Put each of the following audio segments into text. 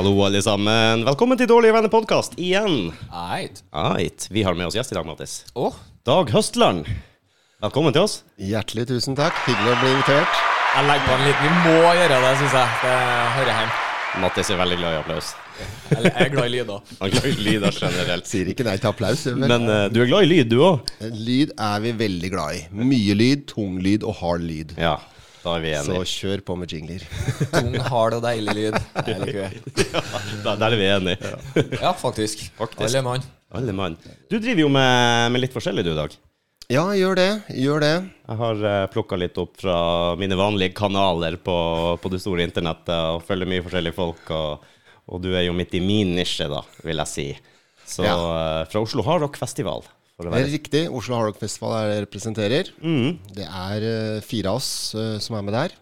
Hallo, alle sammen. Velkommen til Dårlige venner-podkast igjen. Eit. Eit. vi har med oss gjest i dag, Mattis. Oh. Dag Høstland. Velkommen til oss. Hjertelig tusen takk. Hyggelig å bli invitert. jeg legger på en liten Vi må gjøre det, syns jeg. Det hører hjemme. Mattis er veldig glad i applaus. Jeg er glad i lyder. Han er glad i lyder generelt. Sier ikke nei til applaus. Men Men uh, du er glad i lyd, du òg? lyd er vi veldig glad i. Mye lyd, tung lyd og hard lyd. Ja, da er vi Så kjør på med jingler. Tung, hard og deilig lyd. Det ja, der er vi enige. Ja, faktisk. Faktisk. Alle mann. Alle mann. Du driver jo med, med litt forskjellig, du, Dag. Ja, gjør det. Gjør det. Jeg har uh, plukka litt opp fra mine vanlige kanaler på, på det store internettet og følger mye forskjellige folk. Og, og du er jo midt i min nisje, da, vil jeg si. Så Ja. uh, fra Oslo Hardrock Festival. For å Det er riktig. Oslo Hardrock Festival er det jeg representerer. mm. Det er eh, fire av oss eh, som er med der.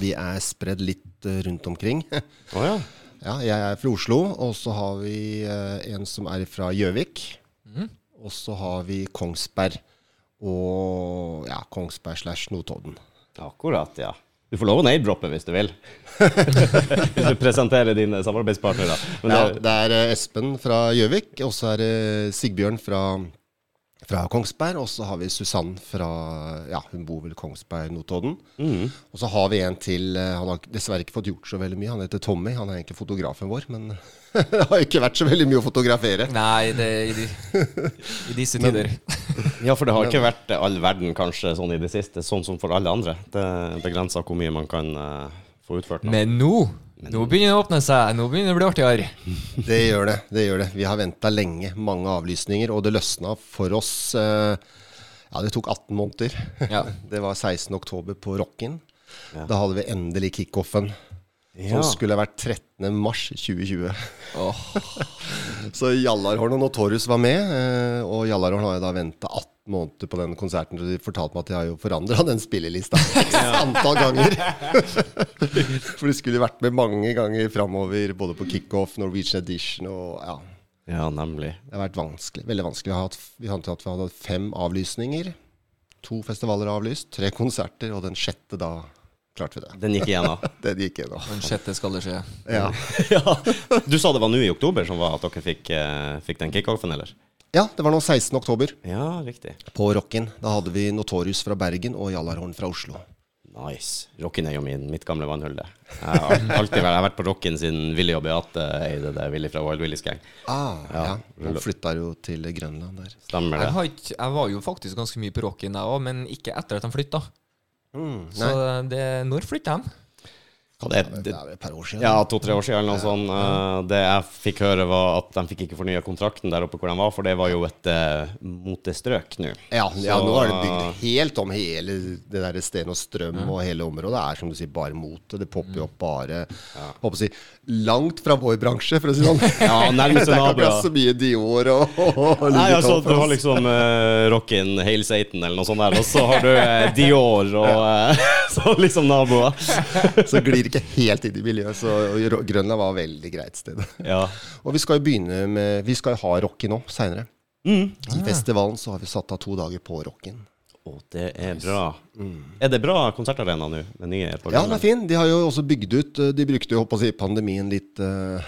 Vi er spredd litt eh, rundt omkring. oh, ja. Ja, jeg er fra Oslo, og så har vi en som er fra Gjøvik. Og så har vi Kongsberg og ja, Kongsberg slash Notodden. Akkurat, ja. Du får lov å name-droppe hvis du vil. hvis du presenterer dine samarbeidspartnere. Men Ja, det, det er eh, Espen fra Gjøvik, og så er det Sigbjørn fra, fra Kongsberg, og så har vi Susann fra Ja, hun bor vel Kongsberg, Notodden. mm. Og så har vi en til eh, Han har dessverre ikke fått gjort så veldig mye. Han heter Tommy. Han er egentlig fotografen vår, men det har ikke vært så veldig mye å fotografere. Nei, det er i, de, i disse tider. ja, for det har ikke vært all verden kanskje sånn i det siste, sånn som for alle andre. Det begrenser hvor mye man kan uh, få utført. nå. Men nå Nå begynner det å åpne seg. Nå begynner det å bli artigere. Det gjør det. det gjør det. Vi har venta lenge. Mange avlysninger, og det løsna for oss. eh, Ja, det tok 18 måneder. Ja. Det var 16. oktober på Rockin. Ja. Da hadde vi endelig kickoffen. Ja. Som skulle vært 13. mars 2020. Så Jallarhorn og Notorius var med. eh, Og Jallarhorn har jo da venta 18 måneder på den konserten. og de fortalte meg at de har jo forandra den spillelista et antall ganger. For de skulle vært med mange ganger framover, både på kickoff, Norwegian Edition og ja. ja, nemlig. Det har vært vanskelig. Veldig vanskelig. Vi har hatt, vi har hatt, vi hadde hatt fem avlysninger. To festivaler avlyst, tre konserter, og den sjette da klarte vi det. Den gikk igjennom. den gikk gjennom. den sjette skal det skje. Ja. ja. Du sa det var nå i oktober som var at dere fikk, eh, fikk den kickoffen, eller? Ja, det var nå 16. oktober Ja, riktig. på Rocken. Da hadde vi Notorious fra Bergen og Jallarhorn fra Oslo. Nice. Rocken er jo min, mitt gamle vannhull, det. Jeg har alltid vært, jeg har vært på Rocken siden Willy og Beate eide det. Willy fra Wild Willys gang. Ah, ja. Ja. Hun flytta jo til Grønland der. Stemmer Jeg, det? har ikke, jeg var jo faktisk ganske mye på rocken, jeg òg, men ikke etter at de flytta. Mm, Så det, når flytta de? Det, Det det, er et par år siden. ja, to-tre år siden eller noe sånt. Eh, Det jeg fikk høre, var at de fikk ikke fornya kontrakten der oppe hvor de var, for det var jo et uh, motestrøk nå. Ja, ja, nå er det bygd helt om hele det der Sten og Strøm og hele området. Det er som du sier, bare mote. Det popper jo opp bare håper å si, langt fra vår bransje, for å si sånn. Ja, nærmeste det er ikke være akkurat så mye Dior og, og, og Nei, altså, du har liksom uh, Rockin, Hail Satan eller noe sånt der, og så har du uh, Dior og uh, så liksom naboer. Så glir ikke helt inn i miljøet. Så Grønland var et veldig greit sted. Ja. Og vi skal jo begynne med Vi skal jo ha Rocky nå seinere. Mm. I festivalen så har vi satt av to dager på Rocken. Å, det er bra. Er det bra konsertarena nå? Den nye Mm. Ja, den er fin. De har jo også bygd ut eh, De brukte jo å si, pandemien litt uh,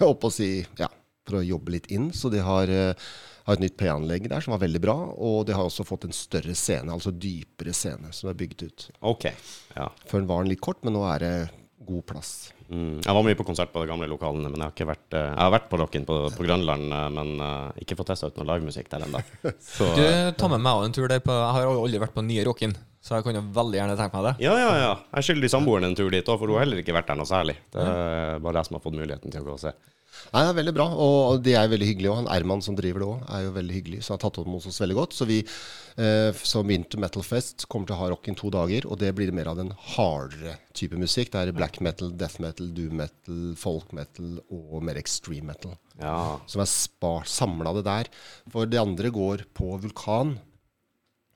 å si Ja, for å jobbe litt inn. Så de har, uh, har et nytt P-anlegg der som var veldig bra. Og de har også fått en større scene, altså dypere scene, som er bygd ut. Ok. Ja. Før den var den litt kort, men nå er det god plass. Mm. Jeg var mye på konsert på de gamle lokalene, men jeg har, ikke vært, eh, jeg har vært på Rocken på, på Grønland, eh, men uh, ikke fått testa ut noe livemusikk der ennå. Du, ta med meg en tur der på Jeg har aldri vært på nye rocken, så jeg kunne veldig gjerne tenkt meg det. ja, ja, ja. Jeg skylder samboeren en tur dit òg, for hun har heller ikke vært der noe særlig. Det er bare jeg som har fått muligheten til å gå og se. Nei, det er veldig bra, og de er veldig hyggelige. Og han Erman som driver det òg, er jo veldig hyggelig, så han har tatt opp mot oss veldig godt. Så vi eh, som Winter Metal Fest kommer til å ha rock i to dager, og det blir mer av den hardere type musikk. Det er black metal, death metal, doom metal, folk metal og mer extreme metal. Ja. Som er samla det der. For det andre går på vulkan.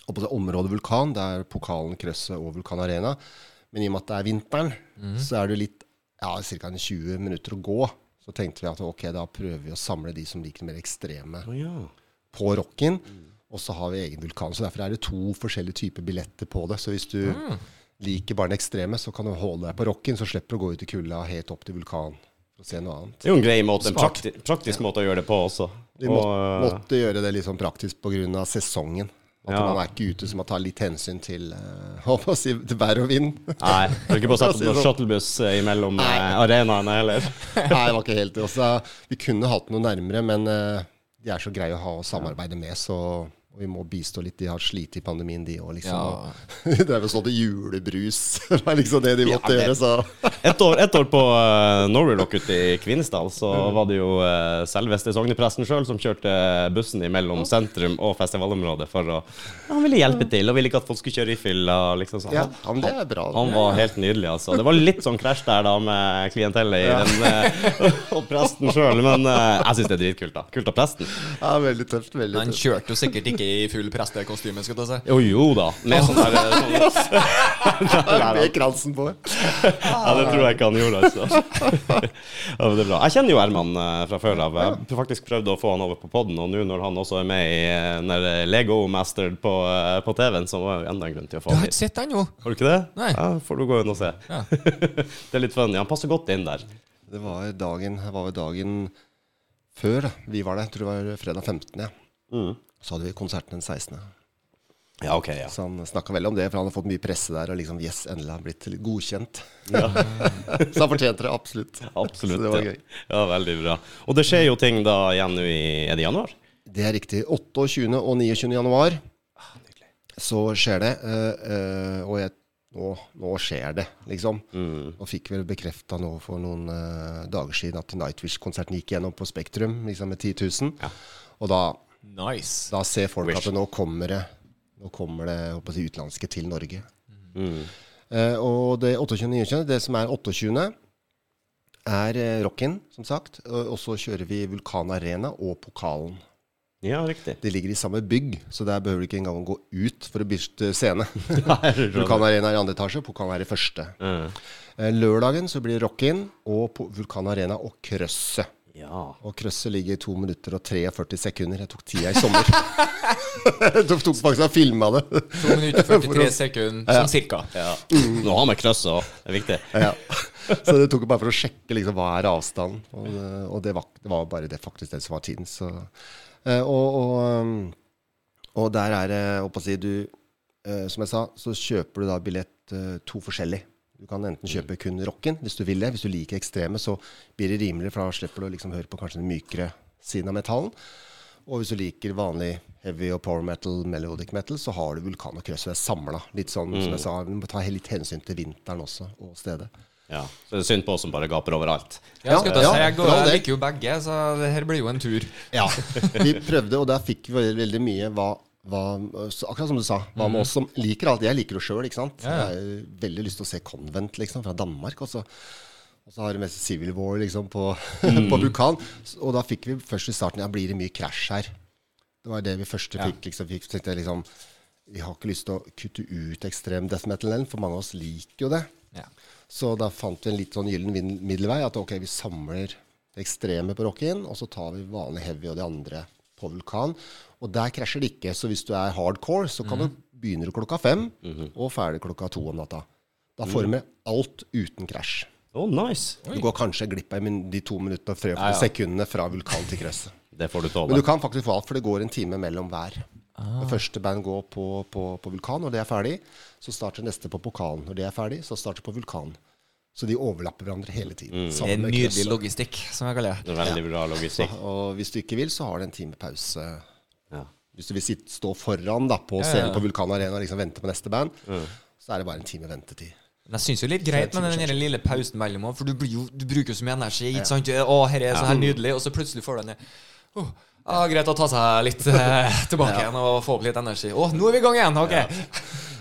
Og på det området vulkan, det er pokalen, krøsset og Vulkan Arena. Men i og med at det er vinteren, så er det litt ja, ca. 20 minutter å gå. Så tenkte vi at ok, da prøver vi å samle de som liker det mer ekstreme oh, ja. på rocken. Og så har vi egen vulkan. Så derfor er det to forskjellige typer billetter på det. Så hvis du liker bare den ekstreme, så kan du holde deg på rocken, så slipper du å gå ut i kulda helt opp til vulkanen, å se noe annet. Det er jo en grei måte, en prakti praktisk måte å gjøre det på også. Vi må, Og, måtte gjøre det litt sånn praktisk pga. sesongen. At Ja. man er ikke ute, så man tar litt hensyn til uh, si, til vær og vind. Nei, du har ikke på å sette noen sånn. shuttlebuss eh, imellom Nei. eh, arenaene heller. Nei, det var ikke helt det. Også, vi kunne hatt noe nærmere, men uh, de er så greie å ha å samarbeide med, så og vi må bistå litt. De har slitt i pandemien, de òg, liksom. Ja. Det er vel sånn julebrus. Det er liksom det de måtte ja, gjøre, så Et år, et år på uh, Norway Rock ute i Kvinesdal, så var det jo uh, selveste sognepresten sjøl som kjørte bussen mellom sentrum og festivalområdet for å Han ville hjelpe til, og ville ikke at folk skulle kjøre i fylla. Liksom. Ja, han, det er bra. Han var helt nydelig, altså. Det var litt sånn krasj der da med klientellet i den, uh, og presten sjøl, men uh, jeg syns det er dritkult, da. Kult av presten. Ja, veldig tøft. Veldig Han kjørte jo sikkert ikke i full prestekostyme, skal jeg si. Jo, jo da. Med sånn der sånn, Med kransen på. Ja, det tror jeg ikke han gjorde, altså. ja, men det er bra. Jeg kjenner jo Herman eh, fra før av. Jeg har faktisk prøvd å få han over på poden, og nå når han også er med i eh, Lego Master på, eh, på TV-en, så var det enda en grunn til å få Du har ikke sett den jo? Har du ikke det? Nei. Ja, får du gå inn og se. Ja. det er litt funny. Han passer godt inn der. Det var dagen, det var dagen før da. vi var der. Jeg tror det var fredag 15. Ja. Mm. Så hadde vi konserten den 16. Ja, OK, ja. Så han snakka veldig om det, for han har fått mye presse der. Og liksom, yes, endelig har han blitt godkjent. ja. Så han fortjente det absolutt. Absolutt. Så det var ja. gøy. Ja, veldig bra. Og det skjer jo ting da igjen nå i Er det januar? Det er riktig. 28. og 29. januar ah, så skjer det. Uh, uh, og jeg, nå, nå skjer det, liksom. Mm. Og fikk vel bekrefta nå for noen uh, dager siden at Nightwish-konserten gikk gjennom på Spektrum liksom med 10 000. Ja. Og da, Nice. da ser folk Wish. at nå kommer det Nå kommer det si, utenlandske til Norge. Mm. Uh, og det 28. og 29., det som er 28., er uh, Rockin, som sagt. Og, og så kjører vi Vulkan Arena og Pokalen. Ja, riktig. De ligger i samme bygg, så der behøver du ikke engang gå ut for å bytte scene. Vulkan Arena er i andre etasje, Pokalen er i første. Mm. Eh, lørdagen så blir Rockin og Vulkan Arena og Krøsset. Ja. Og krøsset ligger i 2 minutter og 43 sekunder. Jeg tok tida i sommer. jeg tok, tok faktisk og filma det. 2 minutter 43 sekunder, sånn cirka. ja. Nå har vi krøsset òg. Det er viktig. ja. Så det tok bare for å sjekke liksom, hva er avstanden. Og, det- og det, var, det var bare det faktisk det som var tiden. Så, eh, og, og, um, og der er det å si, du, eh, Som jeg sa, så kjøper du da billett eh, to forskjellig. Du kan enten kjøpe kun rocken hvis du vil det. Hvis du liker ekstreme, så blir det rimeligere, for da slipper du å liksom høre på kanskje den mykere siden av metallen. Og hvis du liker vanlig heavy og power metal, melodic metal, så har du vulkan og krøss samla. Litt sånn som jeg sa, vi må ta litt hensyn til vinteren også, og stedet. Ja. Så det er synd på oss som bare gaper overalt. Ja, skal Ja, jeg, går, jeg liker jo begge, så det her blir jo en tur. Ja, vi prøvde, og der fikk vi veldig mye hva, hva Akkurat som du sa, hva med oss som liker alt. Jeg liker det sjøl, ikke sant. Ja, ja. Jeg har veldig lyst til å se Convent, liksom, fra Danmark. Og så, og så har du mest Civil War, liksom, på, på Vulkan. Og da fikk vi først i starten Ja, blir det mye krasj her? Det var det vi først Ja. fikk. liksom, fikk tenkte jeg liksom Vi har ikke lyst til å kutte ut ekstrem death metal, for mange av oss liker jo det. Ja. Så da fant vi en litt sånn gyllen middelvei. At ok, vi samler det ekstreme på rocken, og så tar vi vanlig heavy og de andre på vulkan. Og der krasjer det ikke. Så hvis du er hardcore, så kan du begynne klokka fem og ferdig klokka to om natta. Da får du med alt uten krasj. Oh, nice. Du går kanskje glipp av de to minuttene og 40 Ja, ja. sekundene fra vulkan til krøsset. Det får du tåle. Men du kan faktisk få alt, for det går en time mellom hver. Det første band går på, på, på vulkan, når det er ferdig. Så starter neste på pokalen. Når det er ferdig, så starter på vulkan. Så de overlapper hverandre hele tiden. Det er nydelig logistikk, som jeg kaller det. Det er veldig bra Så, logistikk. og hvis du ikke vil, så har du en time pause. Ja. Hvis du vil sitte, stå foran da, på Ja, ja, scenen ja. på Vulkan Arena og liksom vente på neste band, så er det bare en time ventetid. Men jeg syns jo litt greit med den lille pausen mellom òg, for du, blir jo, du bruker jo så mye energi. Ikke sant? Å, her er så her nydelig, og så plutselig får du den ned. oh, ah, Greit å ta seg litt eh, tilbake igjen og få opp litt energi. Å, nå er vi i gang igjen! Ok.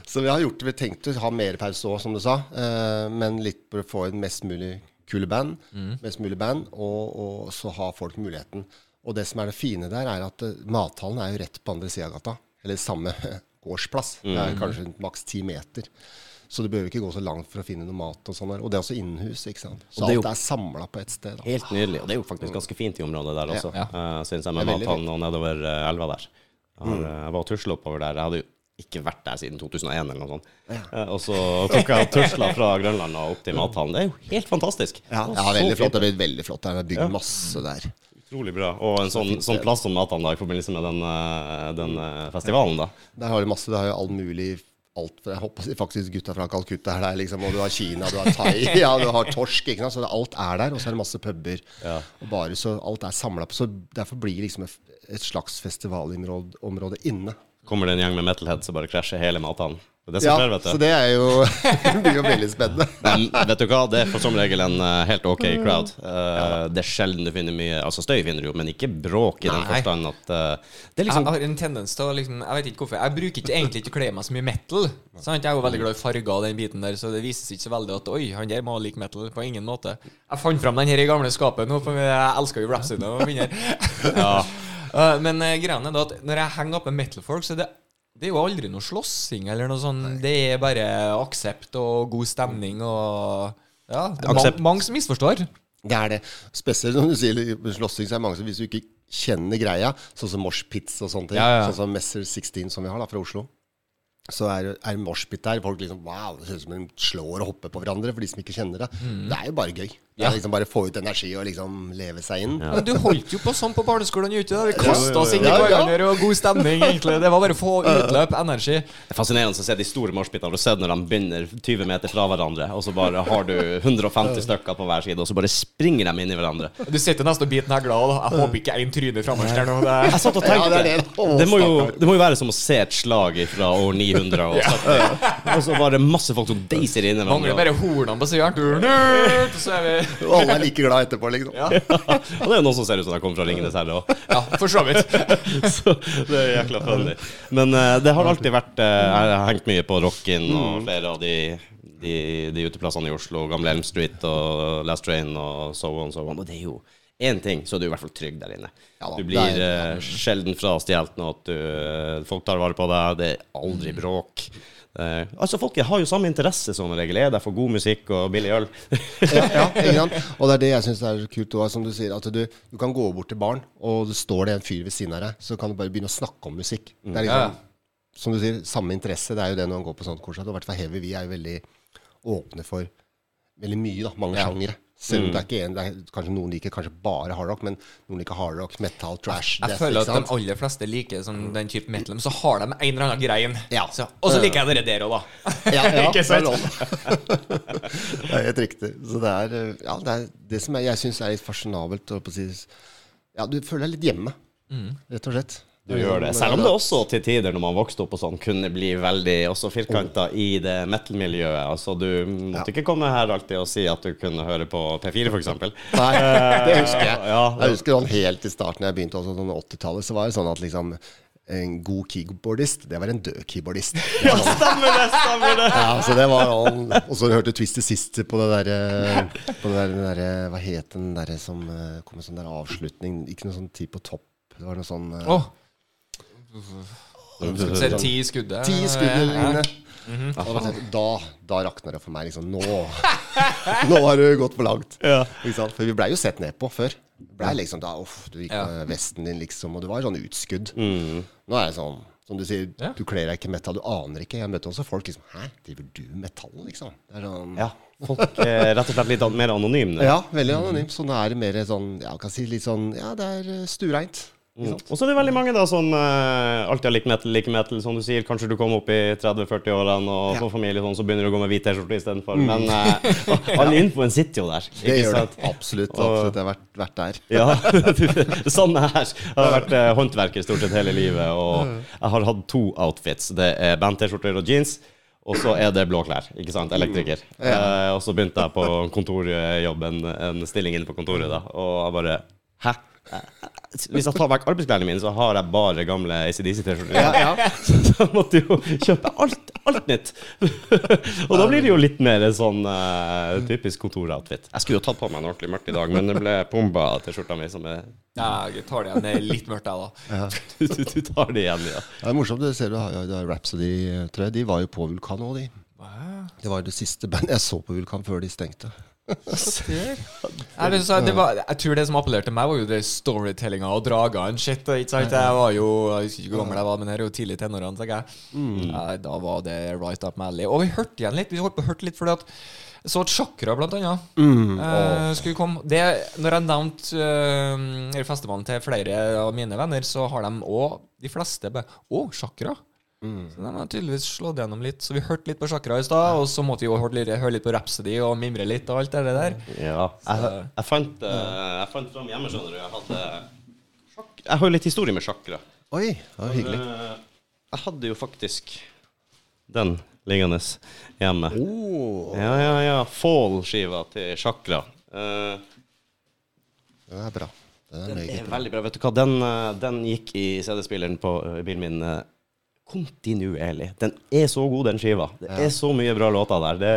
Så vi har gjort det. Vi tenkte å ha mer pause òg, som du sa, eh, men litt for å få en mest mulig kule band, mest mulig band, og, og så har folk muligheten. Og det som er det fine der, er at eh, mathallen er jo rett på andre sida av gata. Eller samme gårdsplass. Det er kanskje maks ti meter. Så du behøver ikke gå så langt for å finne noe mat. Og sånn der. Og det er også innenhus. ikke sant? Så det er jo- alt er samla på ett sted. Da. Helt nydelig. Og det er jo faktisk ganske fint i området der også, Ja. ja. syns jeg, med Det mathallen og nedover uh, elva der. Jeg, har, eh, jeg var og tusla oppover der. Jeg hadde jo ikke vært der siden 2001 eller noe sånt. Eh, og så tok jeg tusla fra Grønland og opp til mathallen. Det er jo helt fantastisk. Ja, ja veldig flott. Det er veldig flott. Det er bygd masse der. Utrolig bra. Og en sånn, sånn plass som mathallen da, i forbindelse med den, eh, den eh, festivalen, da. Der har du masse. Det har jo all mulig alt Jeg håper faktisk gutta fra Calcutta er der, liksom. Og du har Kina, du har Thai, ja, du har torsk. Ikke sant? Så det, alt er der. Og så er det masse puber. Ja. Og bare så alt er samla på. Så derfor blir det liksom et, et slags festivalområde inne. Kommer det en gjeng med metalheads og bare krasjer hele mathallen. Det Ja, skjer, så det er jo Det blir jo veldig spennende. Men vet du hva, det er for som regel en eh, helt ok crowd. Eh, Det er sjelden du finner mye Altså støy finner du jo, men ikke bråk i den forstand at uh, Det er liksom Jeg har en tendens til å liksom Jeg vet ikke hvorfor. Jeg bruker ikke egentlig ikke å kle meg så mye metal. Sant? Jeg er jo veldig glad i farger og den biten der, så det vises ikke så veldig at Oi, han der må like metal. På ingen måte. Jeg fant fram den her i gamle skapet nå, for jeg elsker jo Rhapsody og vinner. Ja. Uh, men uh, greia er da at når jeg henger opp med metal-folk, så er det, det er jo aldri noe slåssing eller noe sånn. Det er bare aksept og god stemning og Ja, det er mange, mange som misforstår. Det er det. Spesielt når du sier, slåssing, så er det mange som hvis du ikke kjenner greia, sånn som moshpits og sånne ting, Ja, ja. sånn som Messer 16 som vi har da, fra Oslo, så er er moshpit der. Folk liksom Wow, det ser ut som de slår og hopper på hverandre, for de som ikke kjenner det. Det er jo bare gøy. Det Ja. liksom Bare få ut energi og liksom leve seg inn. Men du holdt jo på sånn på barneskolen ute. Vi kasta oss inn i Ja, ja. hverandre og god stemning, egentlig. Det var bare å få utløp, energi. Det er fascinerende å se de store moshpitene. Du ser når de begynner 20 meter fra hverandre, og så bare har du 150 stykker på hver side, og så bare springer de inn i hverandre. Du sitter nesten og biter negler, og jeg håper ikke én tryner framover der nå. Det Jeg satt og Ja, tenkte det det. Det, må jo, det må jo være som å se et slag fra år 900, Og så bare masse folk som deiser inn i hverandre. mangler bare hornene på sida. Så er vi Og alle er like glad etterpå, liksom. Ja, Og det er jo noen som ser ut som de kommer fra Ringenes herre òg. ja for så vidt. Så det er jækla funny. Men uh, det har alltid vært uh, Jeg har hengt mye på Rockin og flere av de, de, de uteplassene i Oslo. Gamle Elm Street og Last Train og so on, so on. Og det er jo én ting, så er du i hvert fall trygg der inne. Ja da, du blir er- eh, sjelden frastjålet noe, at du, folk tar vare på deg, det er aldri bråk. Eh, altså Folket har jo samme interesse som regel. Er der for god musikk og billig øl. ja, ja, ikke sant? Og det er det jeg syns er kult også, som du sier. At du, du kan gå bort til barn, og det står det en fyr ved siden av deg, så kan du bare begynne å snakke om musikk. Det er liksom, Ja. som du sier, samme interesse. Det er jo det når man går på sånt konsert. Og i hvert fall Heavy, vi er jo veldig åpne for veldig mye, da. Mange sjangere. Selv om det er ikke en, er, kanskje noen liker kanskje bare hardrock, men noen liker hardrock, metal, trash, Jeg death, føler at de aller fleste liker sånn, den type metal, men så har de en eller annen greie. Ja. Og så liker jeg dere der òg, da. Ja, ja, Ikke sant? det er helt riktig. Så det er, eh, ja, det, er det som jeg, jeg syns er litt fasjonabelt. å si, Ja, du føler deg litt hjemme, rett og slett. Du gjør det. Selv om det også til tider, når man vokste opp og sånn, kunne bli veldig også firkanta i det metal-miljøet. Altså, du måtte ikke komme her alltid og si at du kunne høre på P4, f.eks. Nei, det husker jeg. Ja, Jeg husker sånn helt i starten jeg begynte også sånn 80-tallet, så var det sånn at liksom en god keyboardist, det var en død keyboardist. Ja, Stemmer det! stemmer det ja, så det var han Og så hørte du Twister sist på det derre På det der, Hva het den derre som eh, kom med sånn der avslutning? Ikke noe sånn tid på topp. Det var noe sånn eh, Det ti i skuddet. Ti i skuddet Ja. lignende. Og da, da, da rakna det for meg. liksom Nå Nå har du gått for langt. Ja. Ikke sant? For vi blei jo sett ned på før. Blei liksom da Uff, du gikk Ja. med vesten din, liksom, og du var sånn utskudd. Mm. Nå er jeg sånn som du sier, Ja. du kler deg ikke metall, du aner ikke. Jeg møtte også folk liksom Hæ, driver du metall, liksom? Det er sånn Ja. Folk er rett og slett litt an- mer anonyme. Ja, veldig anonymt. Så nå er det mer sånn Ja, kan si litt sånn Ja, det er eh, stuereint. Mm. Og så er det veldig mange da som uh, alltid har likt metal, liker metal, som du sier. Kanskje du kommer opp i 30-40-årene og Ja. får familie, sånn, så begynner du å gå med hvit T-skjorte istedenfor. Men uh, all infoen sitter jo der. Det gjør sant? det. Absolutt. Og- absolutt. Jeg har vært, vært der. Ja, det samme her. Jeg har vært uh, håndverker stort sett hele livet, og jeg har hatt to outfits. Det er band-T-skjorter og jeans. Og så er det blå klær, ikke sant? Elektriker. Eh, og så begynte jeg på kontorjobb, en, en stilling inne på kontoret, da. Og jeg bare Hæ? Hvis jeg tar vekk arbeidsklærne mine, så har jeg bare gamle ACDC-T-skjorter. Ja, ja. Så jeg måtte jo kjøpe alt, alt nytt. og da blir det jo litt mer sånn uh, typisk kontoroutfit. Jeg skulle jo tatt på meg en ordentlig mørkt i dag, men det ble pumba til skjorta mi, som er Ja, jeg tar det igjen. Det er litt mørkt, jeg, da. du, du, du tar det igjen, ja. Det er morsomt. Det ser du, har, det er Rhapsody, tror. De var jo på Vulkan òg, de. Det var det siste bandet jeg så på Vulkan før de stengte. Men så det var, jeg tror det som appellerte meg, var jo det storytellinga og dragene. Shit, ikke sant? Jeg var jo Jeg husker ikke hvor gammel jeg var, men jeg er jo tidlig i tenårene, tenker jeg. Nei, da var det right up my alley. Og vi hørte igjen litt. Vi holdt på å høre litt fordi at jeg så at Chakra, blant annet, eh, skulle komme. Det, når jeg nevnte uh, festivalen til flere av mine venner, så har de òg, de fleste, bare Å, Chakra? Så de har tydeligvis slått gjennom litt. Så vi hørte litt på Chakra i stad, og så måtte vi jo høre litt, høre litt på Rhapsody og mimre litt og alt det der. Ja. Jeg, jeg, fant, eh, jeg fant fram hjemme, skjønner du. Jeg hadde sjakk- Jeg har jo litt historie med sjakra. Oi, det var hyggelig. Eh, Jeg hadde jo faktisk den liggende hjemme. Oh, Ja, ja, ja. Fall-skiva til sjakra. Uh, det er bra. Den er Den er veldig bra. Vet du hva, den, eh, den gikk i CD-spilleren på eh, bilen min eh, kontinuerlig. Den er så god, den skiva. Det er så mye bra låter der. Det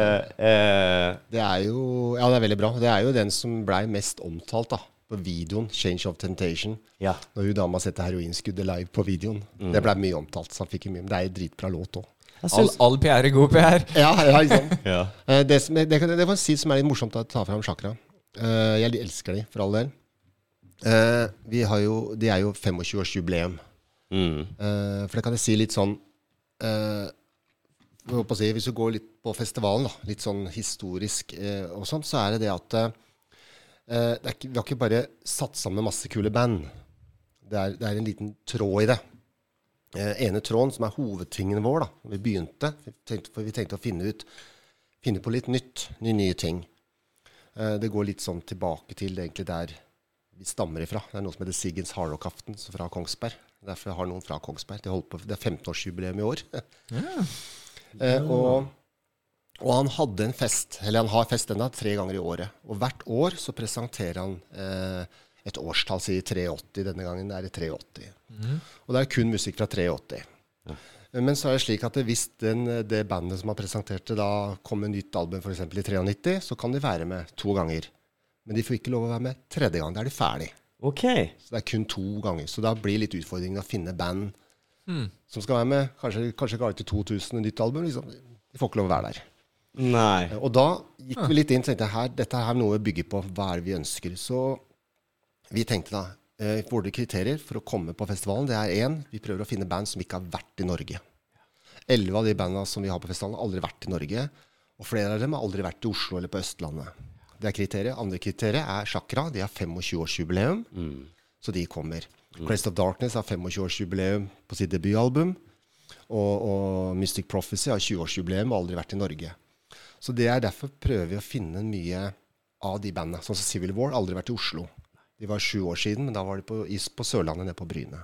er Det er jo Ja, det er veldig bra. Det er jo den som blei mest omtalt da på videoen. 'Change of Temptation'. Ja. Når hun dama setter heroinskuddet live på videoen. Det blei mye omtalt. Så han fikk mye Men det er jo dritbra låt òg. All, all PR er god PR. Ja, ja, ikke sant? ja. Eh, det, som, det, det, kan- det var en si som er litt morsomt å ta fram Chakra. Eh, jeg elsker de, for all del. Eh, vi har jo, de er jo 25-årsjubileum. Mm. Eh, for det kan jeg si litt sånn å si, Hvis du går litt på festivalen, da, litt sånn historisk eh, og sånn, så er det det at det ikke, vi har ikke bare satt sammen masse kule band. Det er, det er en liten tråd i det. Eh, ene tråden, som er hovedtingen vår, da vi begynte, vi tenkte, for vi tenkte å finne ut finne på litt nytt, nye, nye ting. Det går litt sånn tilbake til egentlig der vi stammer ifra. Det er noe som heter Siggens Hardrock-aften fra Kongsberg. Derfor jeg har noen fra Kongsberg. De på, det er 15-årsjubileum i år. eh, og, og han hadde en fest, eller han har fest ennå, tre ganger i året. Og hvert år så presenterer han eh, et årstall, sier 83. Denne gangen det er det 83. Og det er kun musikk fra 83. Men så er det slik at hvis den, det bandet som har presentert det, da kommer nytt album f.eks. i 93, så kan de være med to ganger. Men de får ikke lov å være med tredje gang. Da er de ferdig. OK. Så det er kun to ganger. Så da blir litt utfordringen å finne band som skal være med. Kanskje, kanskje alle til 2000 nytt album. Liksom. De får ikke lov å være der. Nei. Og da gikk vi litt inn og tenkte her, dette er noe vi bygger på. Hva er det vi ønsker? Så vi tenkte da eh, Våre kriterier for å komme på festivalen det er én, vi prøver å finne band som ikke har vært i Norge. Elleve av de bandene som vi har på festivalen, har aldri vært i Norge. Og flere av dem har aldri vært i Oslo eller på Østlandet. Det er kriteriet. Andre kriteriet er Chakra. De har 25-årsjubileum, så de kommer. Crest of Darkness har 25-årsjubileum på sitt debutalbum. Og, og Mystic Prophecy har 20-årsjubileum og aldri vært i Norge. Så det er derfor prøver vi å finne mye av de bandene. Sånn som Civil War, aldri vært i Oslo. De var sju år siden, men da var de på, på Sørlandet, nede på Bryne.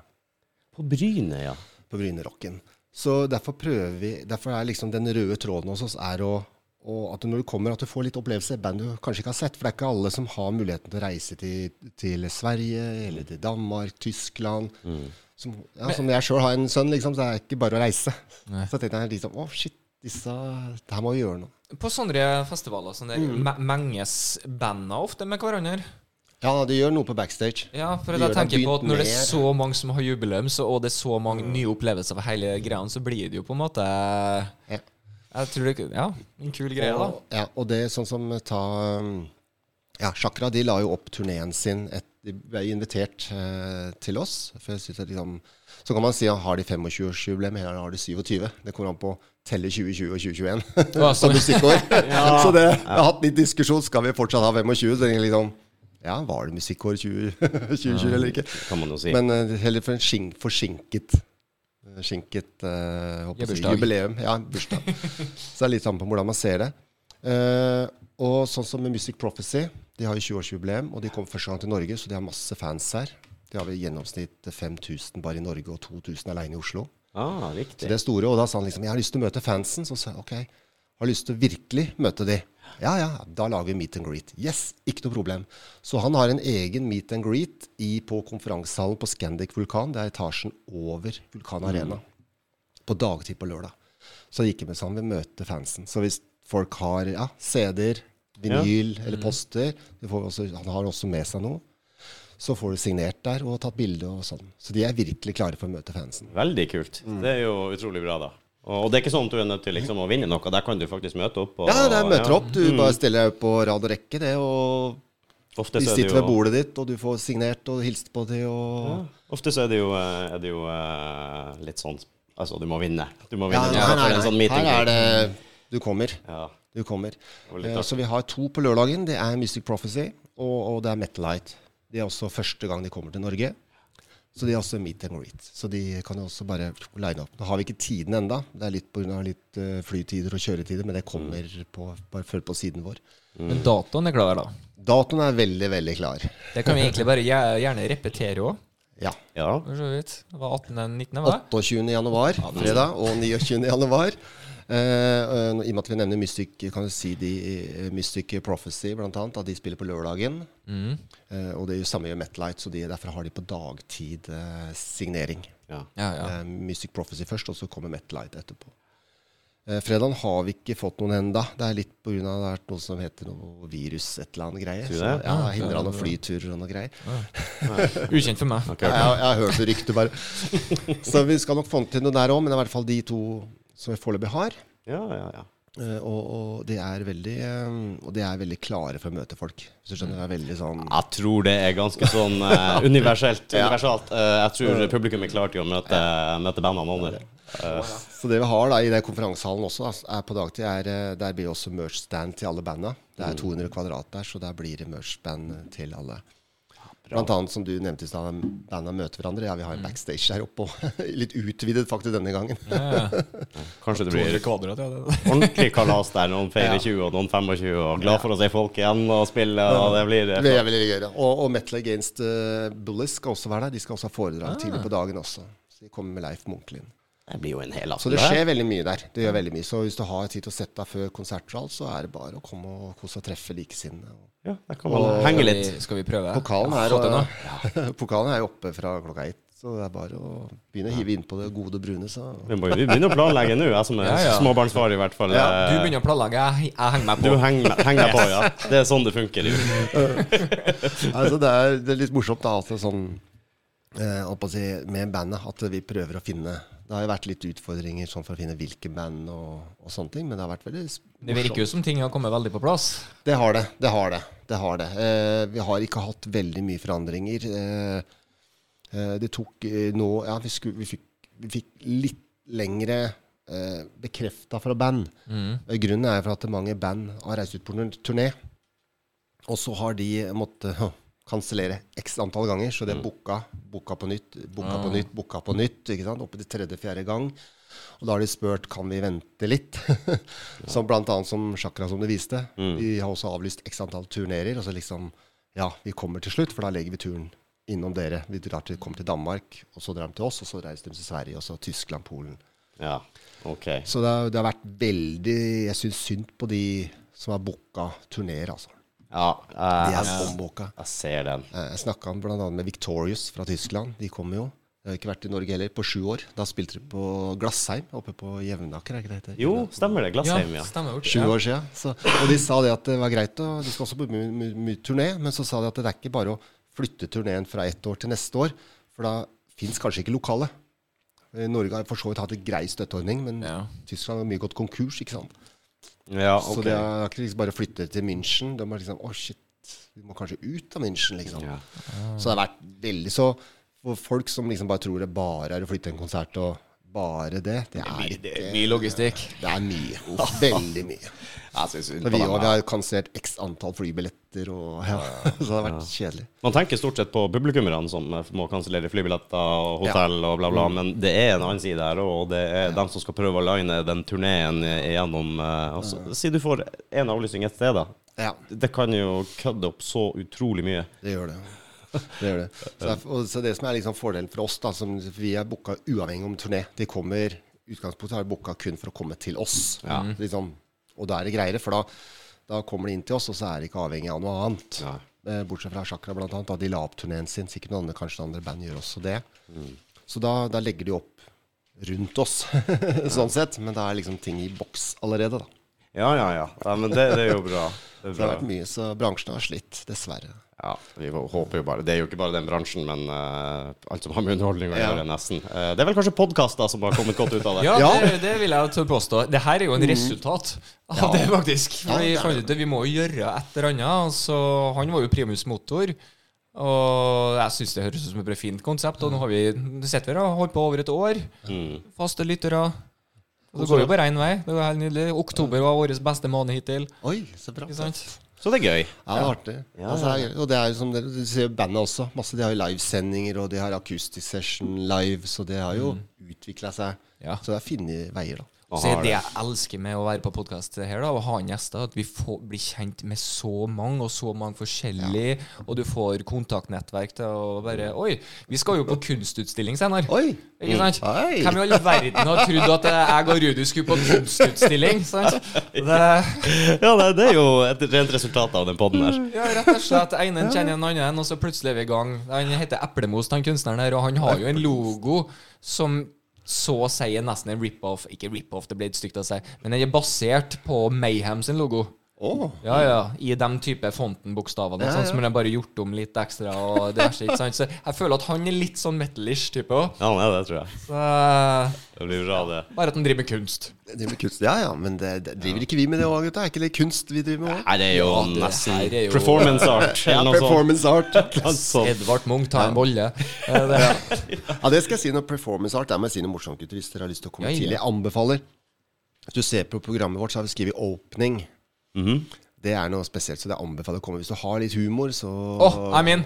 På Bryne, ja. På Brynerocken. Så derfor prøver vi Derfor er liksom den røde tråden hos oss er å og at når du kommer, at du får litt opplevelse band du kanskje ikke har sett. For det er ikke alle som har muligheten til å reise til, til Sverige eller til Danmark, Tyskland. Som, ja, som jeg sjøl har en sønn, liksom, så er det ikke bare å reise. Så tenkte jeg liksom Å, shit, disse Det her må vi gjøre noe. På sånne festivaler sånn der, mm. menges banda ofte med hverandre. Ja, de gjør noe på backstage. Ja, for De jeg tenker på at når det er så mange som har jubileum, så, og det er så mange nye opplevelser for hele greia, så blir det jo på en måte Ja. Jeg tror det Ja, en kul greie, da. Og, ja, og det er sånn som ta um, Ja, Chakra de la jo opp turneen sin et, De ble invitert eh, til oss. For jeg synes at liksom, så kan man si at har de 25-årsjubileum, eller har de 27? Det kommer an på telle 2020 og 2021 Ja, som musikkår. ja. Så det, jeg har hatt litt diskusjon. Skal vi fortsatt ha 25? Så jeg liksom Ja, var det musikkår 20, 2020 eller ikke? Kan man jo si. Men eh, heller for en forsinket Forsinket uh, si, Gebursdag. jubileum. Ja, bursdag. Så det er litt sammen på hvordan man ser det. Uh, og sånn som med Music Prophecy, de har jo 20-årsjubileum, og de kom første gang til Norge, så de har masse fans her. De har vel i gjennomsnitt 5000 bare i Norge og 2000 alene i Oslo. Ah, Så det er store, og da sa han liksom Jeg har lyst til å møte fansen. Så sa jeg OK, har lyst til å virkelig møte de. Ja, ja, da lager vi meet and greet. Yes, ikke noe problem. Så han har en egen meet and greet i, på konferansehallen på Scandic Vulkan. Det er etasjen over Vulkan Arena. På dagtid på lørdag. Så gikk jeg med sånn, vi møter fansen. Så hvis folk har ja, CD-er, vinyl eller poster får også, Han har også med seg noe. Så får du signert der og tatt bilde og sånn. Så de er virkelig klare for å møte fansen. Veldig kult. Mm. Det er jo utrolig bra, da. Og det er ikke sånn at du er nødt til liksom, å vinne noe. Der kan du faktisk møte opp. Og, Ja, der møter ja. opp. Du bare stiller deg på rad og rekke, det, og Ofte de er sitter ved bordet ditt, og du får signert og hilst på dem, og ofte så er det jo, eh, er det jo uh, litt sånn Altså, du må vinne. Du må vinne. Ja, nei, nei, nei. sånn her er det Du kommer. Ja. Du kommer. Uh, Så vi har to på lørdagen. Det er Mystic Prophecy, og, og det er Metalite. Det er også første gang de kommer til Norge. Så de er også meet and greet. Så de kan jo også bare line opp. Nå har vi ikke tiden enda. Det er litt pga. litt eh, flytider og kjøretider, men det kommer på, bare følg på siden vår. Men datoen er klar, da. Datoen er veldig, veldig klar. Det kan vi egentlig bare gjerne repetere òg. Ja. ja. Det var 18.19., var det? 28. januar, fredag, og 29. januar. Eh, eh, I og med at vi nevner Mystic, kan vi si de, eh, Mystic Prophecy, blant annet, at de spiller på lørdagen. Mm. Eh, og det er jo samme gjør Metlight, så de, derfor har de på dagtid signering. ja. Ja, ja. Eh, Mystic Prophecy først, og så kommer Metlight etterpå. Eh, fredagen har vi ikke fått noen enda. Det er litt pga. det har vært noe som heter noe virus, et eller annet greie. Så, ja, hindra noen flyturer og noe greier. Ukjent for meg. Okay. Jeg, jeg, jeg har hørt rykter, bare. Så vi skal nok få til noe der òg, men det er i hvert fall de to som vi foreløpig har. ja, ja, ja. Uh, og, og de er veldig um, Og de er veldig klare for å møte folk. Hvis du skjønner, det er veldig sånn Jeg tror det er ganske sånn uh, universelt. universalt. Uh, jeg tror publikum er klar til å møte, møte bandene andre. Så det vi har da i den konferansehallen også, altså, er på dagtid, er, der blir også merch-stand til alle banda. Det er 200 kvadrat der, så der blir det merch-band til alle. Blant annet, som du nevnte i stad, banda møter hverandre. Ja, vi har en backstage her oppe òg. Litt utvidet faktisk denne gangen. kanskje det blir kvadrat, ja. Det. ordentlig kalas der. Noen feirer 20 og noen 25 og glad for å se folk igjen og spille. Og det blir Det er veldig gøy. ja. Og, og Metal Against uh, Bullies skal også være der. De skal også ha foredrag tidlig på dagen også. Så de kommer med Leif Munklin. Det blir jo en hel Så det skjer veldig mye der. Det gjør veldig mye. Så hvis du har tid til å sette deg før konsert så er det bare å komme og kose og treffe likesinnede. Ja, der kan man Og- henge Skal litt. vi, skal vi prøve? Pokalen er, det pokalen er jo oppe fra klokka ett, så det er bare å begynne å hive innpå det gode brune, så Vi må jo begynne å planlegge nå, jeg som er Ja, ja. småbarnsfar i hvert fall. Ja, Du Eh, begynner å planlegge, jeg, jeg henger meg på. Du henger henger deg på, ja. Det er sånn det funker. jo. altså, det, er, det er litt morsomt da, altså, sånn, si, med bandet, at vi prøver å finne Det har jo vært litt utfordringer sånn for å finne hvilke band og, og sånne ting, men det har vært veldig morsomt. Det virker jo som ting har kommet veldig på plass. Det har det. Det har det. det, har det. Eh, vi har ikke hatt veldig mye forandringer. Eh, eh, det tok eh, nå Ja, vi, skulle, vi, fikk, vi fikk litt lengre eh, bekrefta fra band. Mm. Grunnen er for at mange band har reist ut på turné, og så har de måttet kansellere x antall ganger, så det er booka, booka på nytt, booka på nytt, booka på nytt. ikke sant? Oppe til tredje-fjerde gang. Og da har de spurt kan vi vente litt. som blant annet som Chakra, som du viste. Vi har også avlyst x antall turnerer. Og så liksom Ja, vi kommer til slutt, for da legger vi turen innom dere. Vi drar til, kommer til Danmark, og så drar de til oss, og så reiser de til Sverige, og så Tyskland, Polen. Ja, ok. Så det har, det har vært veldig Jeg syns synd på de som har booka turneer, altså. Ja, De eh, er jeg, jeg ser den. Eh, Jeg snakka bl.a. med Victorious fra Tyskland. De kommer jo. De har ikke vært i Norge heller på sju år. Da spilte de på Glassheim oppe på Jevnaker. er ikke det det heter? Jo, stemmer det. Glassheim, ja. ja. Sju år siden. Så, og de sa det at det var greit, og de skal også på mye my, my turné, men så sa de at det er ikke bare å flytte turneen fra ett år til neste år, for da fins kanskje ikke lokale. Norge har for så vidt hatt en grei støtteordning, men Ja. Tyskland har mye gått konkurs, ikke sant. Ja, Så de har ikke liksom bare flyttet til München. De har liksom Å, shit, vi må kanskje ut av München, liksom. Ja. Så det har vært veldig så For folk som liksom bare tror det bare er å flytte en konsert og bare det, det er Det er mye logistikk. Det er mye. Veldig mye. På vi, ja. har kansellert x antall flybilletter, og ja. Så det har vært kjedelig. Man tenker stort sett på publikummerne som eh, må kansellere flybilletter og hotell og bla, bla, Mm. men det er en annen side her òg, og det er dem som skal prøve å line den turneen igjennom. Altså, Si du får en avlysning et sted, da. Ja, Det kan jo kødde opp så utrolig mye. det gjør det. Det gjør det. Så, det er- og, så det som er liksom fordelen for oss, da, som vi er booka uavhengig om turné De kommer Utgangspunktet er booka kun for å komme til oss. Liksom, og da er det greiere, for da, da kommer de inn til oss, og så er de ikke avhengig av noe annet. Ja. Eh, Bortsett fra Chakra, blant annet. Da de la opp turneen sin. Sikkert noen andre, kanskje noen andre band gjør også det. Så da, da legger de opp rundt oss, sånn sett. Men da er liksom ting i boks allerede, da. Ja, ja, ja. ja men det, det er jo bra. Det er bra. det har vært mye, så bransjen har slitt, dessverre. Ja, vi håper jo bare Det er jo ikke bare den bransjen, men uh, alt som har med underholdning å gjøre, nesten. Uh, det er vel kanskje podkaster som har kommet godt ut av det? ja, det, det vil jeg tørre påstå. Det her er jo en mm. resultat av ja. det, faktisk. For vi ut vi må jo gjøre et eller annet. Så han var jo primus motor. Og jeg syns det høres ut som et fint konsept. Og nå har vi sett vi har holdt på over et år. Mm. Faste lyttere. Og det går jo bare én vei. Det var helt nydelig. Oktober var vår beste måned hittil. Oi, så bra Så det er gøy. Ja, det er artig. Ja. Altså, og det er som dere du ser bandet også. Masse, de har jo livesendinger, og de har akustisk session live, så det har jo mm. utvikla seg. Ja. Så det er funnet veier, da. Så er det jeg elsker med å være på podkast her, da, og ha gjester, at vi får, blir kjent med så mange, og så mange forskjellige, ja. og du får kontaktnettverk til å bare Oi, vi skal jo på kunstutstilling senere. Oi. Ikke sant? Oi. Hvem i all verden har trodd at jeg og Rudi skulle på kunstutstilling? Sant? Det... Ja, det er jo et rent resultat av den poden her. Ja, rett og slett. En kjenner en annen, og så plutselig er vi i gang. Han heter Eplemost, han kunstneren her, og han har jo en logo som så å si nesten en rip-off Ikke rip-off, det ble litt stygt å si, men den er basert på Mayhem sin logo. Oh. Ja, ja, I de type fonten-bokstavene. Ja, sånn, ja. Som de bare gjort om litt ekstra. Og det ikke sant? Så jeg føler at han er litt sånn metalish type òg. Ja, er det, tror jeg. Så, det blir bra, det. Bare at han driver med kunst. Driver med kunst, Ja ja, men det, det driver ikke vi med det òg, gutta? Er ikke det kunst vi driver med òg? Nei, det er jo nesten jo... performance art. ja, performance art. Edvard Munch tar en bolle. ja, det skal jeg si noe performance art. Der må jeg si noe morsomt, gutter, hvis dere har lyst til å komme tidlig. Jeg anbefaler Hvis du ser på programmet vårt, så har vi skrevet 'opening'. Mm -hmm. Det er noe spesielt, så det anbefaler å komme. Hvis du har litt humor, så oh, I'm in.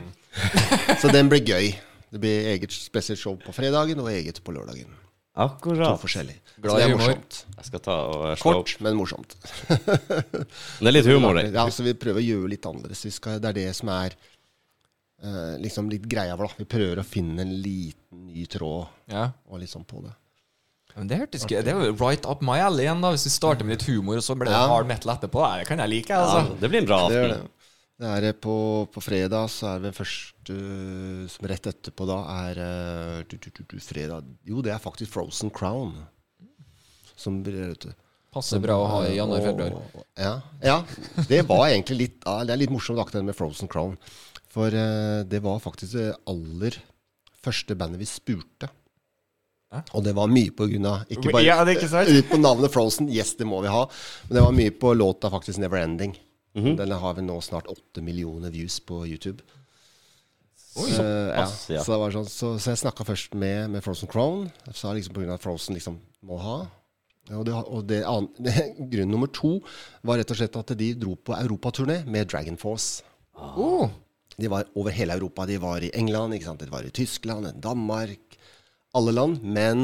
så den blir gøy. Det blir eget spesielt show på fredagen og eget på lørdagen. Akkurat. To forskjellig. Glad i humor. Jeg skal ta og slå Kort, men morsomt. det er litt humor, det. Ja, så vi prøver å gjøre litt annerledes. Skal, det er det som er uh, liksom litt greia vår. Vi prøver å finne en liten ny tråd ja. og litt sånn på det. Men det hørtes Det er jo right up my alley igjen, da hvis vi starter med litt humor, og så blir det ja. hard metal etterpå. Det kan jeg like. Altså. Ja, det blir en bra aften. Det, det. det er på, på, fredag, så er det første som rett etterpå da er uh, du, du, du, fredag Jo, det er faktisk Frozen Crown. Som blir ute. Passer bra å ha i januar-februar. Ja, ja, Det var egentlig litt Det er litt morsomt akkurat med Frozen Crown. For det var faktisk det aller første bandet vi spurte og det var mye på grunn av Ikke bare ja, ikke ut på navnet Frozen, yes, det må vi ha. Men det var mye på låta faktisk Neverending. Mm -hmm. Den har vi nå snart åtte millioner views på YouTube. Oi, så, ja. ja. Så, sånn, så, så, jeg snakka først med, med, Frozen Crown. Sa liksom pga. at Frozen liksom må ha. Og, det, og det, det, grunn nummer to var rett og slett at de dro på europaturné med Dragon Force. Oh. De var over hele Europa. De var i England, de var i Tyskland, Danmark, alle land, men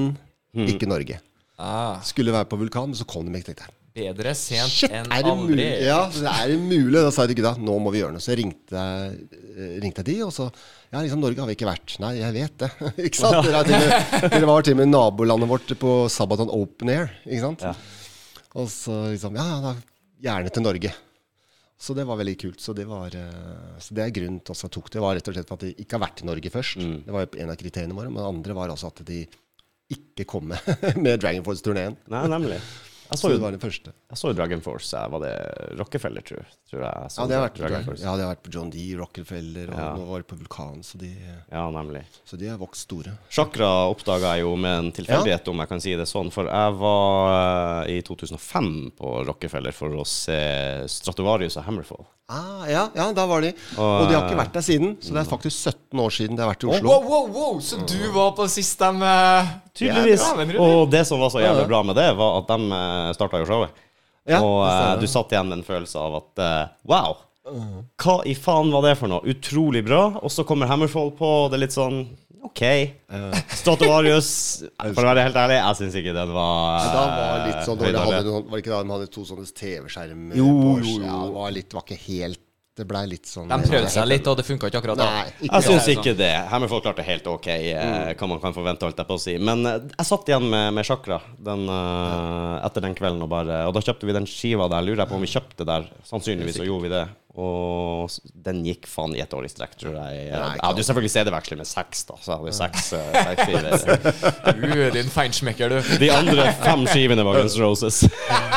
mm. ikke Norge. Ah. Skulle være på vulkan, men så kom de ikke. Tenkte Bedre sent enn aldri. Ja, det er mulig. Da sa jeg til gutta nå må vi gjøre noe. Så jeg ringte, jeg ringte de, og så Ja, liksom, Norge har vi ikke vært. Nei, jeg vet det. ikke sant? Dere, dere var til og med nabolandet vårt på Sabaton Open Air. Ikke sant? Ja. Og så liksom Ja, da, gjerne til Norge. Så det var veldig kult. Så det, var, eh, så det er grunnen til at jeg tok det. var rett og slett at de ikke har vært i Norge først. Mm. Det var en av kriteriene våre. Men det andre var altså at de ikke kom med, med Dragon Force-turneen. Nei, nemlig. Jeg så, jo, det var det første. Jeg så Dragon Force. Var det Rockefeller, tror, tror jeg? jeg ja, det har vært, Dragon Force. ja, det har vært på John D, Rockefeller, og ja. nå var det på Vulkan. Så de, ja, nemlig. så de har vokst store. Chakra oppdaga jeg jo med en tilfeldighet, ja. om jeg kan si det sånn. For jeg var i 2005 på Rockefeller for å se Stratovarius og Hammerfall. Ah, ja, ja, da var de. Og, og, de har ikke vært der siden. Så det er faktisk 17 år siden de har vært i Oslo. Wow, wow, wow. Så du var på sist de uh, Tydeligvis. og det som var så jævlig bra med det, var at de uh, eh, starta jo showet. Ja, og uh, du satt igjen med en følelse av at uh, wow, hva i faen var det for noe? Utrolig bra. Og så kommer Hammerfall på, og det er litt sånn OK. Stratovarius, for å være helt ærlig, jeg syns ikke den var Da var litt sånn dårlig. Var det ikke da de hadde to sånne TV-skjermer? Jo, jo, jo. Ja, var, litt, var ikke helt det ble litt sånn De prøvde seg litt, og det funka ikke akkurat da. Nei, ikke jeg syns ikke det. Hammerfall klarte helt ok, eh, mm. hva man kan forvente, holdt jeg på å si. Men uh, jeg satt igjen med, med Chakra den, uh, etter den kvelden, og, bare, og da kjøpte vi den skiva der. Lurer jeg på om vi kjøpte der. Sannsynligvis så gjorde vi det. Og den gikk faen i et år i strekk, tror jeg. Jeg hadde jo selvfølgelig CD-veksler med seks, da. Så jeg hadde seks, seks skiver. du er din feinschmecker, du. De andre fem skivene var Guns Roses.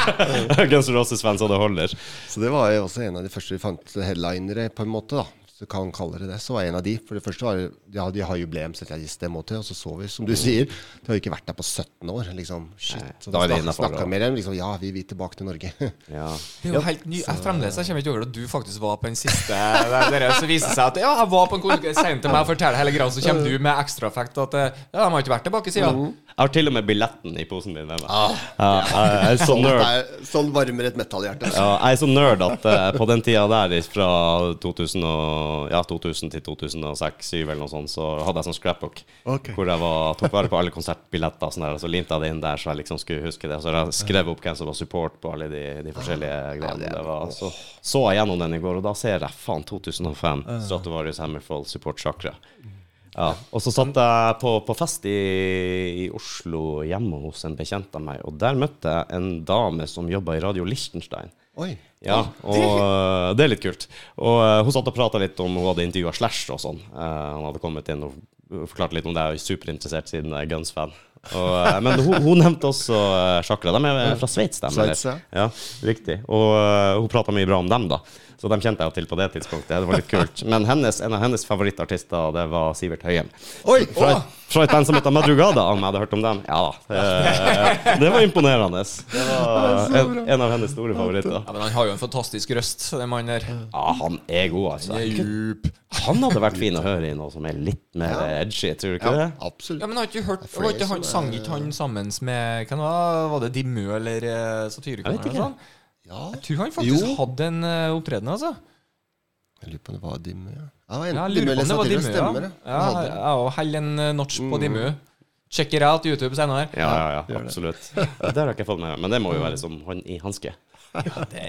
Guns Roses-fans, og det holder. Så det var jo også en av de første vi fant headlinere, på en måte, da. Du kan kalle det det, så var jeg en av de. For det første var det, ja, de har jubileum, så jeg det må til. Og så så vi, som du sier, de har jo ikke vært der på 17 år. liksom, shit. Så da er det da snakka med dem. Liksom, ja, vi vil tilbake til Norge. Ja. Det er jo helt ny. Jeg fremdeles jeg kommer ikke over at du faktisk var på den siste der, der, Så viser det seg at ja, jeg var på en konkurranse. Send til meg og forteller hele greia, så kommer du med ekstraeffekt at eh, ja, de har ikke vært tilbake siden. Jeg har til og med billetten i posen min med meg. Ah. Ja, jeg er så Sånn, nerd. er- sånn varmer et metallhjerte. Ja, jeg er så nerd at eh, på den tida der, fra 2000, og, ja, 2000 til 2006-2007 eller noe sånt, så hadde jeg sånn scrapbook okay. hvor jeg var, tok vare på alle konsertbilletter, sånn der, så limte jeg det inn der så jeg liksom skulle huske det. Så jeg skrev opp hvem som var support på alle de, de forskjellige greiene. Det var, så så jeg gjennom den i går, og da ser jeg faen 2005, Stratovarius Hammerfall Support Chakra. Ja, og så satt jeg på, på fest i, i Oslo hjemme hos en bekjent av meg, og der møtte jeg en dame som jobba i Radio Liechtenstein. Oi. Ja, og øh, det er litt kult. Og øh, hun satt og prata litt om hun hadde intervjua Slash og sånn. Eh, han hadde kommet inn og forklart litt om det. Jeg er superinteressert siden jeg er Guns-fan. Men hun, hun nevnte også uh, Chakra. De er fra Sveits, de? Sveits, ja. Riktig. Og hun prata mye bra om dem, da. Så dem kjente jeg jo til på det tidspunktet. Det var litt kult. Men hennes, en av hennes favorittartister, det var Sivert Høyem. Oi! Fra, et- fra et band som heter Madrugada, om jeg hadde hørt om dem. Ja da. Det, det var imponerende. Det var en, en av hennes store favoritter. Ja, Men han har jo en fantastisk røst, den mannen der. Ja, han er god, altså. Han hadde vært fin å høre i noe som er litt mer edgy, tror du ikke Ja, det? absolutt. Ja, men har ikke hørt Var ikke han sang ikke han sammen med hva var det Dimmu eller uh, Jeg? Ja, Jeg tror han faktisk Jo. hadde en uh, opptreden, altså. jeg lurer på om det var Dimmu. Ja, ja jeg lurer på om det var Dimmu. Ja, ja jeg òg holder en uh, notch på Dimmu. Check it out YouTube senere. Ja, ja, ja, absolutt. Det har jeg ikke fått med meg, men det må jo være som hånd i hanske. Ja, det,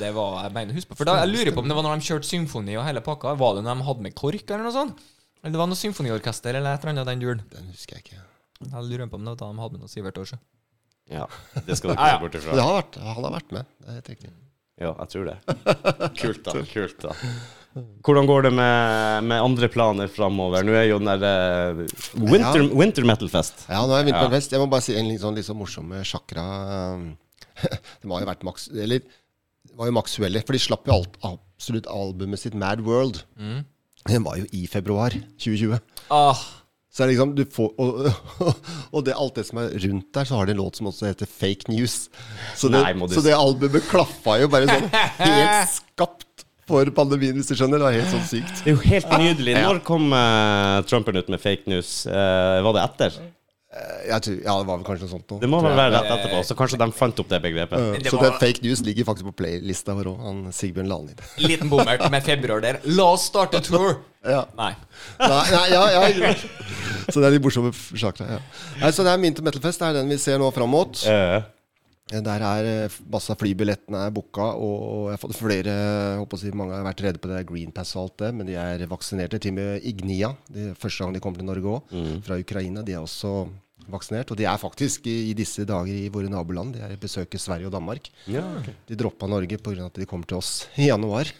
det var jeg mener, husk på For da, Jeg lurer på om det var når de kjørte symfoni og hele pakka. Var det når de hadde med KORK eller noe sånt? Eller det var noe symfoniorkester eller et eller annet den duren. Den husker jeg ikke. Jeg lurer på om det var da de hadde med noe Sivert også. Ja, det skal du ikke se bort Det har vært, han har vært med. Det er helt riktig. Ja, jeg tror det. Kult, da. kult da Hvordan går det med, med andre planer framover? Nå er jo den der eh, Winter, Ja. winter Metal Fest. Ja, nå er winter Ja. fest. Jeg må bare si en litt sånn, litt sånn morsom sjakra. Det må ha jo vært maks Eller det var jo maksuelle, for de slapp jo alt, absolutt albumet sitt Mad World. Den var jo i februar 2020. Ah, Så er det liksom, du får, og, og det, alt det som er rundt der, så har de en låt som også heter Fake News. Så det, Nei, så det albumet klaffa jo bare sånn helt skapt for pandemien, hvis du skjønner. Det var helt sånn sykt. Det er jo helt nydelig. Når kom uh, Trumpen ut med fake news? Uh, var det etter? Jeg tror, ja, det var vel kanskje noe sånt noe. Det må vel være rett etterpå. Så kanskje de fant opp det begrepet. Men det Så var- det fake news ligger faktisk på playlista vår òg. Han Sigbjørn la liten bommert med februar der. La oss starte tour! Ja. Nei. Nei, nei, ja, ja. Så det er de morsomme sakene. Ja. Nei, så det er Minter Metal Fest. Det er den vi ser nå fram mot. Eh, Der er eh, masse av flybillettene er booka, og jeg har fått flere håper å si, Mange har vært redde på det Green Pass og alt det, men de er vaksinerte. Til og med Ignia, det er første gang de kommer til Norge òg, fra Ukraina. De er også vaksinert. Og de er faktisk i, disse dager i våre naboland. De er besøker Sverige og Danmark. ja, okay. De droppa Norge pga. at de kommer til oss i januar.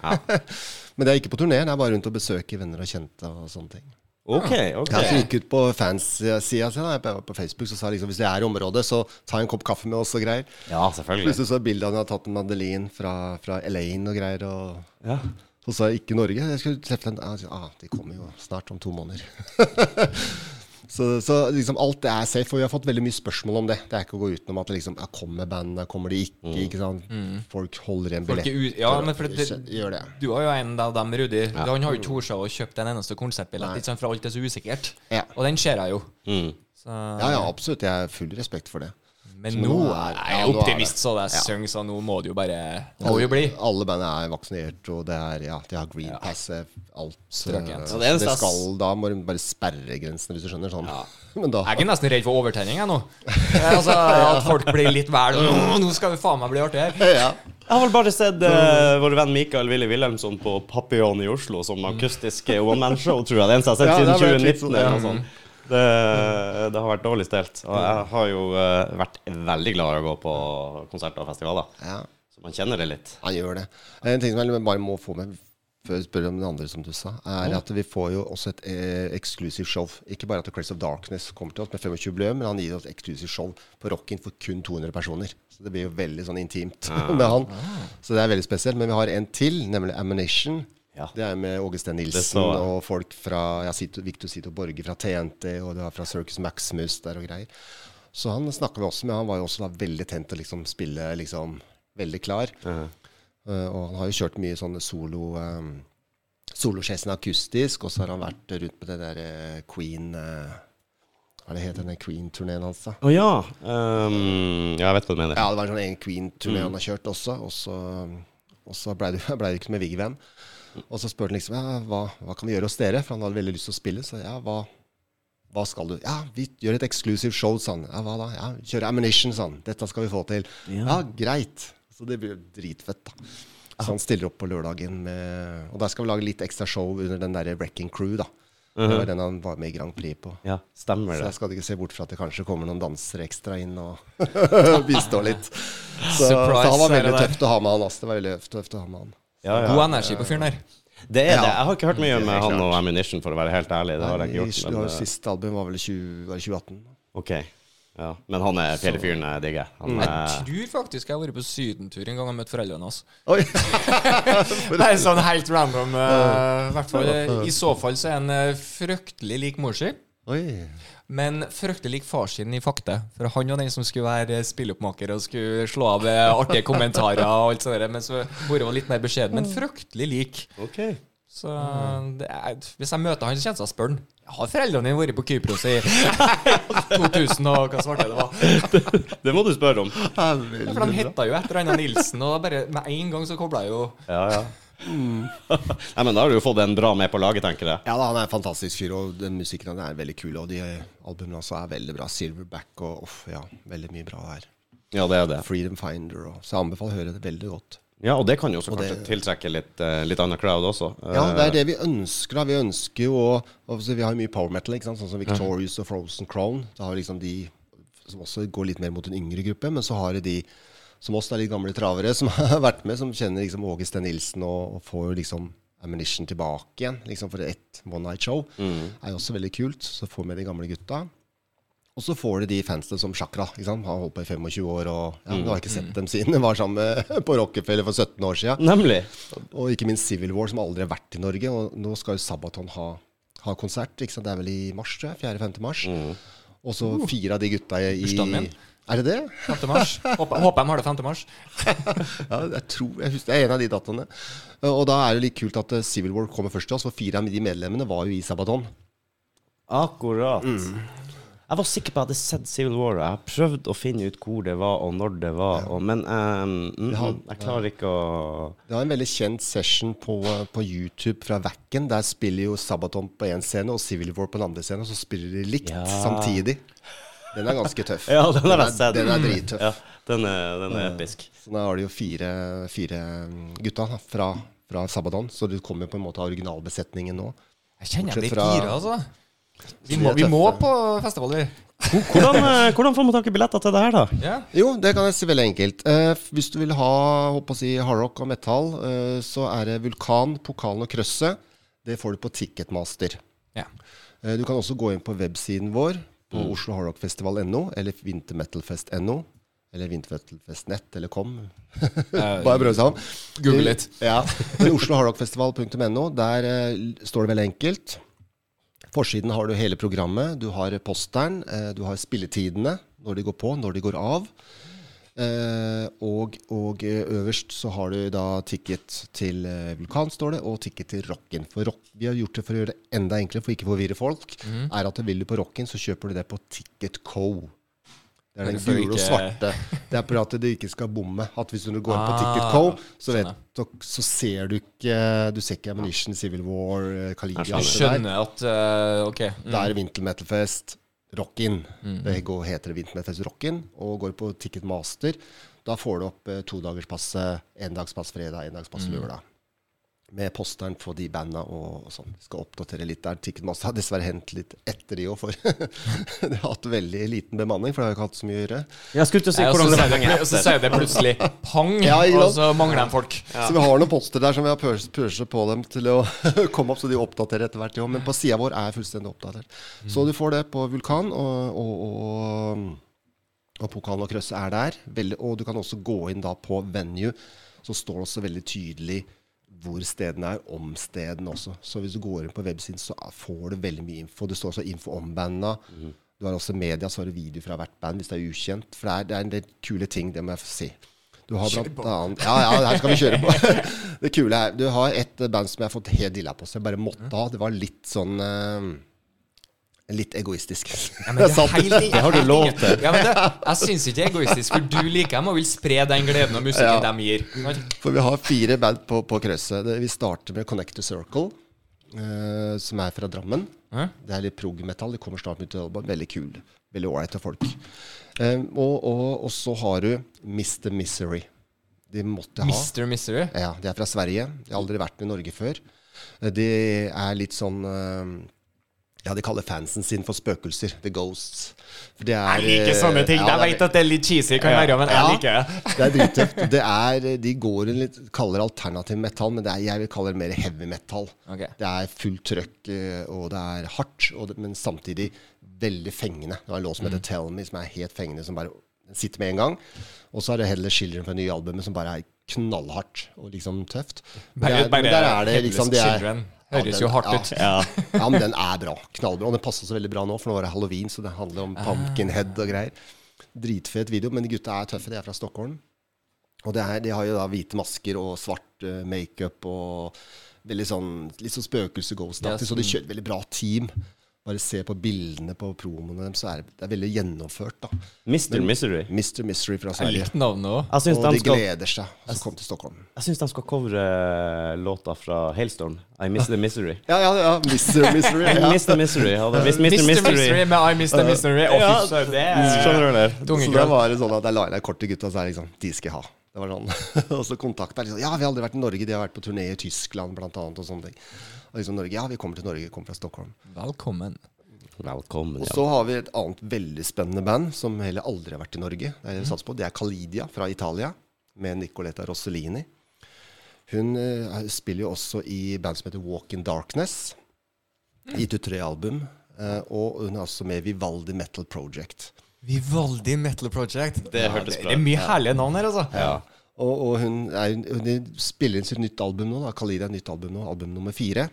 men det er ikke på turné, det er bare rundt å besøke venner og kjente og sånne ting. OK. ok Ja, så gikk ut på fanssida si på på Facebook så sa jeg liksom hvis det er i området, så ta en kopp kaffe med oss og greier. Ja, selvfølgelig. Plutselig så er bildet han har tatt en Madeleine fra, fra Elaine og greier. Og Ja. så sa jeg ikke Norge. Jeg skulle treffe den. Ah, ah, de kommer jo snart om to måneder. så, så liksom alt det er safe. Og vi har fått veldig mye spørsmål om det. Det er ikke å gå utenom at det liksom, ja, kommer bandene, kommer de ikke? ikke sant? Folk holder igjen billetter. er ja, men for det, Gjør det. du har jo en av dem, Rudi. Han har jo ikke tort å kjøpe en eneste konsertbillett, ikke sant, for alt er så usikkert. Ja. Og den ser jeg jo. Mm. Så, Ja, ja, absolutt. Jeg har full respekt for det. Men Så nå nå er jeg ja, er optimist, det. så det Ja. synger, så nå må det jo bare Må jo bli. Alle bandene er vaksinert, og det er, ja, de har green pass. eh, Alt Strøkent. eh, det det skal, Da må de bare sperre grensene, hvis du skjønner. Sånn. Men da Jeg er nesten redd for overtenning, jeg nå. Eh, Altså, At folk blir litt vel «Åh, Nå skal det faen meg bli artig her. ja. Jeg har vel bare sett uh, vår venn Mikael Willy Wilhelmsson på Papillon i Oslo som akustisk one man-show, tror jeg. Det eneste jeg har sett Ja, siden vært litt 2019. sånn, eller noe sånt. Det, det har vært dårlig stelt. Og jeg har jo eh, vært veldig glad i å gå på konserter og festivaler. ja, Så man kjenner det litt. han gjør det. En ting som jeg bare må få med før jeg spør om det andre, som du sa, er at vi får jo også et eh, eksklusivt show. Ikke bare at Craze of Darkness kommer til oss med 25-jubileum, men han gir oss et eksklusivt show på Rockin for kun 200 personer. Så det blir jo veldig sånn intimt med han. Så det er veldig spesielt. Men vi har en til, nemlig Ammunition. Ja. Det er med Åge Steen Nilsen og folk fra ja, Sito, Victor Sito Borge fra TNT, og det var fra Circus Maximus der og greier. Så han snakka vi også med. Han var jo også da veldig tent til å liksom spille liksom veldig klar. Uh -huh. uh, og han har jo kjørt mye sånne solo um, Solosjessen akustisk, og så har han vært rundt med det der eh, Queen eh, Hva det heter den Queen-turneen hans, da? Å ja. Um, ja, jeg vet hva du mener. Ja, det var en sånn egen Queen-turné Mm. han har kjørt også. Og så, ble det det ikke med Vigven. Og så spurte han liksom ja, hva, hva kan vi gjøre hos dere, for han hadde veldig lyst til å spille. Så ja, hva, hva skal du? Ja, vi gjør et exclusive show, sa han. Ja, hva da? Ja, kjøre Ammunition, sa han. Dette skal vi få til. Ja. Ja, greit. Så det blir dritfett, da. Så han stiller opp på lørdagen med Og der skal vi lage litt ekstra show under den derre Wrecking Crew, da. Det var den han var med i Grand Prix på. Ja, stemmer det. Så jeg skal ikke se bort fra at det kanskje kommer noen dansere ekstra inn og bistår litt. Så, så han var veldig tøft å ha med han. Altså. Det var veldig tøft å ha med han. Ja, ja. God energi på fyren der. Det er Ja. det. Jeg har ikke hørt mye er han og Ammunition, for å være helt ærlig. Det har jeg ikke gjort. Men, Siste album var vel i 20, var 2018. eh, ok. Ja. men han er fjellfyren jeg digger. Han Jeg er tror faktisk jeg har vært på sydentur en gang og møtt foreldrene hans. Det er sånn helt random. Uh, i hvert fall, eh, I så fall så er han eh, fryktelig lik mor si. Men fryktelig lik far sin i fakta. For han var den som skulle være spilloppmaker og skulle slå av eh, artige kommentarer. og alt sånt Men så mora var litt mer beskjeden, men fryktelig lik. Ok. Så det er, hvis jeg møter han, så kjenner jeg spør han Har foreldrene dine vært på Kypros i 2000 og hva svarte det var? Det må du spørre om. Ja, For de heta jo etter annet Nilsen, og bare med en gang så kobla jeg jo Ja, ja. Nei, men da har du jo fått en bra med på laget, tenker jeg. Ja, da, han er en fantastisk fyr, og den musikken hans er veldig kul. Og de albumene også er veldig bra. Silverback og uff, ja, veldig mye bra her. Ja, det er det. Freedom Finder og Så jeg anbefaler å høre det veldig godt. Ja, og det kan jo også Og det- kanskje tiltrekke litt, eh, litt annen crowd også. Ja, det er Eh, det vi ønsker. da Vi ønsker jo altså, Vi har jo mye power metal, ikke sant? sånn som Victorious og Frozen Crown. Da har vi liksom de som også går litt mer mot en yngre gruppe. Men så har det de som oss, det er litt gamle travere, som har vært med, som kjenner liksom Åge Steen Nilsen og, og får liksom Ammunition tilbake igjen liksom for ett one night show. Mm. er jo også veldig kult. Så får vi de gamle gutta. Og så får du de fansene som Chakra. Ikke sant? Han har holdt på i 25 år, og ja, du har ikke sett dem siden. de var sammen på Rockefeller for 17 år siden. Nemlig. Og ikke minst Civil War, som aldri har vært i Norge. Og nå skal jo Sabaton ha, ha konsert. Ikke sant? Det er vel i mars, tror jeg. 4.-5. mars. Og så fire av de gutta i Uh. Bursdagen min. Er det det? 5. mars. Håper, håper de har det 5. mars. Ja, jeg tror jeg husker, Det er en av de datoene. Og da er det litt kult at eh, Civil War kommer først til oss, for fire av de medlemmene var jo i Sabaton. Akkurat. Mm. Jeg var sikker på at jeg hadde sett Civil War. Jeg har prøvd å finne ut hvor det var, og når det var. Og, men um, mm, har, jeg klarer ikke å Det var en veldig kjent session på, på YouTube fra Wacken. Der spiller jo Sabaton på én scene og Civil War på den andre scenen, og så spiller de likt Ja. samtidig. Den er ganske tøff. Ja, den jeg sett. Den er drittøff. Ja, den er, den er episk. Så da har de jo fire, fire gutta da, fra, fra Sabaton, så du kommer på en måte av originalbesetningen nå. Jeg kjenner jeg blir gira, altså. Vi må, er vi må på festival, vi. Hvordan, eh, hvordan får man tak i billetter til det her, da? Yeah. Jo, det kan jeg si veldig enkelt. Eh, hvis du vil ha håper å si, hardrock og metal, eh, så er det Vulkan, Pokalen og Krøsset. Det får du på Ticketmaster. Yeah. Eh, du kan også gå inn på websiden vår på Oslo Hardrockfestival.no eller vintermetalfest.no. Eller vintermetalfest.nett eller kom. Bare prøve seg om. Google litt. Ja. Men OsloHardrockFestival.no, der eh, står det veldig enkelt. Forsiden har du hele programmet. Du har posteren. Eh, du har spilletidene, når de går på, når de går av. Eh, og, og eh, øverst så har du da ticket til eh, Vulkan, står det, og ticket til Rocken. For rock, vi har gjort det for å gjøre det enda enklere, for ikke å forvirre folk. Er at Vil du på Rocken, så kjøper du det på Ticket Co. Det er den gule og svarte. Det er for at du ikke skal bomme. At hvis du går inn på Ah, Ticket Co, så, vet, så, ser du ikke Du ser ikke Ammunition, Civil War, Kaligia det. Skjønner at uh, Ok. Mm. Det er Winter Metal Fest Rockin. Det går, heter rock in, Rockin, og går på Ticketmaster. Da får du opp eh, todagerspass, endagspass fredag, endagspass lørdag. Med posteren på de banda og, og sånn. Skal oppdatere litt der. Ticketmaster har dessverre hendt litt etter de òg, for de har hatt veldig liten bemanning, for det har jo ikke hatt så mye å gjøre. Jeg skulle til å si og hvordan så det var. det- og så sier det plutselig pang, Ja, og så mangler de folk. Så vi har noen poster der som vi har pushet på dem til å komme opp, så de oppdaterer etter hvert. Ja. Men på sida vår er fullstendig oppdatert. Så du får det på Vulkan, og, og, og, og Pokalen og Krøsset er der. Veldig, og du kan også gå inn da på venue, så står det også veldig tydelig hvor stedene er, om stedene også. Så hvis du går inn på websiden, så får du veldig mye info. Det står også info om banda. Du har også media, så har du video fra hvert band hvis det er ukjent. For det er, det er en del kule ting, det må jeg få si. Du har Kjør på. annet Ja, ja, her skal vi kjøre på. det kule er Du har et band som jeg har fått helt dilla på, så jeg bare måtte ha. Det var litt sånn eh, Litt egoistisk. Ja, men det, er Sant? helt, Det har du lov til. Ja, men det, jeg syns ikke det er egoistisk, for du liker dem og vil spre den gleden og musikken Ja. de gir. For vi har fire band på, på krøsset. Vi starter med Connect to Circle, uh, som er fra Drammen. Hæ? Det er litt prog-metall. Det kommer snart ut et album. Veldig kul. Veldig ålreite folk. Um, og, og, og så har du Mr. Misery. De måtte ha. Mr. Misery. Ja, De er fra Sverige. De har aldri vært i Norge før. Eh, De er litt sånn eh, Ja, de kaller fansen sin for spøkelser. The Ghosts. For det er, Jeg liker sånne ting. eh, ja, jeg vet at det er litt cheesy, kan være, men jeg Ja. liker det. det er drittøft. Det er, de går en litt, kaller alternativ metal, men det er, jeg vil kalle det mer heavy metal. Okay. Det er fullt trøkk, eh, og det er hardt, og det, men samtidig veldig fengende. Det var en låt som Mm. heter Tell Me, som er helt fengende, som bare sitter med en gang. Og så er det Heller Children fra det nye albumet, som bare er knallhardt og liksom tøft. Men Bare, det er- men der er det liksom de er, Ja, Høres den- jo hardt ja. ut. Ja. ja, men den er bra. Knallbra. Og den passer så veldig bra nå, for nå er det halloween, så det handler om pumpkinhead og greier. Dritfet video, men de gutta er tøffe. De er fra Stockholm. Og det er, de har jo da hvite masker og svart uh, makeup og veldig sånn litt sånn spøkelse-ghost-aktig, Ja, så de sånn- kjører veldig bra team. Bare se på bildene på promoene deres, så er det, det er veldig gjennomført, da. Mr. Misery. Mr. Mystery fra Sverige. Jeg likte navnet òg. Og de de skal, gleder seg som kom til Stockholm. jeg syns de skal covre låta fra Hailstorm. I Miss the Misery. Ja, ja, ja. Mr. Mystery. Ja. Mr. Misery. Hadde, hvis Mr. Mr. Misery med I Miss The Misery. Å, Ja, det er Skjønner du det? tunge Så da var det sånn at jeg la inn et kort til gutta, så er det liksom De skal jeg ha. Det var sånn. og så kontakta jeg liksom Ja, vi har aldri vært i Norge. De har vært på turné i Tyskland blant annet og sånne ting. Og liksom Norge Ja, vi kommer til Norge. Kommer fra Stockholm. Velkommen. Velkommen. Og så har vi et annet veldig spennende band som heller aldri har vært i Norge. Det er, sats på. det er Calidia fra Italia, med Nicoletta Rossellini. Hun uh, spiller jo også i band som heter Walk in Darkness. Gitt ut tre album. Uh, og hun er også med i Vivaldi Metal Project. Vivaldi Metal Project. Det hørtes det, bra det er mye herlige navn her, altså. Ja. Og, og hun, er, hun spiller inn sitt nytt album nå. da, er nytt album nå, album nummer fire.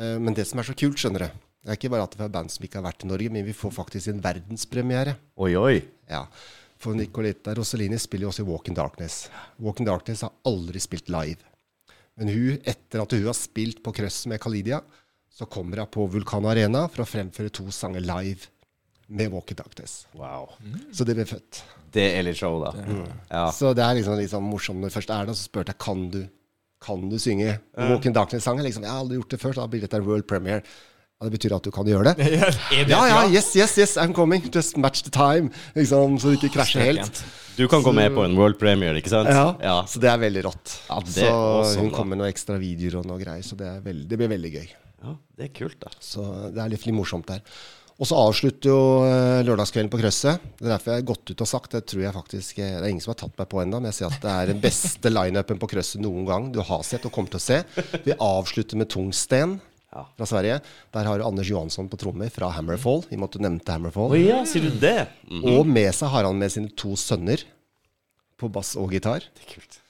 Eh, men det som er så kult, skjønner du Det er ikke bare at det er band som ikke har vært i Norge, men vi får faktisk en verdenspremiere. Oi, oi. Ja. For Nicoletta Rossellini spiller jo også i Walk in Darkness. Walk in Darkness har aldri spilt live. Men hun, etter at hun har spilt på Krøss med Khalidia, så kommer hun på Vulkan Arena for å fremføre to sanger live med Walk in Darkness. Wow. Så det ble født. Det er litt show, da. Ja. Så det er liksom sånn morsomt. Når det først er det, så spurte jeg kan du kan du synge Walk in Darkness-sangen. Liksom, jeg har aldri gjort det før, så da blir dette en world premiere. Ja, det betyr at du kan gjøre det? Ja, ja, yes, yes, yes, I'm coming. Just match the time. Liksom, så det ikke krasjer helt. Du kan gå med på en world premiere, ikke sant? Ja, Så det er veldig rått. Ja, så hun kommer med noen ekstra videoer og noe greier, så det, er veldig, det blir veldig gøy. Ja, det er kult, da. Så det er litt, litt morsomt der. Og så avslutter jo eh, lørdagskvelden på Krøsset. Det er derfor jeg har gått ut og sagt det tror jeg faktisk eh, Det er ingen som har tatt meg på ennå, men jeg sier at det er den beste lineupen på Krøsset noen gang du har sett og kommer til å se. Vi avslutter med Tungsten fra Sverige. Der har du Anders Johansson på trommer fra Hammerfall. Vi måtte nevnte Hammerfall. Oh, ja, sier du det? Mm. Og med seg har han med sine to sønner på bass og gitar. Det er kult.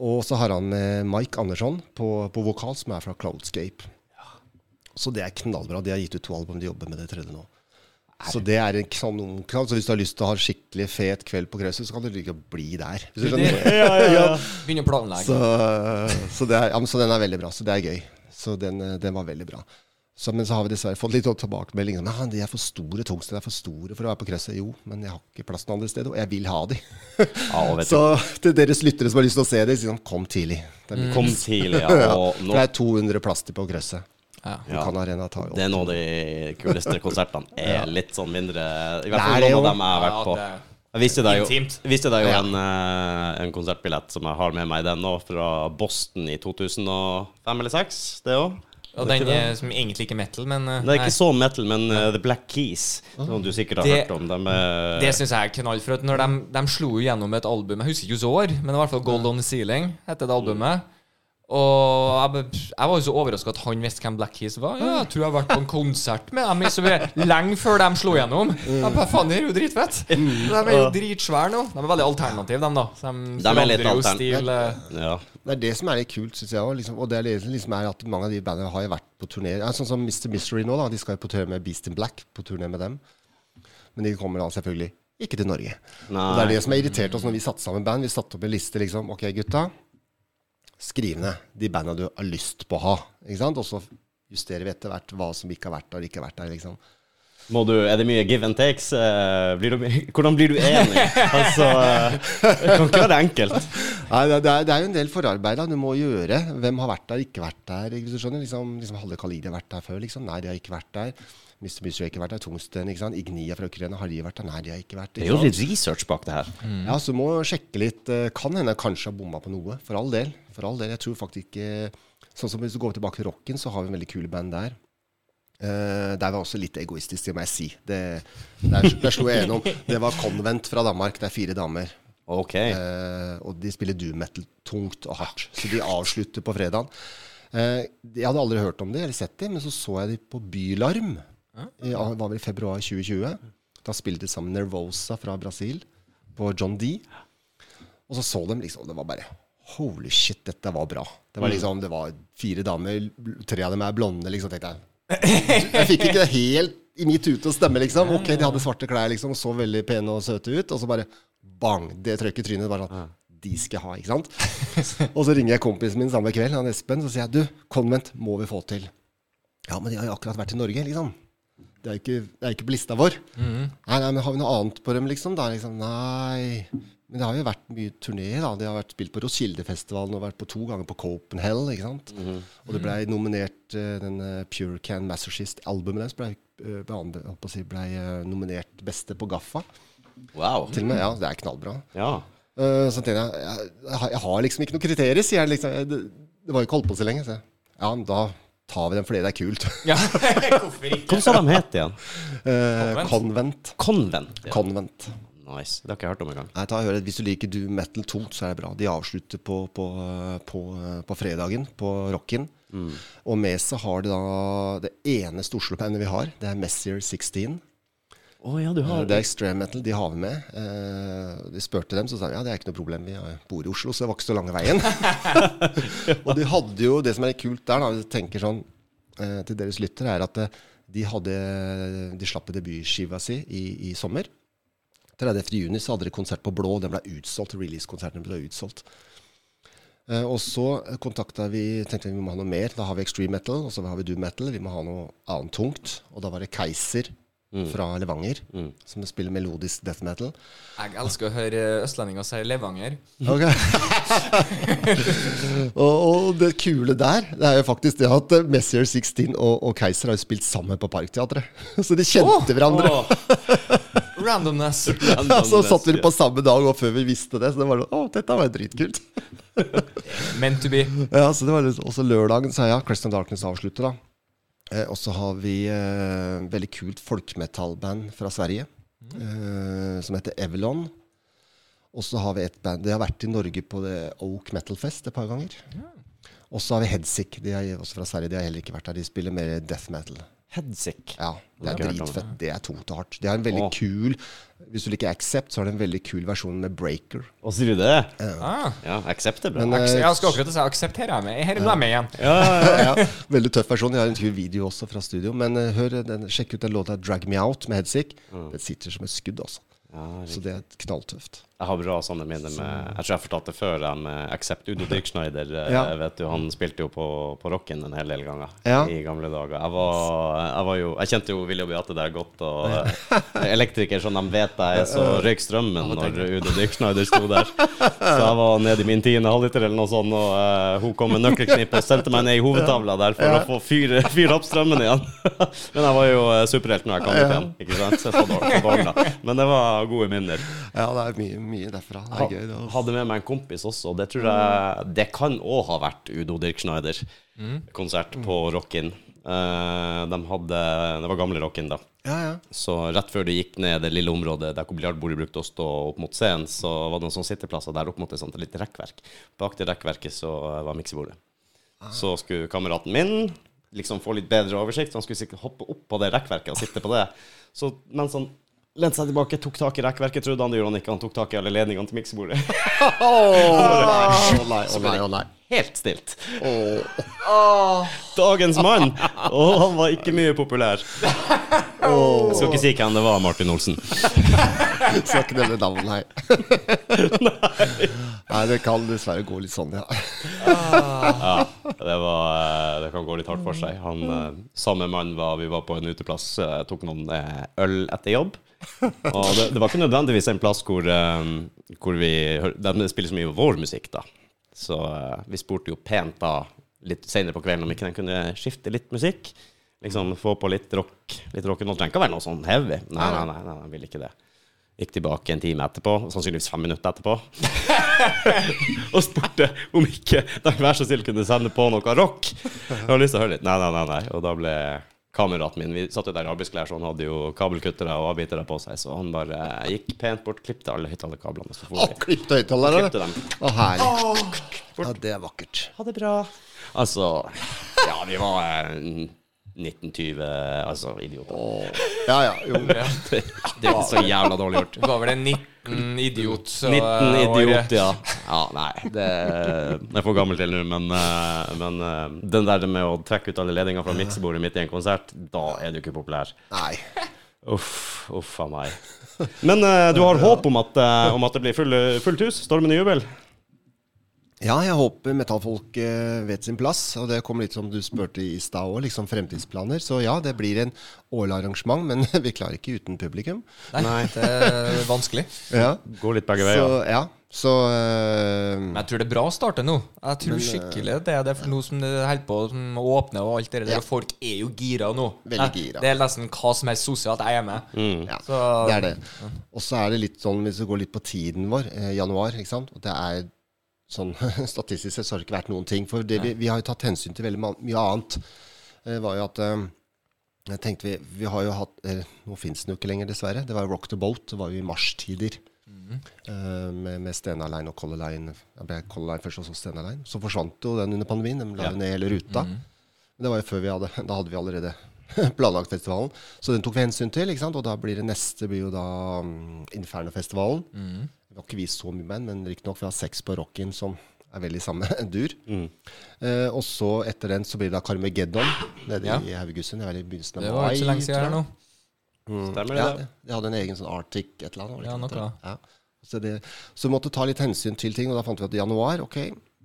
Og så har han med Mike Andersson på, på vokal, som er fra Cloudscape. Så det er knallbra. De har gitt ut to album, de jobber med det tredje nå. Så det er en kanonknall. Så hvis du har lyst til å ha en skikkelig fet kveld på Krøset, så kan du like bli der. Hvis du skjønner. Begynner å planlegge. Så, så, det er, ja, men så den er veldig bra. Så det er gøy. Så den, den var veldig bra. Så, men så har vi dessverre fått litt tilbakemelding. Sånn, «Ah, de er for store, tungsten er for store for å være på Krøset. Jo, men jeg har ikke plass noe andre steder, og jeg vil ha de. Ja, vet Så til deres lyttere som har lyst til å se det, si sånn, kom tidlig. Det er, mye- kom tidlig, ja. Og for det er 200 plass til på Krøset. Ja. Arena tar jo det er noen av de kuleste konsertene. Er litt sånn mindre I hvert fall noen av dem jeg har vært på. Jeg visste deg jo, visste deg jo Ja. en, eh, en konsertbillett som jeg har med meg den nå, fra Boston i 2005 eller 2006. Det òg. Og den er, som egentlig ikke er metal, men eh, Det er nei. ikke så metal, men uh, The Black Keys, som du sikkert har Det- hørt om. Dem, uh, Det syns jeg er knall. For at når de, de slo jo gjennom et album Jeg husker ikke hvilket år, men i hvert fall Gold On The Ceiling heter det albumet. Og jeg, jeg var jo så overraska at han visste hvem Black Keys var. Ja, jeg tror jeg har vært på en konsert med dem i så lenge før de slo gjennom. Jeg bare, Faen, de er jo dritfett. De er jo dritsvære nå. De er veldig alternative, de, da. Så de, De er litt altern- eh. Ja. Det er det som er litt kult, syns jeg òg. Liksom, og det er det som liksom er at mange av de bandene har jo vært på turné. Ja, sånn som Mr. Mystery nå, da. De skal jo på turné med Beast in Black. På turné med dem. Men de kommer da selvfølgelig ikke til Norge. Nei. Og det er det som har irritert oss når vi satte sammen band. Vi satte opp en liste liksom. Ok, gutta. Skriv ned de banda du har lyst på å ha. Ikke sant? Og så justerer vi etter hvert hva som ikke har vært der, ikke har vært der. liksom. Må du, er det mye give and takes? Eh, Blir du, hvordan blir du enig? Altså, eh, det kan ikke være enkelt. Nei, det, er, det er jo en del forarbeid du må gjøre. Hvem har vært der, ikke vært der? Ikke, liksom, liksom Halve Khalidi har vært der før, liksom. Nei, de har ikke vært der. Mr. Mystery har ikke vært der. Tungsten, ikke sant. Ignia fra Ukraina, har de vært der? Nei, de har ikke vært der. Det er jo litt research bak det her. Ja, så må sjekke litt. eh, Kan hende kanskje har bomma på noe. For all del. For all del. Jeg tror faktisk ikke Sånn som Hvis du går tilbake til rocken, så har vi en veldig kule band der. Uh, der var også litt egoistisk, det må jeg si. Det, der, der slo jeg gjennom. Det var Convent fra Danmark. Det er fire damer. Ok. Uh, og de spiller doom metal tungt og hardt. Så de avslutter på fredagen. Uh, jeg hadde aldri hørt om det eller sett dem, men så så jeg de på Bylarm. I, det var vel i februar 2020. Da spilte de sammen Nervosa fra Brasil på John D. Og så så dem liksom, det var bare Holy shit, dette var bra. Det var liksom, det var fire damer, tre av dem er blonde, liksom. tenkte jeg. Jeg fikk ikke det helt i mitt hode å stemme, liksom. Ok, de hadde svarte klær, liksom, og så veldig pene og søte ut. Og så bare bang! Det trøkket trynet. Bare sånn De skal ha, ikke sant? og så ringer jeg kompisen min samme kveld, han Espen, så sier jeg du, konvent må vi få til. Ja, men de har jo akkurat vært i Norge, liksom. Det er ikke, det er ikke på lista vår. Nei, nei, men har vi noe annet på dem, liksom? Da, liksom nei. Men det har jo vært mye turné, da. De har vært spilt på Roskildefestivalen og vært på to ganger på Copenhagen, ikke sant. Og det ble nominert uh, den uh, Pure Can Masochist-albumet deres ble, uh, å si, ble uh, nominert beste på Gaffa. Wow. Til og med, ja, det er knallbra. Ja. Uh, så tenkte jeg, jeg, jeg, har- liksom ikke noe kriterier, sier jeg. Liksom. Det, det var jo ikke holdt på så lenge. Så jeg, ja, men da tar vi den fordi det er kult. Ja, hvorfor ikke? Hva sa de het igjen? Uh, Convent. Convent. Ja. Convent. Nice. Det har ikke jeg hørt om engang. Nei, ta og hør. Hvis du liker doom metal tungt, så er det bra. De avslutter på, på, på, på fredagen, på rocken. Og med seg har de da det eneste Oslo-bandet vi har. Det er Messier 16. Oh, ja, du har Det er extreme metal. De har med. Eh, de spurte dem, så sa de ja, det er ikke noe problem. Vi bor i Oslo, så det var ikke så lange veien. og de hadde jo Det som er kult der, da, du tenker sånn eh, til deres lyttere, er at eh, de hadde De slapp debutskiva si i, i sommer. 30. juni så hadde de konsert på Blå. Den ble utsolgt. Release-konserten ble utsolgt. Eh, og så kontakta vi tenkte vi vi må ha noe mer. Da har vi extreme metal, og så har vi doom metal. Vi må ha noe annet tungt. Og da var det Keiser fra Levanger som spiller melodisk death metal. Jeg elsker å høre østlendinger si Levanger. Ok. og, og det kule der, det er jo faktisk det at eh, Messier 16 og, og Keiser har jo spilt sammen på Parkteatret. Så de kjente hverandre. Randomness. så satt vi på samme dag, og før vi visste det, så det var sånn Å, dette var jo dritkult. Meant to be. Ja, så det var litt, også lørdagen, så ja, Crest of Darkness avslutter da. Eh, og så har vi eh, veldig kult folkemetallband fra Sverige, eh, som heter Evelon. Og så har vi et band, det har vært i Norge på det Oak Metal Fest et par ganger. Og så har vi Headsick, de er også fra Sverige, de har heller ikke vært der, de spiller mer death metal. Headsick. Ja, det er dritfett, det er tungt og hardt. Det er en veldig Åh. kul, hvis du liker Accept, så har det en veldig kul versjon med Breaker. Å, sier du det? Ah, Ja, accept er bra. Men, eh, jeg skal akkurat si Accept her er meg. Her er jeg med igjen. ja, ja, ja. ja, veldig tøff versjon. Jeg har en kul video også fra studio. Men uh, hør, den, sjekk ut den låta 'Drag Me Out' med Headsick. Den sitter som et skudd, altså. Ja, Så det er knalltøft. Jeg har bra sånne minner med Jeg tror jeg fortalte det før, jeg med Accept Udo Dirk Schneider. eh, Ja. Vet du, han spilte jo på, på Rocken en hel del ganger Ja. i gamle dager. Jeg var, jeg var jo Jeg kjente jo Willy og Beate der godt, og eh, elektriker som de vet jeg er, så røyk strømmen når Udo Dirk Schneider sto der. Så jeg var nede i min tiende halvliter eller noe sånt, og uh, hun kom med nøkkelknipp og sendte meg ned i hovedtavla der for å få fyre, fyr opp strømmen igjen. Men jeg var jo superhelt når jeg kom ut igjen, ikke sant? Så jeg så dårlig, så dårlig, Men det var gode minner. Ja, det er mye, mye derfra. Det er gøy. Det, altså. hadde med meg en kompis også. Det tror jeg Det kan òg ha vært Udo Dirk Schneider-konsert på Rockin. Eh, de hadde Det var gamle Rockin, da. Ja, ja. Så rett før du gikk ned det lille området der biljardbordet brukte å stå opp mot scenen, så var det noen sånne sitteplasser der opp mot et sånt lite rekkverk. Bak det rekkverket så var miksebordet. Så skulle kameraten min liksom få litt bedre oversikt. så Han skulle sikkert hoppe opp på det rekkverket og sitte på det. Så mens han lente seg tilbake, tok tak i rekkverket, trodde han det gjorde han ikke. Han tok tak i alle ledningene til miksebordet. Å nei, å nei, å nei. Helt stilt. Dagens mann! Og han var ikke mye populær. Jeg skal ikke si hvem det var, Martin Olsen. Skal ikke nevne navn, nei. nei, det kan dessverre gå litt sånn, ja. Ja, det, var, eh, det kan gå litt hardt for seg. Han, eh, samme mann var Vi var på en uteplass, eh, tok noen øl etter jobb. Og det, det var ikke nødvendigvis en plass hvor, eh, hvor vi De spiller så mye vår musikk, da. Så uh, vi spurte jo pent da litt senere på kvelden om ikke den kunne skifte litt musikk. Liksom få på litt rock. Litt rock rock'n'roll. Trenger ikke å være noe sånn heavy. Nei, nei, nei, nei, jeg ville ikke det. Gikk tilbake en time etterpå, sannsynligvis fem minutter etterpå, og spurte om ikke de vær så snill kunne sende på noe rock. Jeg har lyst til å høre litt. Nei, nei, nei. nei. Og da ble kameraten min Vi satt jo der i arbeidsklær, så han hadde jo kabelkuttere og avbitere på seg, så han bare gikk pent bort, klippte alle høyttalerkablene, Å, klippet høyttalerne. Å, herlig. Ja, det er vakkert. Ha det bra. Altså Ja, vi var eh, 1920 Altså, idioter. Å, ja, ja, jo. Det, det er så jævla dårlig gjort. Det var vel en 19 idiot. så, 19 eh, idiot, ja. Ja, nei, det er for gammel til nå, men, eh, men eh, den der med å trekke ut alle ledninger fra miksebordet midt i en konsert, da er du ikke populær. Nei. Uff, uff a meg. Men du har håp om at, om at det blir full, fullt hus? Stormende jubel? Ja, jeg håper metallfolk eh, vet sin plass. Og det kommer litt som du spurte i stad òg, liksom fremtidsplaner. Så ja, det blir en årlig arrangement, men vi klarer ikke uten publikum. Nei, det er vanskelig. Ja, Går litt begge så, veier. ja. så øh, Men jeg tror det er bra å starte nå. Jeg tror skikkelig det er det for noe som det holder på som å åpne og alt det der. Ja. Og folk er jo gira nå. Veldig gira. Det er nesten hva som helst sosialt jeg er med. ja, Så det er det. Og så er det litt sånn, hvis vi går litt på tiden vår, eh, januar, ikke sant. Og det er sånn Statistisk sett så har det ikke vært noen ting. For det vi, vi har jo tatt hensyn til veldig mye annet. Det var jo at eh, jeg tenkte vi, vi har jo hatt eh, Nå fins den jo ikke lenger, dessverre. Det var jo Rock the Boat. Det var jo i marstider. Eh, med, med Stena Line og Color Line. Jeg ble Color Line først, og så Stena Line. Så forsvant jo den under pandemien. De la Ja. ned hele ruta. Men det var jo før vi hadde Da hadde vi allerede planlagt festivalen. Så den tok vi hensyn til. ikke sant? Og da blir det neste blir jo da um, Infernofestivalen. Vi har ikke vist så mye band, men riktignok vi har seks på Rockin som er veldig samme dur. Eh, og så etter den så blir det da Carmageddon nede Ja. i Haugesund. Det var i begynnelsen av det var ikke så lenge siden her nå. Stemmer det? Ja, det? de hadde en egen sånn Arctic et eller annet. var Ja, nok, noe. det? Ja. Så, det, så vi måtte ta litt hensyn til ting, og da fant vi at i januar, ok,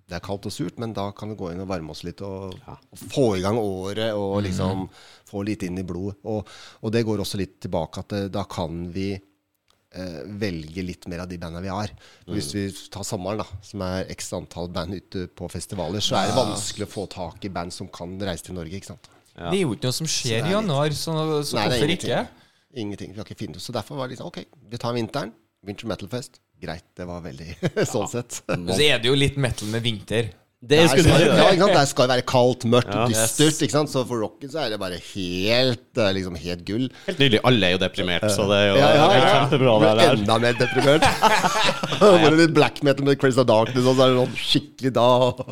det er kaldt og surt, men da kan vi gå inn og varme oss litt og, og få i gang året og liksom få litt inn i blodet. Og, og det går også litt tilbake at det, da kan vi eh, velge litt mer av de bandene vi har. Hvis vi tar sommeren, da, som er x antall band ute på festivaler, så er det vanskelig å få tak i band som kan reise til Norge, ikke sant. Det er jo ikke noe som skjer i januar, så, så Nei, hvorfor ingenting. ikke? Ingenting. Vi har ikke funnet ut. Så derfor var det liksom OK, vi tar vinteren. Winter Metal Fest. Greit. Det var veldig sånn sett. Men så er det jo litt metal med vinter. Det Der skal, ja, ikke sant? Der skal det være kaldt, mørkt, Ja. dystert. Ikke sant? Så for rocken så er det bare helt, det er liksom helt gull. Helt nydelig. Alle er jo deprimert, så det er jo Ja, ja, ja. kjempebra. Du Det er enda mer deprimert. Bare litt black metal med Crazy Darkness, og så er det sånn skikkelig da.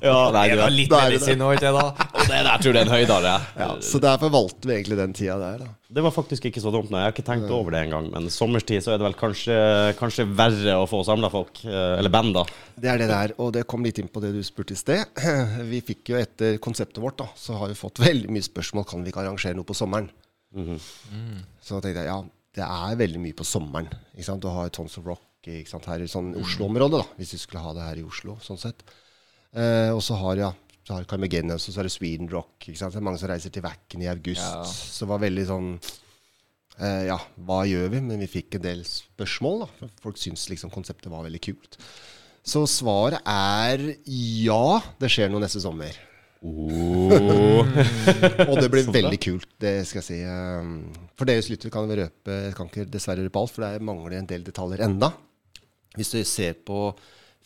Ja, nei, Det er litt medisin òg, ikke det? da? Og det der tror jeg er en høydare. Ja, så derfor valgte vi egentlig den tida der, da. Det var faktisk ikke så dumt. Nei. Jeg har ikke tenkt over det engang. Men sommerstid så er det vel kanskje, kanskje verre å få samla folk. eh, Eller band, da. Det er det der, og det kom litt inn på det du spurte i sted. Vi fikk jo etter konseptet vårt, da, så har vi fått veldig mye spørsmål kan vi ikke arrangere noe på sommeren. Så da tenkte jeg ja, det er veldig mye på sommeren. Ikke sant? Du har Tons of Rock ikke sant? her i sånn Oslo-området, da, hvis vi skulle ha det her i Oslo. sånn sett. Eh, og så har ja, så har Carmageddon, så er det Sweden Rock. Ikke sant? Det er mange som reiser til Wacken i august. Ja. Så det var veldig sånn eh, Ja, hva gjør vi? Men vi fikk en del spørsmål. da. Folk syntes liksom konseptet var veldig kult. Så svaret er ja, det skjer noe neste sommer. Og det blir veldig kult, det skal jeg si. Um, For deres lyttere kan vi røpe Jeg kan ikke dessverre røpe alt, for det mangler en del detaljer enda. Hvis du ser på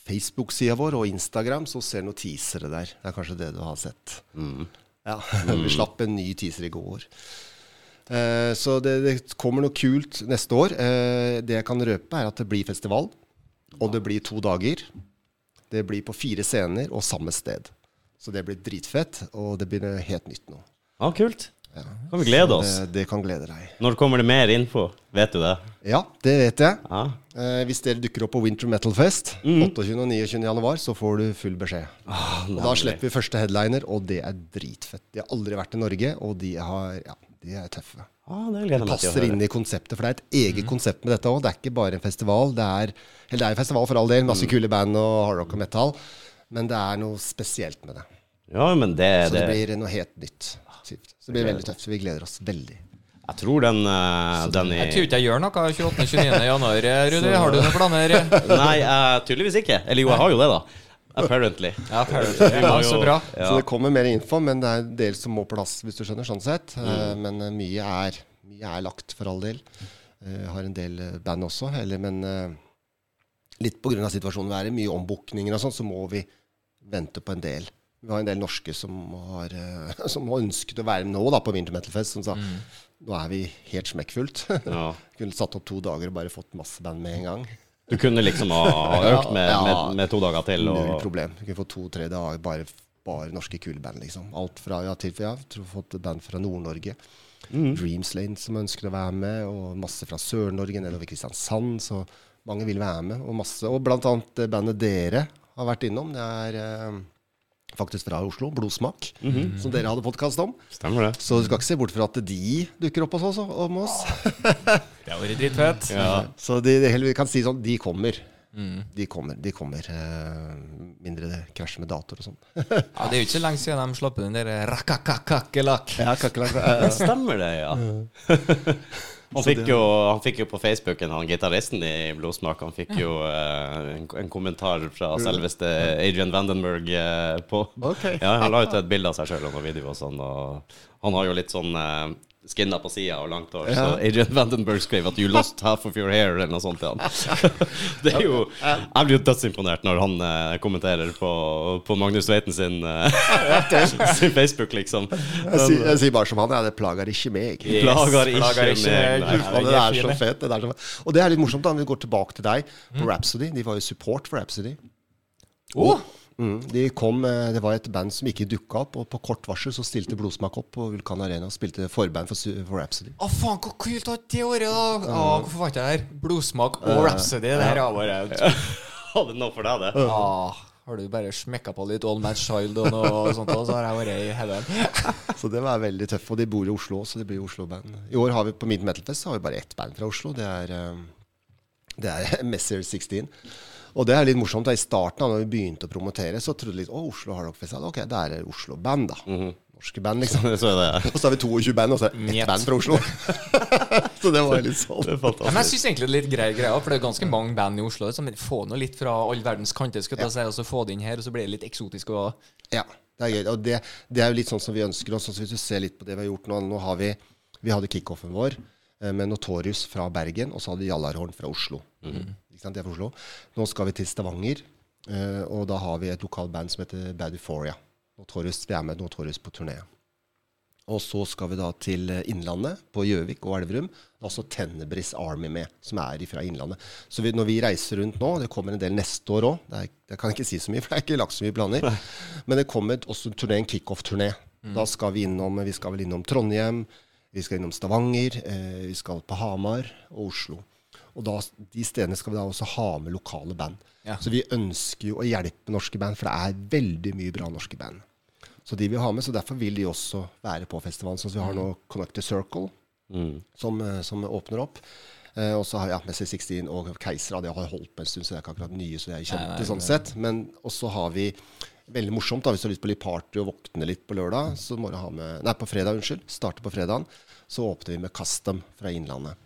Facebook-sida vår og Instagram, så ser du noen teasere der. Det er kanskje det du har sett. Ja, Vi slapp en ny teaser i går. Eh, så det, det kommer noe kult neste år. Eh, det jeg kan røpe, er at det blir festival. Og det blir to dager. Det blir på fire scener og samme sted. Så det blir dritfett, og det blir helt nytt nå. Ja, kult. Kan vi glede oss? Det, det kan glede deg. Når kommer det mer info? Vet du det? Ja, det vet jeg. Ja. Eh, hvis dere dukker opp på Winter Metal Fest Mm. 28. og 29. januar, så får du full beskjed. Ah, og da slipper vi første headliner, og det er dritfett. De har aldri vært i Norge, og de, har, ja, de er tøffe. Ah, det å Passer inn i konseptet, for det er et eget konsept med dette òg. Det er ikke bare en festival. Det er, eller det er en festival for all del, masse kule band og hardrock og metal, men det er noe spesielt med det. Ja, men det, Så det det blir noe helt nytt. Så det blir veldig tøft. Så vi gleder oss veldig. Jeg tror den, eh, den er Jeg tror ikke jeg gjør noe 28.-29. januar, eh, Rudi. Har du noen planer? Nei, uh, tydeligvis ikke. Eller jo, jeg har jo det, da. Apparently. Ja, apparently. Ja, jo- så bra. Ja. Så det kommer mer info, men det er en del som må plass, hvis du skjønner, sånn sett. Mm. Men mye er, mye er lagt, for all del. Jeg har en del band også, eller, men litt av situasjonen vi er i, mye ombookninger og sånn, så må vi vente på en del. Vi har en del norske som har, eh, som har ønsket å være med nå da, på Winter Metal Fest, som sa nå er vi helt smekkfullt. Ja. Kunne satt opp to dager og bare fått masse band med en gang. Du kunne liksom ha økt med, Ja. med, med to dager til. Null Og, problem. Vi kunne fått to-tre dager bare, bare norske kule band, liksom. Alt fra ja, til ja, jeg har fått band fra Nord-Norge. Dreamslane som ønsker å være med, og masse fra Sør-Norge, nedover Kristiansand. Så mange vil være med. Og, masse, og blant annet eh, bandet dere har vært innom. Det er eh, faktisk fra Oslo, Blodsmak, som dere hadde podkast om. stemmer det? Så du skal ikke se bort fra at de dukker opp hos oss. Om oss. Det har vært dritfett. Ja. Så de, de, vi kan si sånn, de kommer. De kommer. de kommer eh, Mindre det krasjer med datoer og sånn. Ja, det er jo ikke lenge siden de slapp den der rakakakakelak. Ja, kakerlakk. Ja, stemmer det, ja. Han fikk, jo, han fikk jo på Facebooken, han gitaristen i Blodsmak, han fikk jo uh, en, en kommentar fra selveste Adrian Vandenberg uh, på okay. Ja, han la ut et bilde av seg sjøl og noen videoer og sånn, og han har jo litt sånn eh, skinna på sida og langt hår, så Adrian Vandenberg skrev at 'you lost half of your hair', eller noe sånt til han. Det er jo Jeg blir jo dødsimponert når han eh, kommenterer på, på Magnus Tveiten sin, eh, sin Facebook, liksom. Jeg, sier, jeg sier bare som han, ja, det plager ikke meg. Yes, Plager ikke plager ikke meg, meg. nei. Det er så fett. Det er så fett. Og det er litt morsomt, da. Vi går tilbake til deg på Rhapsody. De var jo support for Rhapsody. Oh, Mm. De kom, eh, det var et band som ikke dukka opp, og på kort varsel så stilte Blodsmak opp på Vulkan Arena og spilte forband for, for Rhapsody. Å, faen, hvor kult at det året, da! Å, hvorfor var ikke jeg der? Blodsmak og Rhapsody. Det her har vært Hadde noe for deg, det? ah, Har du bare smekka på litt Old Man's Child og noe sånt, og så har jeg vært i heaven. Så det var veldig tøft. Og de bor i Oslo så det blir Oslo-band. I år har vi på Mid Metal Fest så har vi bare ett band fra Oslo. Det er, eh, det er Messier 16. Og det er litt morsomt. da I starten, da når vi begynte å promotere, så trodde vi litt å, Oslo Hard Rock Festival. Ok, det er Oslo-band, da. Norske band, liksom. Så er det Og så har vi 22 band, og så er det ett band fra Oslo. så det var litt sånn. Det er Ja, men jeg syns egentlig det er litt grei greia, for det er ganske mange band i Oslo. Så få noe litt fra all verdens kanter, skal jeg si, og så få det inn her, og så blir det litt eksotisk. Og, Ja, det er gøy. Og det, det er jo litt sånn som vi ønsker oss. Altså hvis du ser litt på det vi har gjort nå Nå har vi Vi hadde kickoffen vår eh, med Notorious fra Bergen, og så hadde vi Jallarhorn fra Oslo. Ikke De er fra Oslo. Nå skal vi til Stavanger, eh, og da har vi et lokalt band som heter Bad Euphoria. Notorious, vi er med Notorious på turné. Og så skal vi da til eh, Innlandet, på Gjøvik og Elverum. Det er også Tenebris Army med, som er fra Innlandet. Så vi, når vi reiser rundt nå, det kommer en del neste år òg, det, det kan jeg ikke si så mye, for det er ikke lagt så mye planer. Men det kommer også turné, en kickoff-turné. Da skal vi innom vi skal vel innom Trondheim, vi skal innom Stavanger, eh, vi skal på Hamar og Oslo. Og da, de stedene skal vi da også ha med lokale band. Ja. Så vi ønsker jo å hjelpe norske band, for det er veldig mye bra norske band. Så de vil ha med, så derfor vil de også være på festivalen. Så vi har nå Connect the Circle, som, eh, som åpner opp. Eh, og så har ja, Messi 16 og Keiser. De har holdt på en stund, så det er ikke akkurat nye. så de er kjente nei, sånn sett. Men også har vi Veldig morsomt da, hvis du har lyst på litt party og våkne litt på lørdag. Så må du ha med Nei, på fredag, unnskyld. Starte på fredagen. Så åpner vi med Custom fra Innlandet.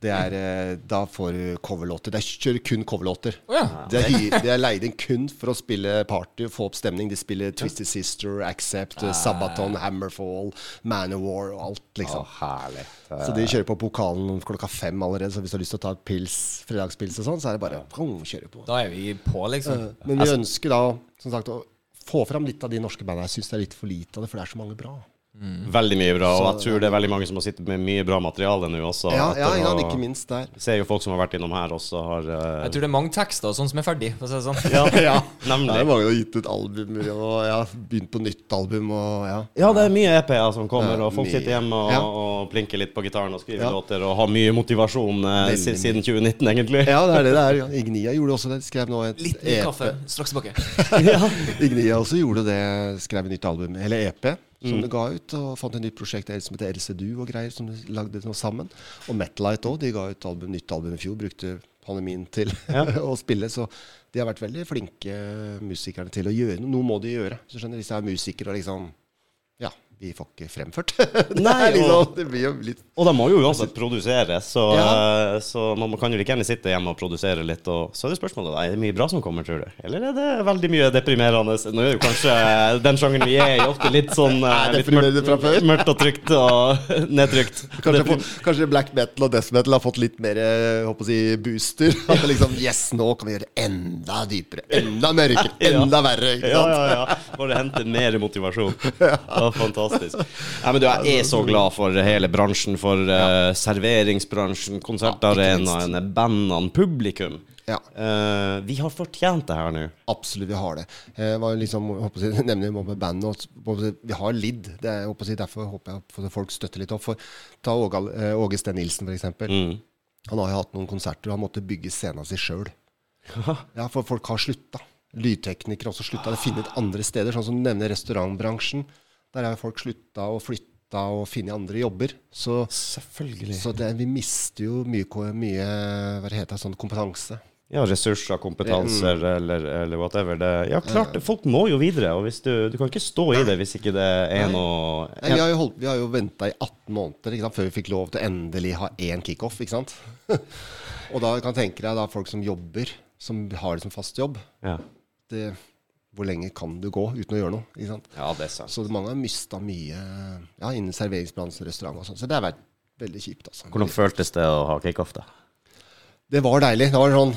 Det er, eh, da får du coverlåter. De kjører kun coverlåter. Oh, ja. De er, de er leid inn kun for å spille party og få opp stemning. De spiller Twisted Sister, Accept, Sabaton, Hammerfall, Manowar og alt, liksom. herlig. Så de kjører på pokalen klokka fem allerede. Så hvis du har lyst til å ta et pils, fredagspils og sånn, så er det bare å kjøre på. Da er vi på, liksom. Men vi ønsker da, som sagt, å få fram litt av de norske bandene. Jeg syns det er litt for lite av det, for det er så mange bra. Veldig mye bra, og jeg tror det er veldig mange som har sittet med mye bra materiale nå også. Ja, ja, ja, ikke minst der. Ser jo folk som har vært innom her også, har uh... Jeg tror det er mange tekster sånn som er ferdig. For å si det sånn. Ja, Ja, nemlig. det er mange som har gitt ut albumer og ja, begynt på nytt album og ja. Ja, det er mye EP-er som kommer, og folk mye. sitter hjemme og, Ja. og plinker litt på gitaren og skriver Ja. låter og har mye motivasjon eh, siden 2019, egentlig. Ja, det er det det er. Ja. Ignia gjorde også det. Skrev nå et Litt ny EP. kaffe. Straks tilbake. Ignia også gjorde det. Skrev et nytt album, eller EP, som Mm. du ga ut. Og fant et nytt prosjekt som heter LCDU og greier, som du lagde noe sammen. Og Metlight òg. De ga ut album, nytt album i fjor. Brukte pandemien til å spille. Så de har vært veldig flinke musikerne til å gjøre noe. Noe må de gjøre. Så skjønner Hvis jeg er musiker og liksom Ja, vi får ikke fremført. det, Nei, er liksom, og- det blir jo litt Og de må jo uansett produsere, så, Ja. eh, så man kan jo like gjerne sitte hjemme og produsere litt. Og så er det spørsmålet er det mye bra som kommer, tror du? Eller er det veldig mye deprimerende? Nå er jo kanskje den sjangeren vi er i, ofte litt sånn eh, litt deprimerende fra før? mørkt, mørkt og trygt og nedtrykt. Kanskje, på, kanskje black metal og death metal har fått litt mer eh, håper å si, booster. At det liksom Yes, nå kan vi gjøre det enda dypere, enda mørkere, Ja. enda verre. Ikke Ja, sant? ja, ja. Bare hente mer motivasjon. Ja, fantastisk. Ja, men du, jeg er så glad for hele bransjen, for uh, serveringsbransjen, konsertarenaene, bandene, publikum. Ja. Uh, vi har fortjent det her nå. Absolutt, vi har det. Jeg var liksom, håper jeg, nevner med bandet, Vi har lidd. Det er, håper jeg, derfor håper jeg folk støtter litt opp. For, ta Åge, Sten Åge Nilsen, f.eks. Mm. Han har jo hatt noen konserter, og han måtte bygge scenen sin sjøl. Ja, for folk har slutta. Lydteknikere har også slutta. Det finner andre steder, sånn som du nevner restaurantbransjen. Der har folk slutta og flytta og funnet andre jobber. Så, Selvfølgelig. så det, vi mister jo mye, mye hva det heter, sånn kompetanse. Ja, ressurser, kompetanser eller, eller whatever. Det, ja, klart, folk må jo videre. Og hvis du, du kan ikke stå i det hvis ikke det er noe Nei, vi har jo, holdt- vi har jo venta i 18 måneder ikke sant, før vi fikk lov til å endelig ha én kickoff. ikke sant? og da kan tenke deg da folk som jobber, som har det som fast jobb. Ja. Det, hvor lenge kan du gå uten å gjøre noe? ikke sant? ja, det er sant. Så mange har mista mye ja, innen serveringsbransjen, restaurant og sånn. Så det har vært veldig kjipt. altså. Hvordan føltes det å ha kickoff, da? Det var deilig. Det var sånn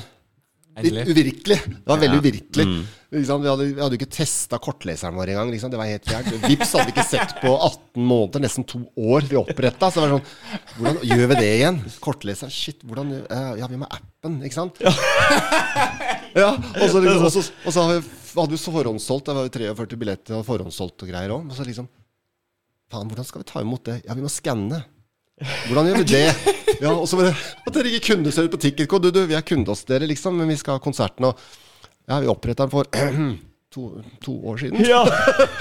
litt uvirkelig. Det var veldig Ja. uvirkelig. Mm. Liksom. Vi, hadde, vi hadde jo ikke testa kortleseren vår engang. Liksom. Det var helt fjernt. Vips hadde vi ikke sett på 18 måneder, nesten to år vi oppretta. Så det var sånn Hvordan gjør vi det igjen? Kortleseren, shit, hvordan eh, Ja, vi må ha appen, ikke sant? Ja, og så, liksom, og så, og så har vi- hadde så forhåndssolgt. Det var jo 43 billetter og forhåndssolgt og greier òg. Og så liksom Faen, hvordan skal vi ta imot det? Ja, vi må skanne. Hvordan gjør vi det? Ja, og så bare At dere ikke kunne se ut på Ticketco. Du, du, vi er kunde hos dere, liksom, men vi skal ha konserten og Ja, vi oppretta den for to, to år siden. Ja!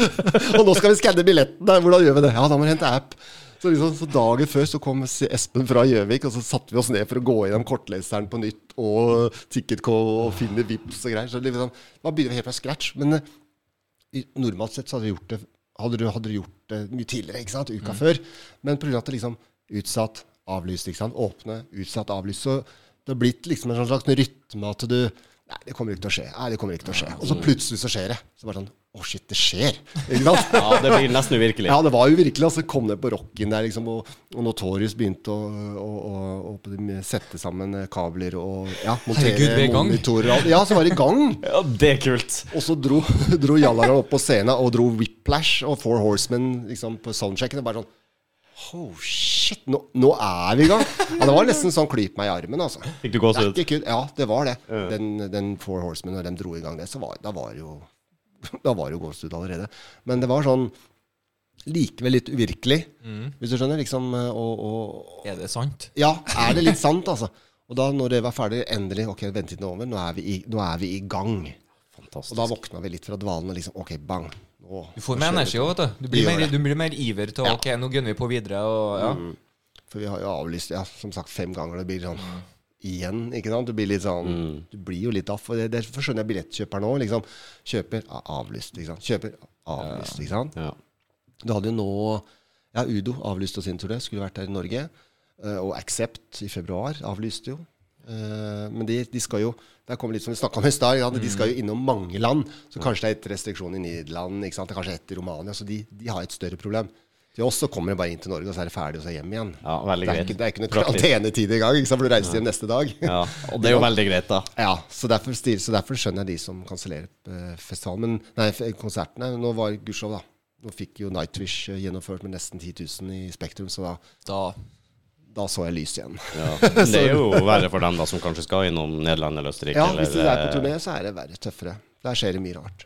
Og nå skal vi skanne billettene. Hvordan gjør vi det? Ja, da må vi hente app. Så, liksom, så dagen før så kom Espen fra Gjøvik, og så satte vi oss ned for å gå gjennom kortleseren på nytt og Ticketcall og finne Vips og greier. Så liksom, da begynner vi helt fra scratch. Men i- normalt sett så hadde vi gjort det hadde du, hadde du gjort det mye tidligere, ikke sant? Uka før. Men pga. at det liksom utsatt, avlyst, ikke sant? Åpne, utsatt, avlyst. Så det har blitt liksom en sånn slags rytme at du Nei, det kommer ikke til å skje. Nei, det kommer ikke til å skje. Og så plutselig så skjer det. Så bare sånn Å, shit, det skjer. Ikke sant? ja, det blir nesten uvirkelig. Ja, det var uvirkelig, og Altså, kom ned på rocken der, liksom, og, og Notorious begynte å, å, å, å sette sammen eh, kabler og ja, montere Herregud, vi er i gang. monitorer. og. Ja, så var det i gang. Ja, det er kult. Og så dro, dro Jallara opp på scenen og dro Whiplash og Four Horsemen liksom, på soundchecken. Og bare sånn Oh, shit, nå, nå er vi i gang! Ja, det var nesten sånn klyp meg i armen, altså. Fikk du Det er gåsehud? Ja, det var det. Den, den Four Horsemen, når de dro i gang det, så var, da var det jo Da var det jo gåsehud allerede. Men det var sånn likevel litt uvirkelig, hvis du skjønner. Liksom, og, og Er det sant? Ja, er det litt sant, altså? Og da når det var ferdig, endelig Ok, ventetiden er over. Nå er vi i, er vi i gang. Fantastisk. Og da våkna vi litt fra dvalen og liksom Ok, bang. Nå, Du får med mer energi òg, vet du. Du blir, mer, du blir mer iver til ja. Ok, nå gunner vi på videre. Og, ja. For vi har jo avlyst ja, som sagt fem ganger. Det blir sånn igjen. ikke sant? Du blir litt sånn Du blir jo litt daff. Og det, derfor skjønner jeg billettkjøperen òg. Liksom. Kjøper avlyst. ikke sant? Kjøper avlyst. ikke sant? Ja. Du hadde jo nå Ja, Udo avlyste sin tur, det. Skulle vært her i Norge. Eh, og Accept i februar avlyste jo. Eh, men de, de skal jo Der kommer litt som vi om i stad. Ja, de skal jo innom mange land. Så kanskje det er et restriksjon i Nederland, ikke sant? Det er kanskje et i Romania. Så de, de har et større problem. Til oss så kommer de bare inn til Norge, og så er det ferdig, og så hjem igjen. Ja, veldig det, er greit. ikke, det er ikke noe karantenetid engang, for du reiser hjem neste dag. Ja, og det er jo veldig greit, da. Ja, så derfor, så derfor skjønner jeg de som kansellerer eh, festivalen. Men nei, konsertene Nå var gudskjelov, da. Nå fikk jo Nightwish eh, gjennomført med nesten 10 000 i Spektrum, så da, Da da så jeg lys igjen. Ja. Det er jo verre for dem da som kanskje skal innom Nederland eller Østerrike. Ja, eller, hvis de er på eh, turné, så er det verre, tøffere. Der skjer det mye rart.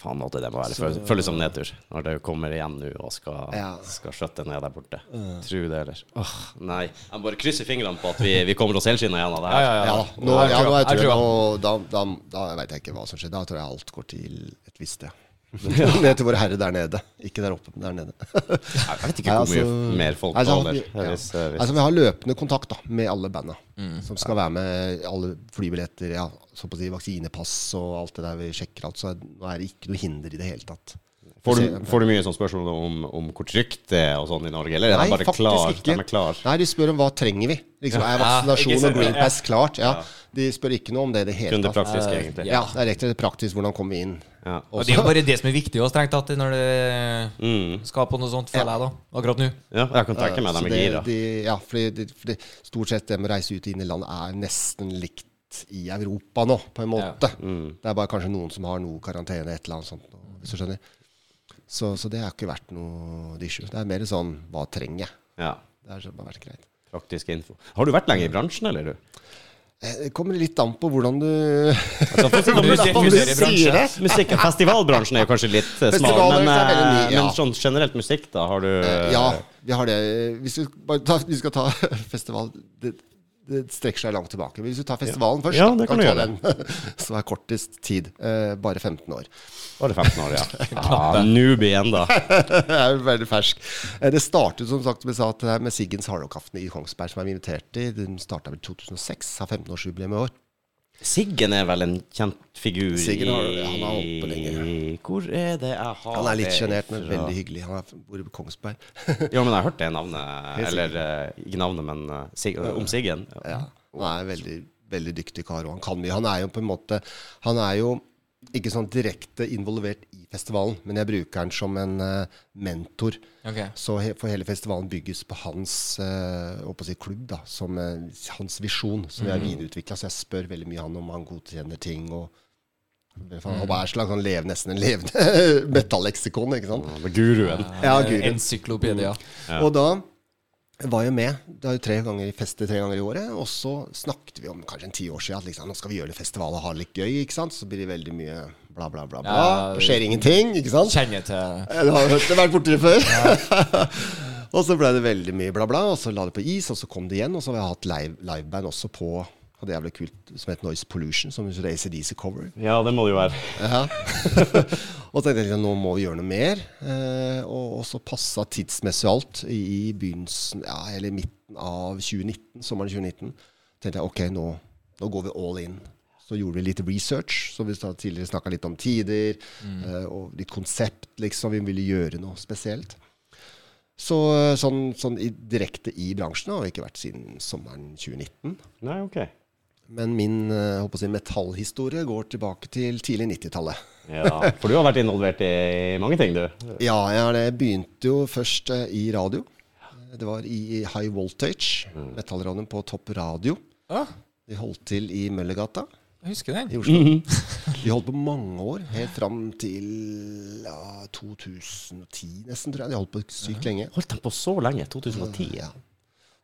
Faen måtte det må være Så- føles, som nedtur når det kommer igjen nå og skal, Ja. skal skjøtte ned der borte. Tro det, eller? Åh, nei. Jeg bare krysser fingrene på at vi, vi kommer oss helskinna igjen av det her. Ja, ja, Ja, ja. nå, Jeg tror- jeg nå, da, da, da veit jeg ikke hva som skjer. Da tror jeg alt går til et visst sted. Ned til vår Herre der nede. Ikke der oppe, men der nede. Jeg vet ikke hvor mye altså- mer folk Altså, taler. ja. Hvis, eh, hvis, Altså, vi har løpende kontakt da, med alle banda Mm. som skal være med. Alle flybilletter, ja, så på å si, vaksinepass og alt det der. Vi sjekker alt, så nå er det ikke noe hinder i det hele tatt. får, du, får du mye sånn spørsmål om, om hvor trygt det er og sånn i Norge, eller er Nei, de bare klar? ikke. De er klar? Nei, de spør om hva trenger vi. Liksom, er Ja, vaksinasjon ja, og green ja. pass klart? Ja. De spør ikke noe om det i det hele Kun det praktiske, egentlig. Ja, det er rett og slett praktisk. Hvordan kommer vi inn? Ja. Og det er jo bare det som er viktig også, strengt tatt når det Mm. skal på noe sånt, føler jeg da, akkurat nå. ja, jeg kan tenke meg Så med det- gira. de- ja, fordi, de, fordi stort sett det med å reise ut inn i land er nesten likt i Europa nå, på en måte. Mm. Det er bare kanskje noen som har noe karantene, et eller annet sånt, hvis du skjønner. Så, så det har ikke vært noe issue. Det er mer sånn hva trenger jeg? Ja. Det har bare vært greit. Praktisk info. Har du vært lenge i bransjen, eller du? Eh, Det kommer litt an på hvordan du Altså, det Festivalbransjen er jo kanskje litt eh, smal, men, eh, ja. men sånn generelt musikk, da? Har du Ja, vi har det. Hvis vi, ta, vi skal ta festival det, det strekker seg langt tilbake. Hvis du tar festivalen først, Ja, da, det kan du ta den. som er kortest tid. Eh, bare 15 år. Bare 15 år, ja. ja Newbie ennå. Er veldig fersk. Eh, Det startet som sagt vi det med Siggens Hardrock-aften i Kongsberg, som jeg var invitert i. Den starta vel 2006, har 15-årsjubileum i år. Siggen er vel en kjent figur Siggen har- han har oppe på lenge. Hvor er det jeg har Han er litt sjenert, men veldig hyggelig. Han er- bor i Kongsberg. Ja, men jeg har hørt det navnet. Eller eh, ikke navnet, men eh, Sig om Siggen. Ja. Han er en veldig, veldig dyktig kar, og han kan mye. Han er jo på en måte Han er jo ikke sånn direkte involvert i festivalen, men jeg bruker han som en eh, mentor. Ok. Så he, for hele festivalen bygges på hans uh, å si klubb, da, som eh, hans visjon, som vi har videreutvikla. Så jeg spør veldig mye han om han godkjenner ting. og for Han er slags han lever nesten en levende metalleksikon, ikke sant? Ja, Guruen. Ja, guruen. Encyklopedia. Ja. Og da var jeg med. Det er jo tre ganger i feste tre ganger i året. Og så snakket vi om kanskje en ti år siden at liksom, nå skal vi gjøre det festivalet og ha det litt gøy. ikke sant? Så blir det veldig mye bla, bla, bla. bla. Ja, det skjer ingenting, ikke sant? Kjenner til Du har hørt det, vært borti det før. og så ble det veldig mye bla, bla. Og så la det på is, og så kom det igjen. Og så har vi hatt live, liveband også på og det er jævlig kult, som heter Noise Pollution, som er ACDC cover. Ja, det må det jo være. Ja. og så tenkte jeg at nå må vi gjøre noe mer. Eh, og, og så passa tidsmessig alt i, i begynnelsen, ja, eller midten av 2019, sommeren 2019. tenkte jeg ok, nå, nå går vi all in. Så gjorde vi litt research, som vi tidligere snakka litt om tider. eh, og litt konsept, liksom. Vi ville gjøre noe spesielt. Så sånn, sånn i, direkte i bransjen har vi ikke vært siden sommeren 2019. Nei, ok. Men min eh, håper å si, metallhistorie går tilbake til tidlig 90-tallet. Ja, For du har vært involvert i mange ting, du. Ja, jeg det begynte jo først eh, i radio. Det var i High Voltage, metallradioen på Topp Radio. Ah. Vi holdt til i Møllergata jeg husker den. i Oslo. Vi holdt på mange år, helt fram til ja, 2010 nesten, tror jeg. De holdt på sykt lenge. Holdt de på så lenge? 2010? Ja.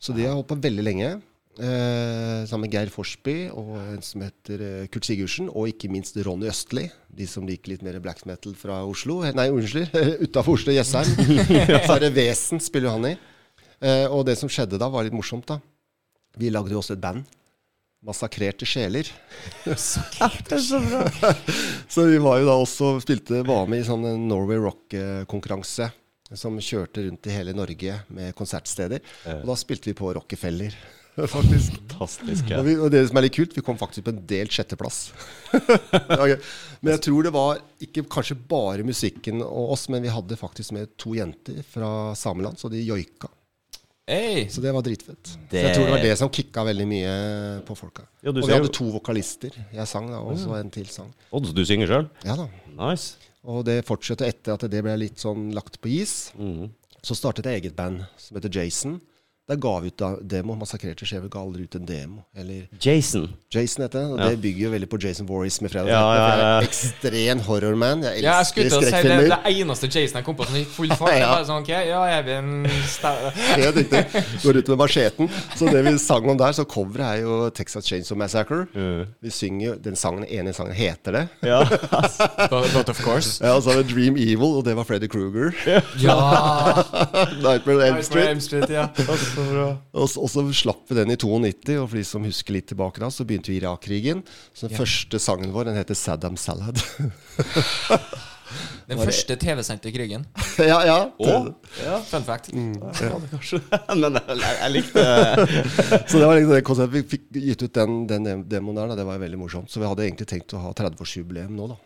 Så de har holdt på veldig lenge. Eh, sammen med Geir Forsby og en som heter eh, Kurt Sigurdsen, og ikke minst Ronny Østli. De som liker litt mer black metal fra Oslo. Nei, unnskyld, utafor Oslo, Jessheim. Så er det Vesen spiller han i. Eh, og det som skjedde da, var litt morsomt, da. Vi lagde jo også et band. Massakrerte sjeler. Så vi var jo da også spilte, var med i sånn en Norway Rock-konkurranse. Som kjørte rundt i hele Norge med konsertsteder. Og da spilte vi på Rockefeller, faktisk. Fantastisk. Ja. Og, vi, og det som er litt kult, vi kom faktisk på en delt sjetteplass. okay. men jeg tror det var ikke kanskje bare musikken og oss, men vi hadde faktisk med to jenter fra sameland, så de joika. Hey. Så det var dritfett. Så jeg tror det var det som kicka veldig mye på folka. Ja, og vi hadde to vokalister. Jeg sang da, og så en til sang. Og du synger sjøl? Ja da. Nice. Og det fortsatte etter at det ble litt sånn lagt på is. Mm. Så startet jeg eget band som heter Jason. Der ga vi ut da demo. Massakrerte skjever ga aldri ut en demo. Eller Jason. Jason heter det. Og Ja. det bygger jo veldig på Jason Voorhees med Fredag Ja, ja, ja. Jeg er ekstrem horrorman. Jeg Ja, jeg elsker skulle til å si det, det eneste Jason jeg kom på sånn i full fart. Ja. Bare sånn, ok, ja, jeg vi en sta- Helt riktig. Går ut med macheten. Så det vi sang om der, så coveret er jo Texas Chainsaw Massacre. Vi synger jo Den sangen, ene sangen heter det. Ja. But, of course. Ja, og så har vi Dream Evil, og det var Freddy Kruger. Ja! Nightmare on Elm Nightmare Street. Elm Street, ja. Og, og så slapp vi den i 92, og for de som husker litt tilbake da, så begynte vi Irak-krigen. Så den første sangen vår, den heter Saddam Salad. Den første TV-sendte krigen. ja, ja. Og, ja. Fun fact. Men jeg, jeg likte Så det var liksom det konseptet. Vi fikk gitt ut den, den demoen der, da. det var veldig morsomt. Så vi hadde egentlig tenkt å ha 30-årsjubileum nå, da.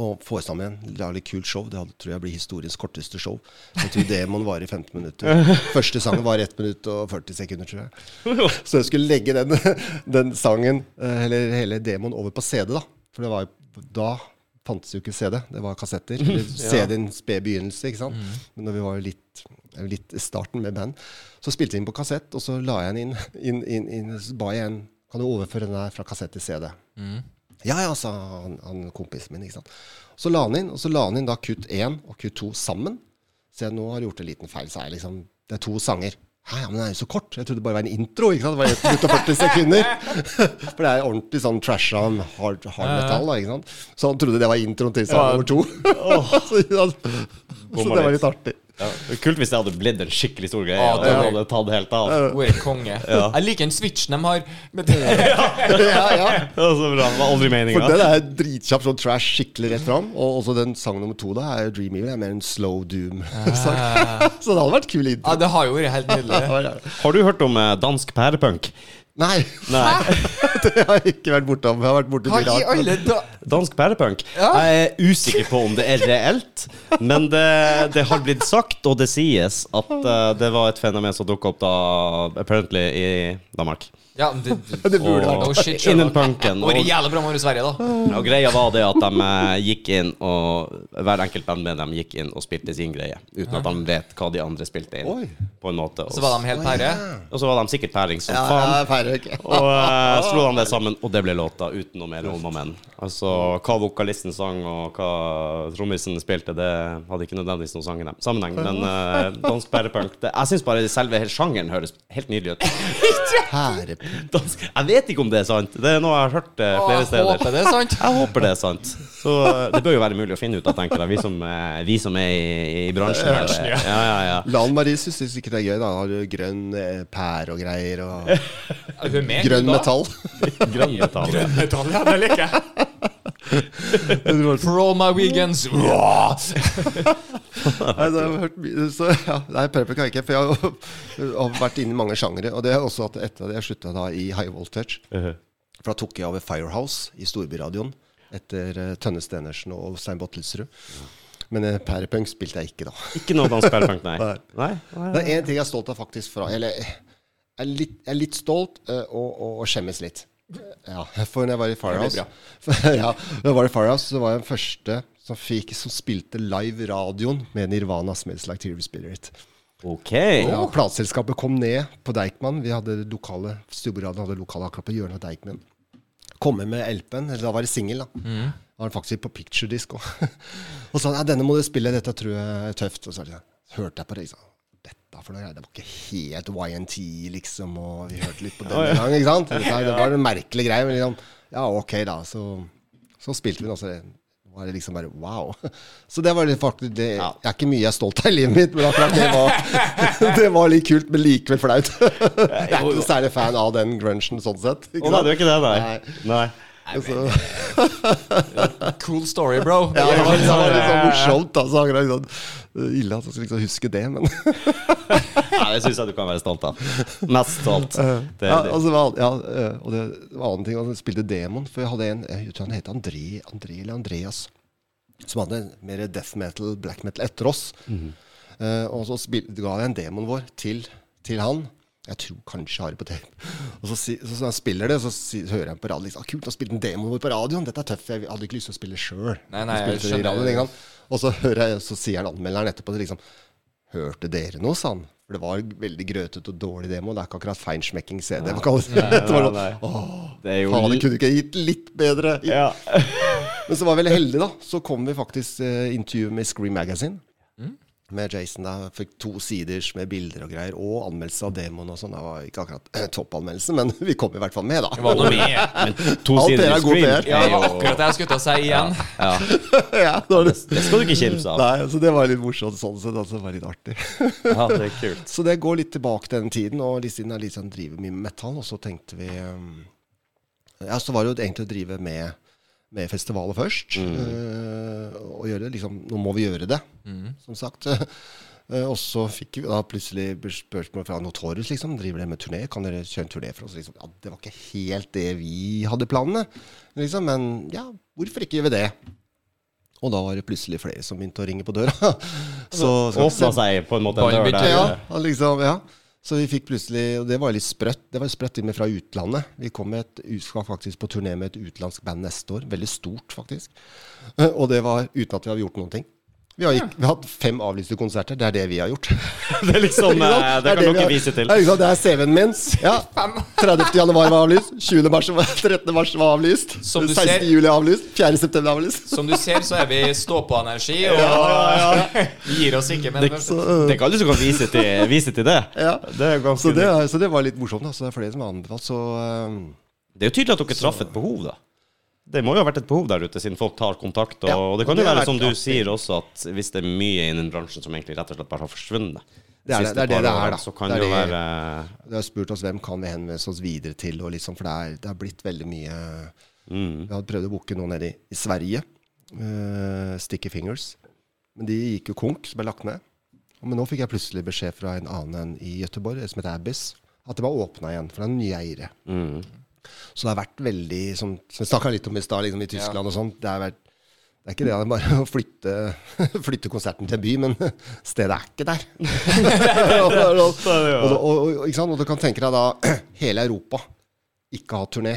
Og få sammen en lage litt kult show. Det hadde, tror jeg blir historiens korteste show. Jeg tror det må vare i 15 minutter. Første sangen var 1 minutt og 40 sekunder, tror jeg. Så jeg skulle legge den, den sangen, eh, eller hele demoen, over på CD, da. For det var da fantes jo ikke CD, det var kassetter. CD-en sped begynnelse, ikke sant. Men når vi var litt, litt i starten med band, så spilte vi inn på kassett, og så la jeg den inn, inn, inn, inn ba jeg en Kan du overføre den her fra kassett til CD? Ja, ja, sa han, han kompisen min. ikke sant? Så la han inn, og så la han inn da kutt 1 og kutt 2 sammen. Jeg nå har gjort en liten feil, sa jeg liksom. Det er to sanger. Hæ, ja, men den er jo så kort. Jeg trodde det bare var en intro. ikke sant? Det var 1 minutt og 40 sekunder. For det er ordentlig sånn trasha hard, hard metal. da, ikke sant? Så han trodde det var introen til sang Ja. nummer to. så, så det var litt artig. ja. Kult hvis det hadde blitt en skikkelig stor greie. Ja, det det hadde tatt helt av. Vært konge. Jeg liker den switchen de har. Med det, ja, ja. var så bra. Det var aldri meninga. den er dritkjapp, sånn trash, skikkelig rett fram. Og også den sang nummer to da er Dream Evil. Det er mer en slow doom-sang. så det hadde vært kul ja, det har jo vært helt nydelig. Ja, ja. Har du hørt om eh, dansk pærepunk? Nei, Nei. det har jeg ikke vært bortom. Jeg har vært borti mye rart. alle da... Dansk pærepunk? Ja. Jeg er usikker på om det er reelt, men det, det har blitt sagt, og det sies, at uh, det var et fenomen som dukka opp da apparently i Danmark. Ja, det, Det burde vært Oh, shit. Innen punken. Det var Og, jævlig bra med Sverige, da. og greia var det at de eh, gikk inn og Hver enkelt band med dem gikk inn og spilte sin greie, uten at de vet hva de andre spilte inn. Oi. På en måte. Og, Så var de helt pære. og så var de sikkert pæring som Ja, faen. ja, feirer ikke. Og uh, slo de det sammen, og det ble låta uten noe mer om og men. Altså, hva vokalisten sang og hva trommisen spilte, det hadde ikke nødvendigvis noen sangen- sammenheng. Men uh, dansk pærepunk Jeg syns bare selve hele sjangeren høres helt nydelig ut. Pærepunk. Dansk, jeg vet ikke om det er sant. Det er noe jeg har hørt uh, flere flere jeg steder. håper det er sant. Jeg håper det er sant. Så uh, det bør jo være mulig å finne ut av, tenker jeg. Vi som, uh, vi som er i, i bransjen. det- ja, ja, ja. Lan Marie syns ikke det er gøy. da Har du grønn eh, pære og greier. Og Er hun med? grønn da? metall. Grønn metall. Grønn metall, ja, det liker jeg. For all my weekends! Nei, det har hørt mye så, ja, Nei, Purple kan jeg ikke. For jeg har, har vært inne i mange sjangere. Og det er også at etter at jeg slutta da i High Voltage Uh-huh. For da tok jeg over Firehouse i Storbyradioen etter uh, Tønne Stenersen og Stein Bottelsrud. Men uh, pærepunk spilte jeg ikke da. Ikke noe dansk pærepunk, nei. Nei. nei. nei. Det er én ting jeg er stolt av faktisk fra Eller jeg er litt, jeg er litt stolt uh, og, og, og skjemmes litt. Ja, for når jeg var i Firehouse Ja, jeg var i Firehouse, så var jeg den første som, fikk, som spilte live radioen med Nirvana Smells Like Teen Spirit. Ok. Ja, Plateselskapet kom ned på Deichman. Vi hadde lokale Stubberadioen hadde lokale akkurat på hjørnet av Deichman. Komme med LP-en, eller da var det singel, da. Da var det faktisk på picturedisk òg. og sa ja, denne må du spille, dette tror jeg er tøft. Og så, hørte jeg på det. Liksom. Dette for noe greier. Det var ikke helt YNT, liksom. Og vi hørte litt på den en gang, ikke sant. Det var en merkelig greie. Men liksom, ja, ok, da. Så, så spilte vi den også. Var det liksom bare wow. Så det var litt faktisk det, Ja. Jeg er ikke mye jeg er stolt av i livet mitt, men akkurat det var, det var litt kult, men likevel flaut. Jeg er ikke noe særlig fan av den grunchen sånn sett. Å nei, du er ikke det, nei? Nei. nei. Så, Cool story, bro. ja, det var, det var litt sånn morsomt. Da, så akkurat sånn, ille at jeg skulle liksom huske det, men Nei, det syns jeg du kan være stolt av. Mest stolt. Det, ja, altså, det var- ja, øh, Og det var annen ting, han spilte demon. For jeg hadde en jeg tror han het André, André eller Andreas, som hadde mer death metal, black metal etter oss. Eh, og så spil, ga jeg en demon vår til, til han. Jeg tror kanskje jeg har det på tape. Og så, så, så jeg spiller det, så, så hører jeg på radioen liksom, ah, Kult, da spilte en demoen vår på radioen. Dette er tøft. Jeg hadde ikke lyst til å spille sjøl. Nei, nei. Og så hører jeg, så sier han anmelderen etterpå liksom Hørte dere noe, sa han. For det var veldig grøtete og dårlig demo. Det er ikke akkurat feinschmecking CD. Nei, Nei, nei. Åh, Det er jo faen, det kunne ikke gitt litt bedre. Ja. Men så var jeg veldig heldig, da. Så kom vi faktisk eh, intervjuet med Scream Magazine. Med Jason da Fikk to siders med bilder og greier, og anmeldelse av demoen og sånn. Det var ikke akkurat toppanmeldelse, men vi kom i hvert fall med, da. Det var noe med. Men to Alt sider er god PR. Ja, det var akkurat det jeg skulle til å si igjen. ja, ja, det det. Det skal du ikke kimse av. Nei, så det var litt morsomt sånn sett. Altså, det var litt artig. Ja, det er kult. Så det går litt tilbake til den tiden, og Lisin er litt sånn driver mye med metal, og så tenkte vi um, Ja, så var det jo egentlig å drive med, med festivaler først. eh, og gjøre det liksom Nå må vi gjøre det, som sagt. Uh, og så fikk vi da plutselig spørsmål fra Notorious, liksom. Driver dere med turné? Kan dere kjøre en turné for oss? Liksom, ja, det var ikke helt det vi hadde planene, liksom. Men ja, hvorfor ikke gjør vi det? Og da var det plutselig flere som begynte å ringe på døra. så, Åpna seg på en måte en dør der. ja, liksom, ja. Så vi fikk plutselig Og det var litt sprøtt. Det var sprøtt inn fra utlandet. Vi kom et, skal faktisk på turné med et utenlandsk band neste år. Veldig stort, faktisk. Og det var uten at vi hadde gjort noen ting. Vi har, ikke, vi har hatt fem avlyste konserter. Det er det vi har gjort. Det er liksom det, eh, Det er kan dere vise til. Ja. Det er CV-en min. Ja. 30. januar var avlyst. 20. mars var 13. mars var avlyst. 16. ser- juli avlyst. 4. september avlyst. Som du ser, så er vi stå-på-energi, og vi gir oss ikke. Men Det, det er ikke alle som kan vise til, vise til det. Ja. Det er Så det, så det var litt morsomt. Da. Så det er flere som har anbefalt. Så eh, Det er jo tydelig at dere traff et behov, da. Det må jo ha vært et behov der ute, siden folk tar kontakt. Og, Ja, og det kan jo det være, som du sier også, at hvis det er mye innen bransjen som egentlig rett og slett bare har forsvunnet Det er det- det er det det er, da. Så kan Det det er jo det- være Det har spurt oss hvem kan vi henvende oss videre til, og liksom, for det er, det er blitt veldig mye mm, Vi hadde prøvd å booke noen nede i, i Sverige. uh, Sticky Fingers. Men de gikk jo konk, som ble lagt ned. Men nå fikk jeg plutselig beskjed fra en annen enn i Gøteborg, som heter Abyss, at det var åpna igjen, for det er nye eiere. mm. Så det har vært veldig Som, som vi snakka litt om i stad, liksom, i Tyskland og sånn. Det, det er ikke det, bare å flytte, flytte konserten til en by, men stedet er ikke der. og, og, og, og, og, ikke og du kan tenke deg da hele Europa ikke ha turné,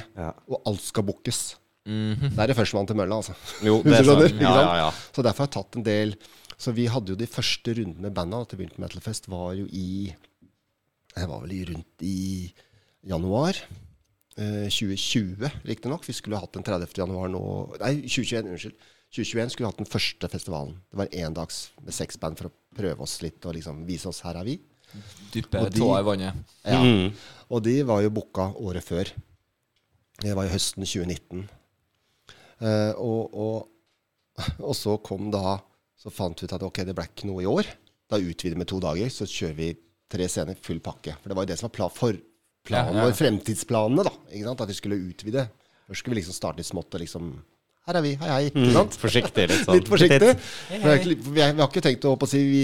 og alt skal bookes. Det er det førstemann til mølla, altså. Jo, det er ikke Ja, ja, ja. Så derfor har jeg tatt en del Så vi hadde jo de første rundene med banda til Winter Metal Fest var jo i Det var vel i rundt i januar. Eh, 2020, riktignok. Vi skulle hatt den 30. januar nå Nei, 2021, unnskyld. 2021 skulle vi hatt den første festivalen. Det var endags med seks band for å prøve oss litt og liksom vise oss her er vi. Dyppe Og tåa i vannet. Ja. Mm. Og de var jo booka året før. Det var jo høsten 2019. Eh, og, og, og så kom da Så fant vi ut at ok, det ble ikke noe i år. Da utvider vi med to dager, så kjører vi tre scener, full pakke. For det var jo det som var for, planen vår, fremtidsplanene, da. Ikke sant? At vi skulle utvide. Først skulle vi liksom starte litt smått og liksom Her er vi, hei, hei. Ikke sant? Forsiktig, litt sånn. Litt forsiktig. Hei. er Vi, vi har ikke tenkt å å si vi,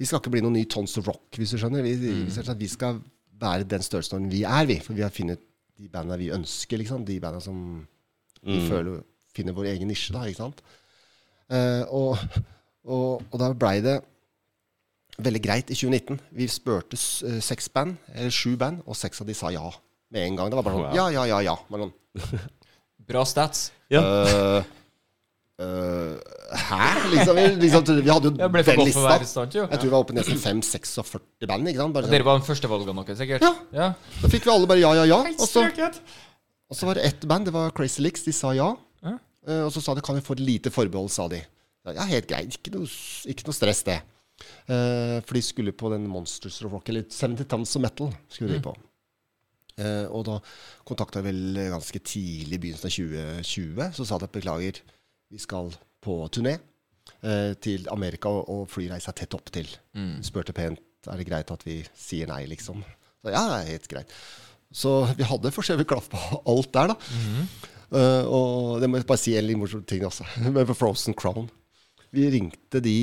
vi skal ikke bli noen ny Tons of Rock, hvis du skjønner. Vi, mm. vi, vi skal være den størrelsen vi er, vi. For vi har funnet de bandene vi ønsker, liksom. De bandene som vi føler finner vår egen nisje, da. Ikke sant? Uh, og, og, og da blei det veldig greit i 2019. Vi spurte eh, seks band, eller sju band, og seks av de sa ja med en gang. Det var bare sånn ja, ja, ja, ja. Bare sånn, Bra stats. Ja. Uh, uh, hæ? Liksom, vi, liksom, vi hadde jo den lista. sant, jo. Jeg tror vi var oppe i nesten 5-46 band. Ikke sant? Bare Dere sånn. var førstevalgene deres, sikkert? Ja. ja. Da fikk vi alle bare ja, ja, ja. Og så, og så var det ett band, det var Crazy Licks. De sa ja. Eh, og så sa de kan vi få et lite forbehold, sa de. Ja, helt greit. Ikke noe, ikke noe stress, det. Eh, for de skulle på den Monsters of Rock, eller 70 Tons of Metal. skulle de på. Eh, og da kontakta jeg vel ganske tidlig i begynnelsen av 2020. Så sa de at beklager, vi skal på turné eh, til Amerika, og, og flyreise tett opp til. Mm. Spurte pent er det greit at vi sier nei, liksom. Så ja, helt greit. Så vi hadde forskjellig klaff på alt der, da. Eh, og det må jeg bare si en litt morsom ting også. Med på Frozen Crown. Vi ringte de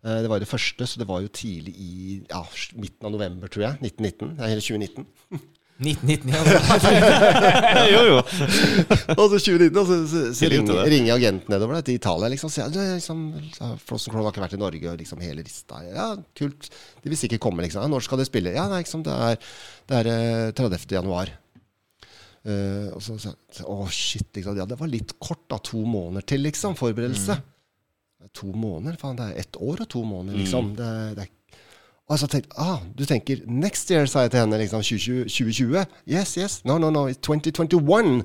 Det var det første, så det var jo tidlig i ja, midten av november, tror jeg. 1919. Eller 2019. 1919, ja. jo, jo. Og så 2019, og så, så, så ringer, ringer agenten nedover der, til Italia. Liksom, sier, «Du, liksom, Frozen har ikke vært i Norge, og liksom hele rista. Ja, kult. De vil sikkert komme, liksom. Ja, når skal de spille? Ja, nei, liksom, det er, det er eh, 30. januar. Uh, og så sa jeg å shit, liksom. Ja, det var litt kort, da. To måneder til, liksom. Forberedelse. Er To måneder? Faen, det er ett år og to måneder, liksom. Det, er- det er Og så tenkte ah, du tenker next year, sa jeg til henne. liksom 2020? 2020? Yes, yes. No, no, no. It's 2021.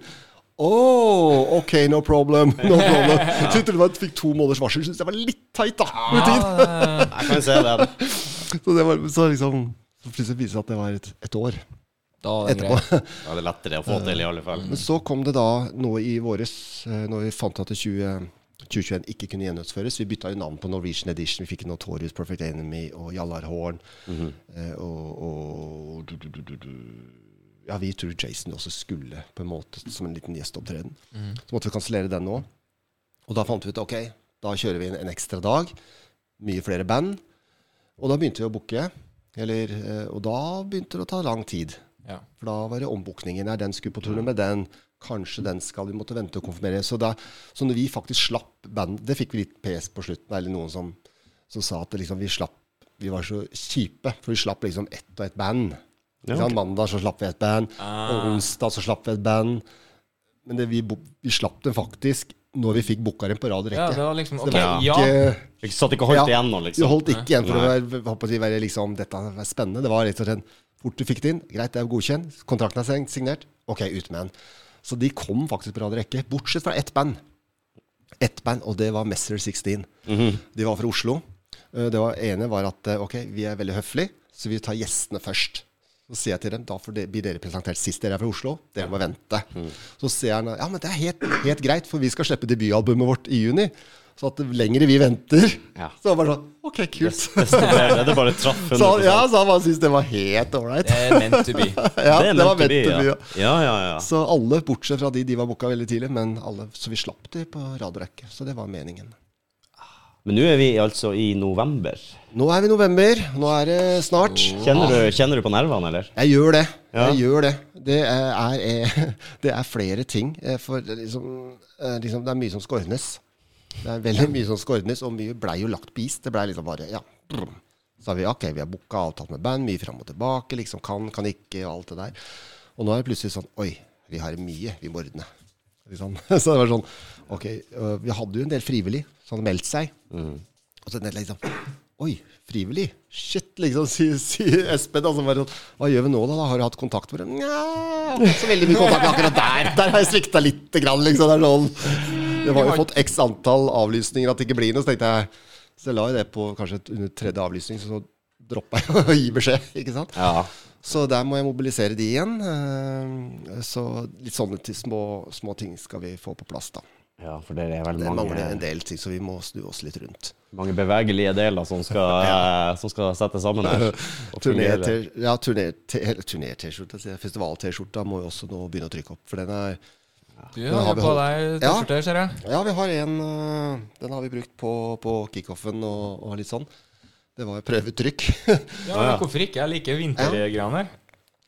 Oh, ok, no problem. No problem. Så Du trodde jeg fikk to måneders varsel. Syns jeg var litt teit, da. Med tid. Jeg kan se det. Så det var så liksom så plutselig viste det seg at det var et, et år Da var det greit. Ja, det er lettere å få til, i alle fall. Men så kom det da noe i våres, eh, når vi fant at det 20, 2021 ikke kunne gjennomføres. Vi bytta jo navn på Norwegian Edition. Vi fikk Notorious Perfect Enemy og Jallar Horn. eh, og, og du, du, du. Ja, vi tror Jason også skulle, på en måte, som en liten gjesteopptreden. Så måtte vi kansellere den nå. Og da fant vi ut ok, da kjører vi en, en ekstra dag. Mye flere band. Og da begynte vi å booke. Eller, eh, og da begynte det å ta lang tid. Ja. For da var det ombookingen her. den skulle på turné med den? Kanskje den skal vi måtte vente og konfirmere. Så, da, så når vi faktisk slapp band Det fikk vi litt pes på slutten, eller noen som, som sa at liksom, vi slapp Vi var så kjipe, for vi slapp liksom ett og ett band. Ja, okay. Mandag så slapp vi et band, og onsdag så slapp vi et band. Men det, vi, vi slapp det faktisk når vi fikk booka dem på rad og Ja, rekke. det var liksom det var ja. ikke Vi satt ikke og holdt Ja. igjen nå, liksom. vi holdt ikke igjen for å Nei. være, håper jeg, være liksom, dette var spennende. Det var rett og slett fort du fikk det inn. Greit, det er godkjent. Kontrakten er signert. Ok, ut med den. Så de kom faktisk på rad rekke, bortsett fra ett band. Ett band, og det var Messer 16. De var fra Oslo. Eh, Det var ene var at eh, ok, vi er veldig høflige, så vi tar gjestene først. Så sier jeg til dem da det, blir dere presentert sist dere er fra Oslo. Dere må vente. Så sier han ja, men det er helt, helt greit, for vi skal slippe debutalbumet vårt i juni. Så at lengre vi venter Ja. Så var det bare sånn Ok, kult. Det er bare traff 100 Så, ja, så han bare syntes det var helt ålreit. Det er meant to be. Ja, det det var meant to be, ja. ja. Ja. Så alle, bortsett fra de, de var booka veldig tidlig, men alle, så vi slapp de på radiorekke. Så det var meningen. Men nå er vi altså i november. Nå er vi i november. Nå er det snart. Kjenner du, kjenner du på nervene, eller? Jeg gjør det. Ja. Jeg gjør det. Det er, er, det er flere ting. eh, For er liksom, eh, liksom, det er mye som skal ordnes. Det er veldig mye som skal ordnes, og mye blei jo lagt på is. Det blei liksom bare Ja. Så har vi ok, vi har booka avtalt med band, mye fram og tilbake. Liksom kan, kan ikke, og alt det der. Og nå er det plutselig sånn Oi, vi har mye vi må ordne. Liksom. Så det var sånn Ok, øh, vi hadde jo en del frivillig som hadde meldt seg. Og så liksom Oi, frivillig? Shit, liksom, sier si Espen. Altså bare sånn, Hva gjør vi nå, da? da? Har du hatt kontakt med dem? Nja, ikke så veldig mye kontakt akkurat der. Der har jeg svikta lite grann, liksom. Det er sånn Det var jo fått x antall avlysninger at det ikke blir noe, så tenkte jeg Så jeg la jo det på kanskje under tredje avlysning, så, så droppa jeg å gi beskjed, ikke sant? Ja. Så der må jeg mobilisere de igjen. eh, Så litt sånne små, små ting skal vi få på plass, da. ja, for det er vel Det mangler en del ting, så vi må snu oss litt rundt. mange bevegelige deler som skal, ja. som skal settes sammen her. Turné-T- ja, sier jeg. festival-T-skjorta må jo også nå begynne å trykke opp. For den er Du har har på deg Ja. T-skjorte, ser jeg. Ja, vi har en øh, Den har vi brukt på, på kickoffen og, og litt sånn. Det var jo prøvetrykk. Ja, men Hvorfor ikke? Jeg liker vintergreiene her.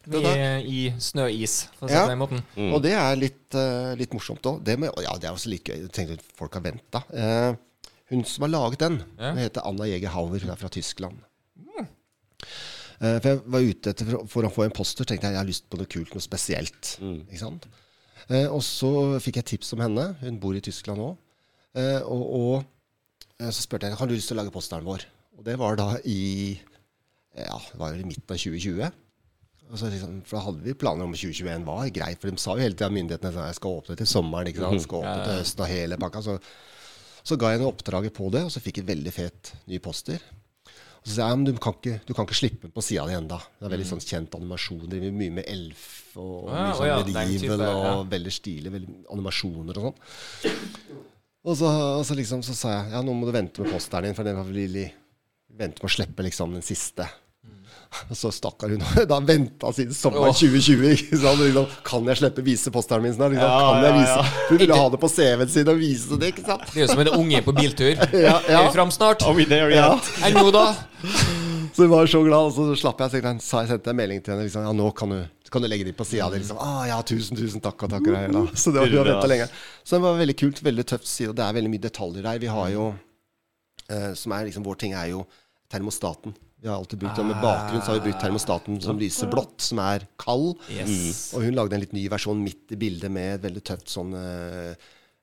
I, snøis, for å si det på den måten. Og det er litt, uh, litt morsomt òg. Det, ja, det er også litt gøy. Jeg tenkte at folk har venta. Uh, hun som har laget den, Ja. hun heter Anna Jeger Hauer. Hun er fra Tyskland. Eh, for jeg var ute etter for, for å få en poster, tenkte jeg jeg har lyst på noe kult, noe spesielt. Ikke sant? Eh, og så fikk jeg tips om henne. Hun bor i Tyskland nå. Eh, og, og eh, så spurte jeg har du lyst til å lage posteren vår. Og det var da i ja, det var i midten av 2020. Og så liksom, for da hadde vi planer om 2021 var greit, for de sa jo hele tida myndighetene at jeg skal åpne til sommeren, ikke sant? skal åpne til høsten og hele pakka. Så, så ga jeg henne oppdraget på det, og så fikk jeg veldig fet ny poster. Og så sa jeg men du kan ikke, du kan ikke slippe den på sida di ennå. Det er veldig sånn kjent animasjon. Driver mye med elf og Ja, mye sånn ja, medieval ja. og veldig stilig. Veldig animasjoner og sånn. Og så, og så liksom så sa jeg ja, nå må du vente med posteren din, for den var vel vente med å slippe liksom den siste. Så stakkar hun da venta siden sommeren 2020. Ikke sant? Liksom, kan jeg slippe vise posteren min snart? Liksom? Ja, kan jeg vise? ja. Hun ville ha det på CV-en sin og vise det, ikke sant? Det er jo som en unge på biltur. Ja, ja. Er vi fram snart? Are we there Ja. yet? Enn nå, da? Så hun var så glad, og så slapp jeg. Så jeg sa- jeg sendte en melding til henne. Liksom, ja, nå kan du, kan du legge det på sida di. Liksom. Ah, ja, tusen, tusen takk og takk. og da. Så det var, hun har lenge. Så det var veldig kult. Veldig tøft side. Det er veldig mye detaljer der. Vi har jo eh, Som er liksom vår ting, er jo termostaten. Vi har alltid brukt den med bakgrunn, så har vi brukt termostaten som lyser blått, som er kald. Yes. Og hun lagde en litt ny versjon midt i bildet med et veldig tøft sånn eh,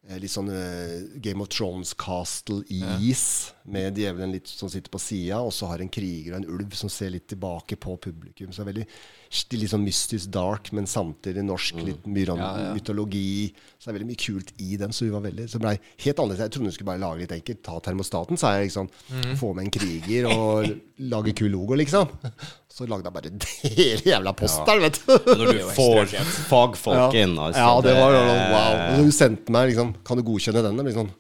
eh, litt sånn eh, Game of Thrones castle i is, med djevelen litt som sitter på sida, og så har en kriger og en ulv som ser litt tilbake på publikum. Så det er veldig litt sånn mystisk dark, men samtidig norsk, litt mye sånn Ja, ja. mytologi. Så det er veldig mye kult i den. Så vi var veldig Så det ble helt annerledes. Jeg trodde hun skulle bare lage litt enkelt. Ta termostaten, sa jeg. liksom Få med en kriger og lage kul logo, liksom. Så lagde jeg bare hele jævla posteren, vet du. Når du får fagfolk inn, altså. ja, det var sånn, wow. Hun sendte meg liksom Kan du godkjenne den? Det blir sånn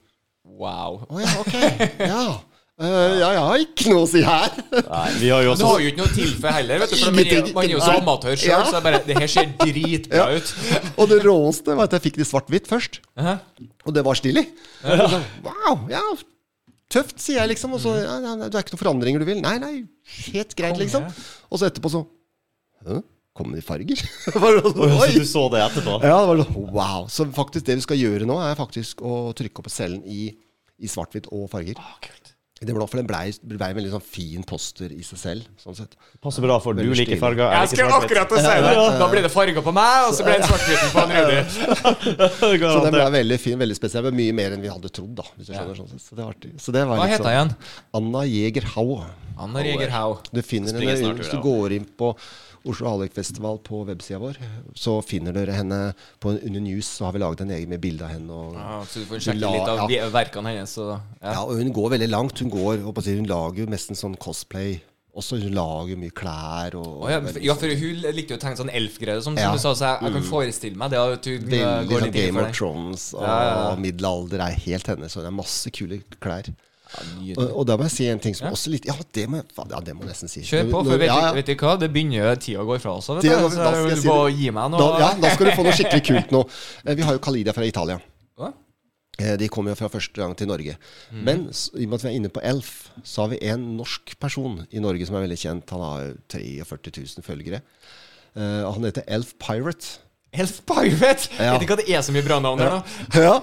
Wow. Å ja, ok. Ja. Uh, ja, jeg har ikke noe å si her. Nei, vi har jo Du har jo ikke noe tilfelle heller, vet du, for man er, man er jo så amatør sjøl, Ja. så det bare Det her ser dritbra ut. Og det råeste var at jeg fikk det i svart-hvitt først. Hæ? Og det var stilig. Og så, wow, ja, tøft, sier jeg liksom. Og så ja, nei, Du er ikke noen forandringer du vil? Nei, nei, helt greit, liksom. Og så etterpå så Hæ? Kommer det i farger? Så du så det etterpå? Ja, det var sånn, wow. Så faktisk det du skal gjøre nå, er faktisk å trykke opp cellen i, i svart-hvitt og farger. Det blå, for den blei ble en veldig sånn fin poster i seg selv. Sånn sett. Passer bra for du Veldig liker stilig. farger. Jeg skulle akkurat til å si det. Da blir det farger på meg, og så blir det svart-hvitten på han Rudi. Så den ble veldig fin, veldig spesiell. men Mye mer enn vi hadde trodd. da hvis du skjønner sånn sett. Så det var artig. Så det var Hva litt heter sånn- jeg igjen? Anna Jegerhau. Anna Reger Du finner Springer henne snart, hvis du går inn på Oslo Hallikfestival på websida vår. Så finner dere henne på under News. Så har vi laget en egen med bilde av henne. Og, Ja, så du får sjekke la- litt av ja. verkene hennes. Og, ja, ja. og hun går veldig langt. Hun går, hun lager jo nesten sånn cosplay. Også hun lager mye klær og Å, ja, for- ja, for hun likte jo å tenke sånn elfgreier, som, som Ja. som, du sa, så jeg, jeg kan forestille meg det at hun Veldig går sånn litt Game of. Thrones og Ja, ja, ja. middelalder er helt henne. Så det er masse kule klær. Ja. Og, og da må jeg si en ting som Ja. også litt Ja, det må, jeg- ja, det må jeg nesten si. Kjør på, for vet, ja, vet du hva, det begynner tida går fra oss. Så da skal si gi meg noe. Da, ja, da skal du få noe skikkelig kult nå. Eh, Vi har jo Kalidia fra Italia. Hva? Eh, De kom jo fra første gang til Norge. Mm. Men i og med at vi er inne på Elf, så har vi en norsk person i Norge som er veldig kjent. Han har jo 43 000 følgere. Uh, han heter Elf Pirate. Elf Pirate! Ja. Vet ikke hva det er så mye bra navn her, da? Ja.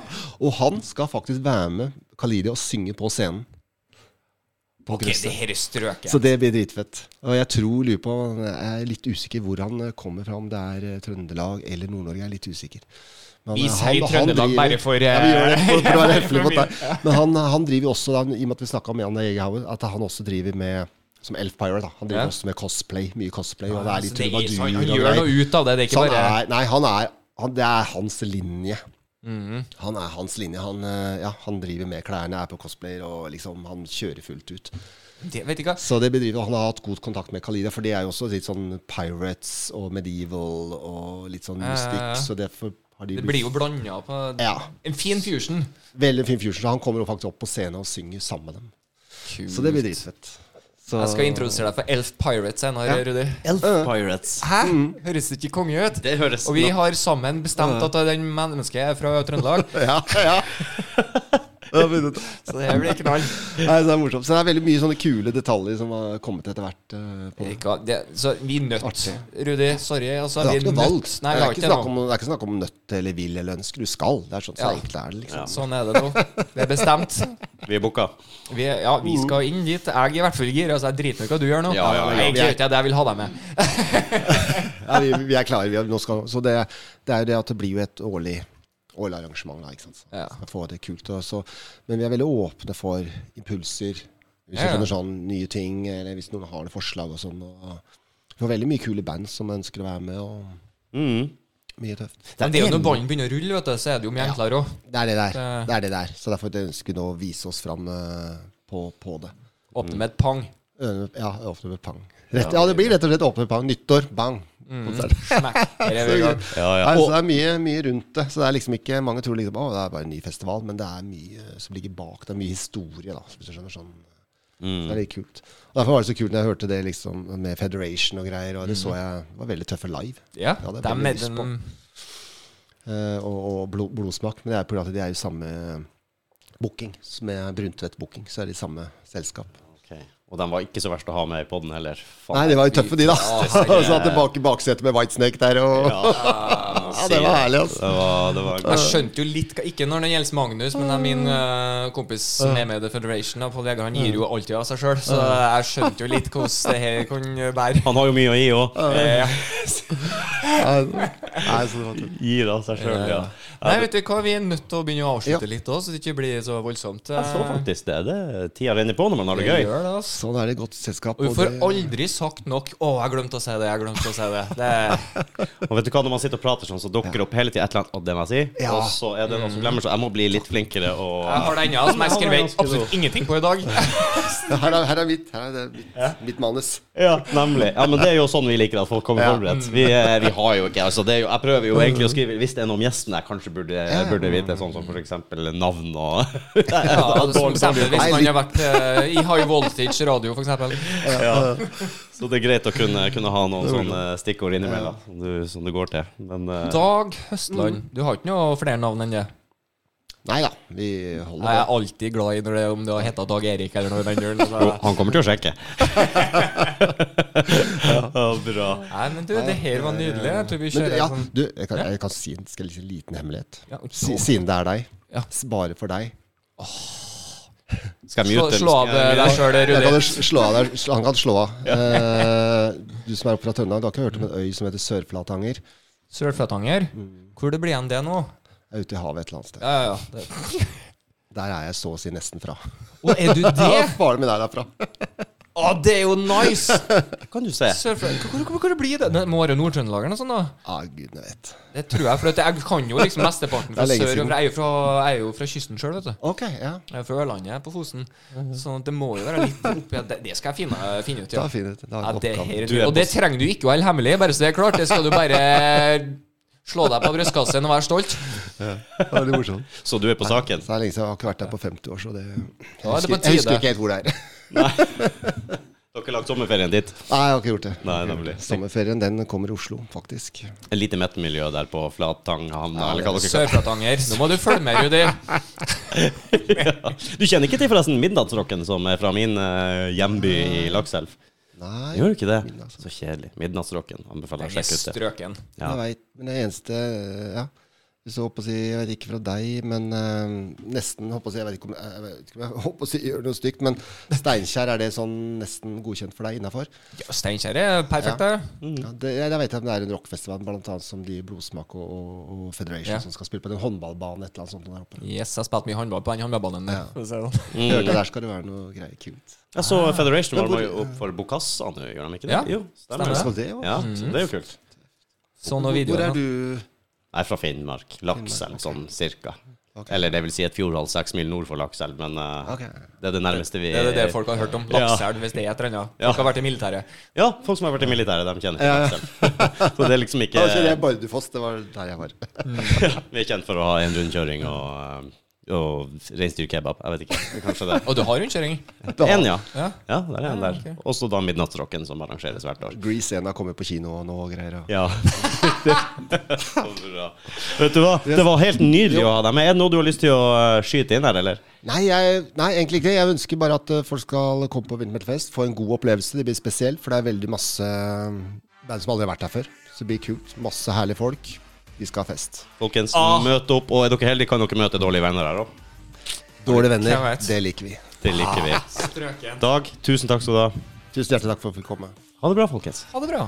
Og han skal faktisk være med Kalidia og synge på scenen. På Ok, det her er strøket. Så det blir dritfett. Og jeg tror, lurer på Jeg er litt usikker hvor han eh, kommer fra, om det er eh, Trøndelag eller Nord-Norge. Jeg er litt usikker. Men, Vi eh, sier Trøndelag bare for, Ja, det for, for å være eh, høflig mot deg. Men han, han driver også, da, i og med at vi snakka med Anna Egerhauer, at han også driver med som Elf Pirate. Da. Han driver Ja. også med cosplay. Mye cosplay. og det er litt altså, det er så han gjør noe ut av det. Det er ikke han bare er, nei, han er, han, det er hans linje. Mhm. Han er hans linje. Han, eh, ja, han driver med klærne, er på cosplayer og liksom, han kjører fullt ut. det, Vet ikke. Så det bedriver, Han har hatt god kontakt med Khalida, for det er jo også litt sånn pirates og medieval og litt sånn mystikk. Eh, Så derfor har de Det blir jo blanda på Ja. En fin fusion. Veldig fin fusion. Så han kommer jo faktisk opp på scenen og synger sammen med dem. Kult. Så det blir dritfett. Så- Jeg skal introdusere deg for Elf Pirates senere, Ja. Rudi. Elf Pirates. Hæ? Høres det ikke konge ut? Det høres Og vi har sammen bestemt at den mennesket er fra Trøndelag. Ja, ja. Ja, Så det blir knall. Nei, det er morsomt. Så det er veldig mye sånne kule detaljer som har kommet etter hvert. på Ikke, det, så vi nødt. Artig. Rudi, sorry. Altså, Det er vi ikke noe valg. Nei, det, er ikke ikke snakk om, det er ikke snakk om nødt eller vil eller ønsker. Du skal. Det er sånn, så Ja. enkelt er det, liksom. Sånn er det nå. Det er bestemt. Vi er booka. Vi, ja, vi skal inn dit. Jeg er i hvert fall gira, Altså, jeg driter i hva du gjør nå. Ja, ja, ja. Jeg gjør ikke det, jeg vil ha deg med. Ja, vi, vi er klare. Vi er, nå skal, så det, det er jo det at det blir jo et årlig, årlig arrangement. Da, ikke sant? Ja. skal få det kult. Og så, men vi er veldig åpne for impulser. Hvis Ja, det ja. kommer sånn nye ting, eller hvis noen har noen forslag og sånn. Og, vi har veldig mye kule band som ønsker å være med, og Mm. mye tøft. Men det er jo når ballen begynner å rulle, vet du, så er det jo mye enklere òg. Det er det der. Det- Det er det der. Så derfor ønsker vi å vise oss fram eh, på, på det. Åpne med et pang. Ja, åpne med pang. Rett, ja, det blir rett og slett åpne med pang. Nyttår, bang. Er vi. Ja, ja. Nei, så det er mye, mye rundt det. Så det er liksom ikke Mange tror liksom, å, det er bare en ny festival, men det er mye som ligger bak. Det er mye historie, da, hvis du skjønner. sånn Mm. Det er litt kult. Og Derfor var det så kult når jeg hørte det liksom med Federation og greier. Og det så jeg det var veldig tøffe live. Ja, Ja, det er med den Uh, og og blod, blodsmak. Men det er av at de er jo samme booking. Med Bruntvedt Booking, så er de samme selskap. Ok. Og de var ikke så verst å ha med i poden heller. Faen. Nei, de var jo tøffe, de, da. Ja, Satt tilbake i baksetet med Whitesnake der og Ja, det var herlig, altså. Det var, det var Jeg skjønte jo litt Ikke når det gjelder Magnus, men det er min uh, kompis som er med i The Federation. Pål Vegard han gir jo alltid av seg sjøl, så jeg skjønte jo litt hvordan det her kan bære. Han har jo mye å gi òg. Eh. Gir av seg sjøl, ja. Nei, vet du hva, vi er nødt til å begynne å avslutte litt òg, så det ikke blir så voldsomt. Jeg så faktisk det. det Tida renner på når man har det gøy. gjør det. Sånn er det godt selskap. Og og får det- aldri sagt nok 'Å, jeg glemte å si det', jeg glemte å si det. det Og vet du hva, når man sitter og prater sånn, så dukker det opp hele tida et eller annet «Å, det må jeg si. Ja. Og så er det noen som glemmer, så jeg må bli litt flinkere og Jeg har det ennå, som jeg skrev absolutt ingenting på i dag. Her, er, her er mitt, her er det mitt, mitt manus. Ja, nemlig. Ja, men det er jo sånn vi liker at folk kommer Ja. forberedt. Vi, vi har jo ikke altså det er jo, Jeg prøver jo egentlig å skrive Hvis det er noe om gjesten jeg kanskje burde, burde vite, sånn som f.eks. navn og Ja, altså, for eksempel, hvis man har vært uh, i High Voltage radio, eksempel. ja. Så det er greit å kunne, kunne ha noen sånne stikkord innimellom som, du, som du går til. Men uh, Dag Høstland. Du har ikke noe flere navn enn det? Nei da, vi holder Jeg er alltid glad i når det, om det har heta Dag Erik eller noe i den duren. så- han kommer til å sjekke. ja, bra. Nei, men du, det her var nydelig. Jeg tror vi Men, ja, sånn du, jeg kan, jeg kan si en, skal en liten hemmelighet. Ja, Si- Siden det er deg. Ja. Bare for deg. Skal jeg Slå, mute? slå av deg sjøl, Rudi. slå av slå- han kan slå av. Uh, du som er opp fra Trøndelag, du har ikke hørt om en øy som heter Sør-Flatanger? Sørflatanger. Hvor det blir igjen det nå? Jeg er ute i havet et eller annet sted. Ja, ja, ja. Det. Der er jeg så å si nesten fra. Å, er du det? Ja, Faren min er derfra. Å, det er jo nice! Kan du se. Sørflatanger. Hvor, hvor, hvor blir det? Det må være Nord-Trøndelag eller noe sånt, da? Ah, gud, jeg vet. Det tror jeg, for jeg kan jo liksom mesteparten fra Det sør. Jeg er jo fra, er jo fra kysten sjøl, vet du. Ok, ja. Jeg er fra Ørlandet, på Fosen. Så det må jo være litt oppi Det, det skal jeg finne, finne ut, Det ja. er fint. Det ja er det oppgave. her, Du er og det trenger du ikke å holde hemmelig, bare så det er klart. Det skal du bare slå deg på brystkassen og være stolt. Det var litt morsomt. Så du er på saken? Så det er lenge siden jeg har ikke vært der på 50 år, så det jeg er husker, jeg husker ikke helt hvor det er. Dere har lagt sommerferien dit? Nei, jeg har ikke gjort det. Nei, nemlig. Sommerferien den kommer i Oslo, faktisk. Et lite mettmiljø der på Flatang Ja, eller hva dere kaller Sørflatanger. Nå må du følge med, Rudi. ja. Du kjenner ikke til forresten Midnattsrocken, som er fra min uh, hjemby i Lakselv? Nei, Gjør du ikke det? Midnattsrocken. Så kjedelig. Midnattsrocken. Anbefaler jeg å sjekke ut det. strøken. Ja. jeg veit. Men det eneste Ja. Hvis jeg håper å si, jeg vet ikke fra deg, men eh, nesten håper å si, Jeg vet ikke om jeg, vet ikke om jeg håper å si gjør noe stygt, men Steinkjer, er det sånn nesten godkjent for deg innafor? Ja, Steinkjer er perfekt, det. Ja, det, jeg, jeg vet at det er en rockfestival, blant annet som de Blodsmak og, og, og Federation, Ja. som skal spille på en håndballbane et eller annet sånt der oppe. Yes, jeg spilte mye håndball på den håndballbanen. Ja. sånn. Mm. Hørte der skal det være noe greier kult. Jeg så Federation var jo opp for Bokassa nå, gjør de ikke det? Ja, Jo, stemmer stemmer det. Det? Ja, så det er jo kult. Så noen Hvor er du? Jeg er fra Finnmark. Lakselv, sånn cirka. Ok. Eller det vil si et fjordhold seks mil nord for Lakselv, men eh, Ok. det er det nærmeste vi Det er det folk har hørt om. Ja. Lakselv, hvis det er et eller annet. Folk har vært i militæret. Ja, folk som har vært i militæret, de kjenner ikke Ja, ja. Lakselv. så det er liksom ikke Da kjenner jeg Bardufoss, det var der jeg var. Vi er kjent for å ha en rundkjøring og, eh, og reinsdyrkebab. Jeg vet ikke. Kanskje det. Og du har rundkjøring? En, ja. Ja. Ja, der er en der. Og Også da Midnattsrocken, som arrangeres hvert år. Grease 1 har kommet på kino nå og greier. og- Ja. Vet du hva, det var helt nydelig å ha deg med. Er det noe du har lyst til å eh, skyte inn her, eller? Nei, jeg, nei, egentlig ikke. Jeg ønsker bare at eh, folk skal komme på Vindmeltfest, få en god opplevelse. Det blir spesielt, for det er veldig masse eh, band som aldri har vært her før. Så det blir kult. Masse herlige folk. Vi skal ha fest. Folkens, Ah. møt opp. Og er dere heldige, kan dere møte dårlige venner her òg. Dårlige venner, det liker vi. Det liker vi. Strøken. Dag, tusen takk skal du ha. Tusen hjertelig takk for at vi fikk komme. Ha det bra, folkens. Ha det bra.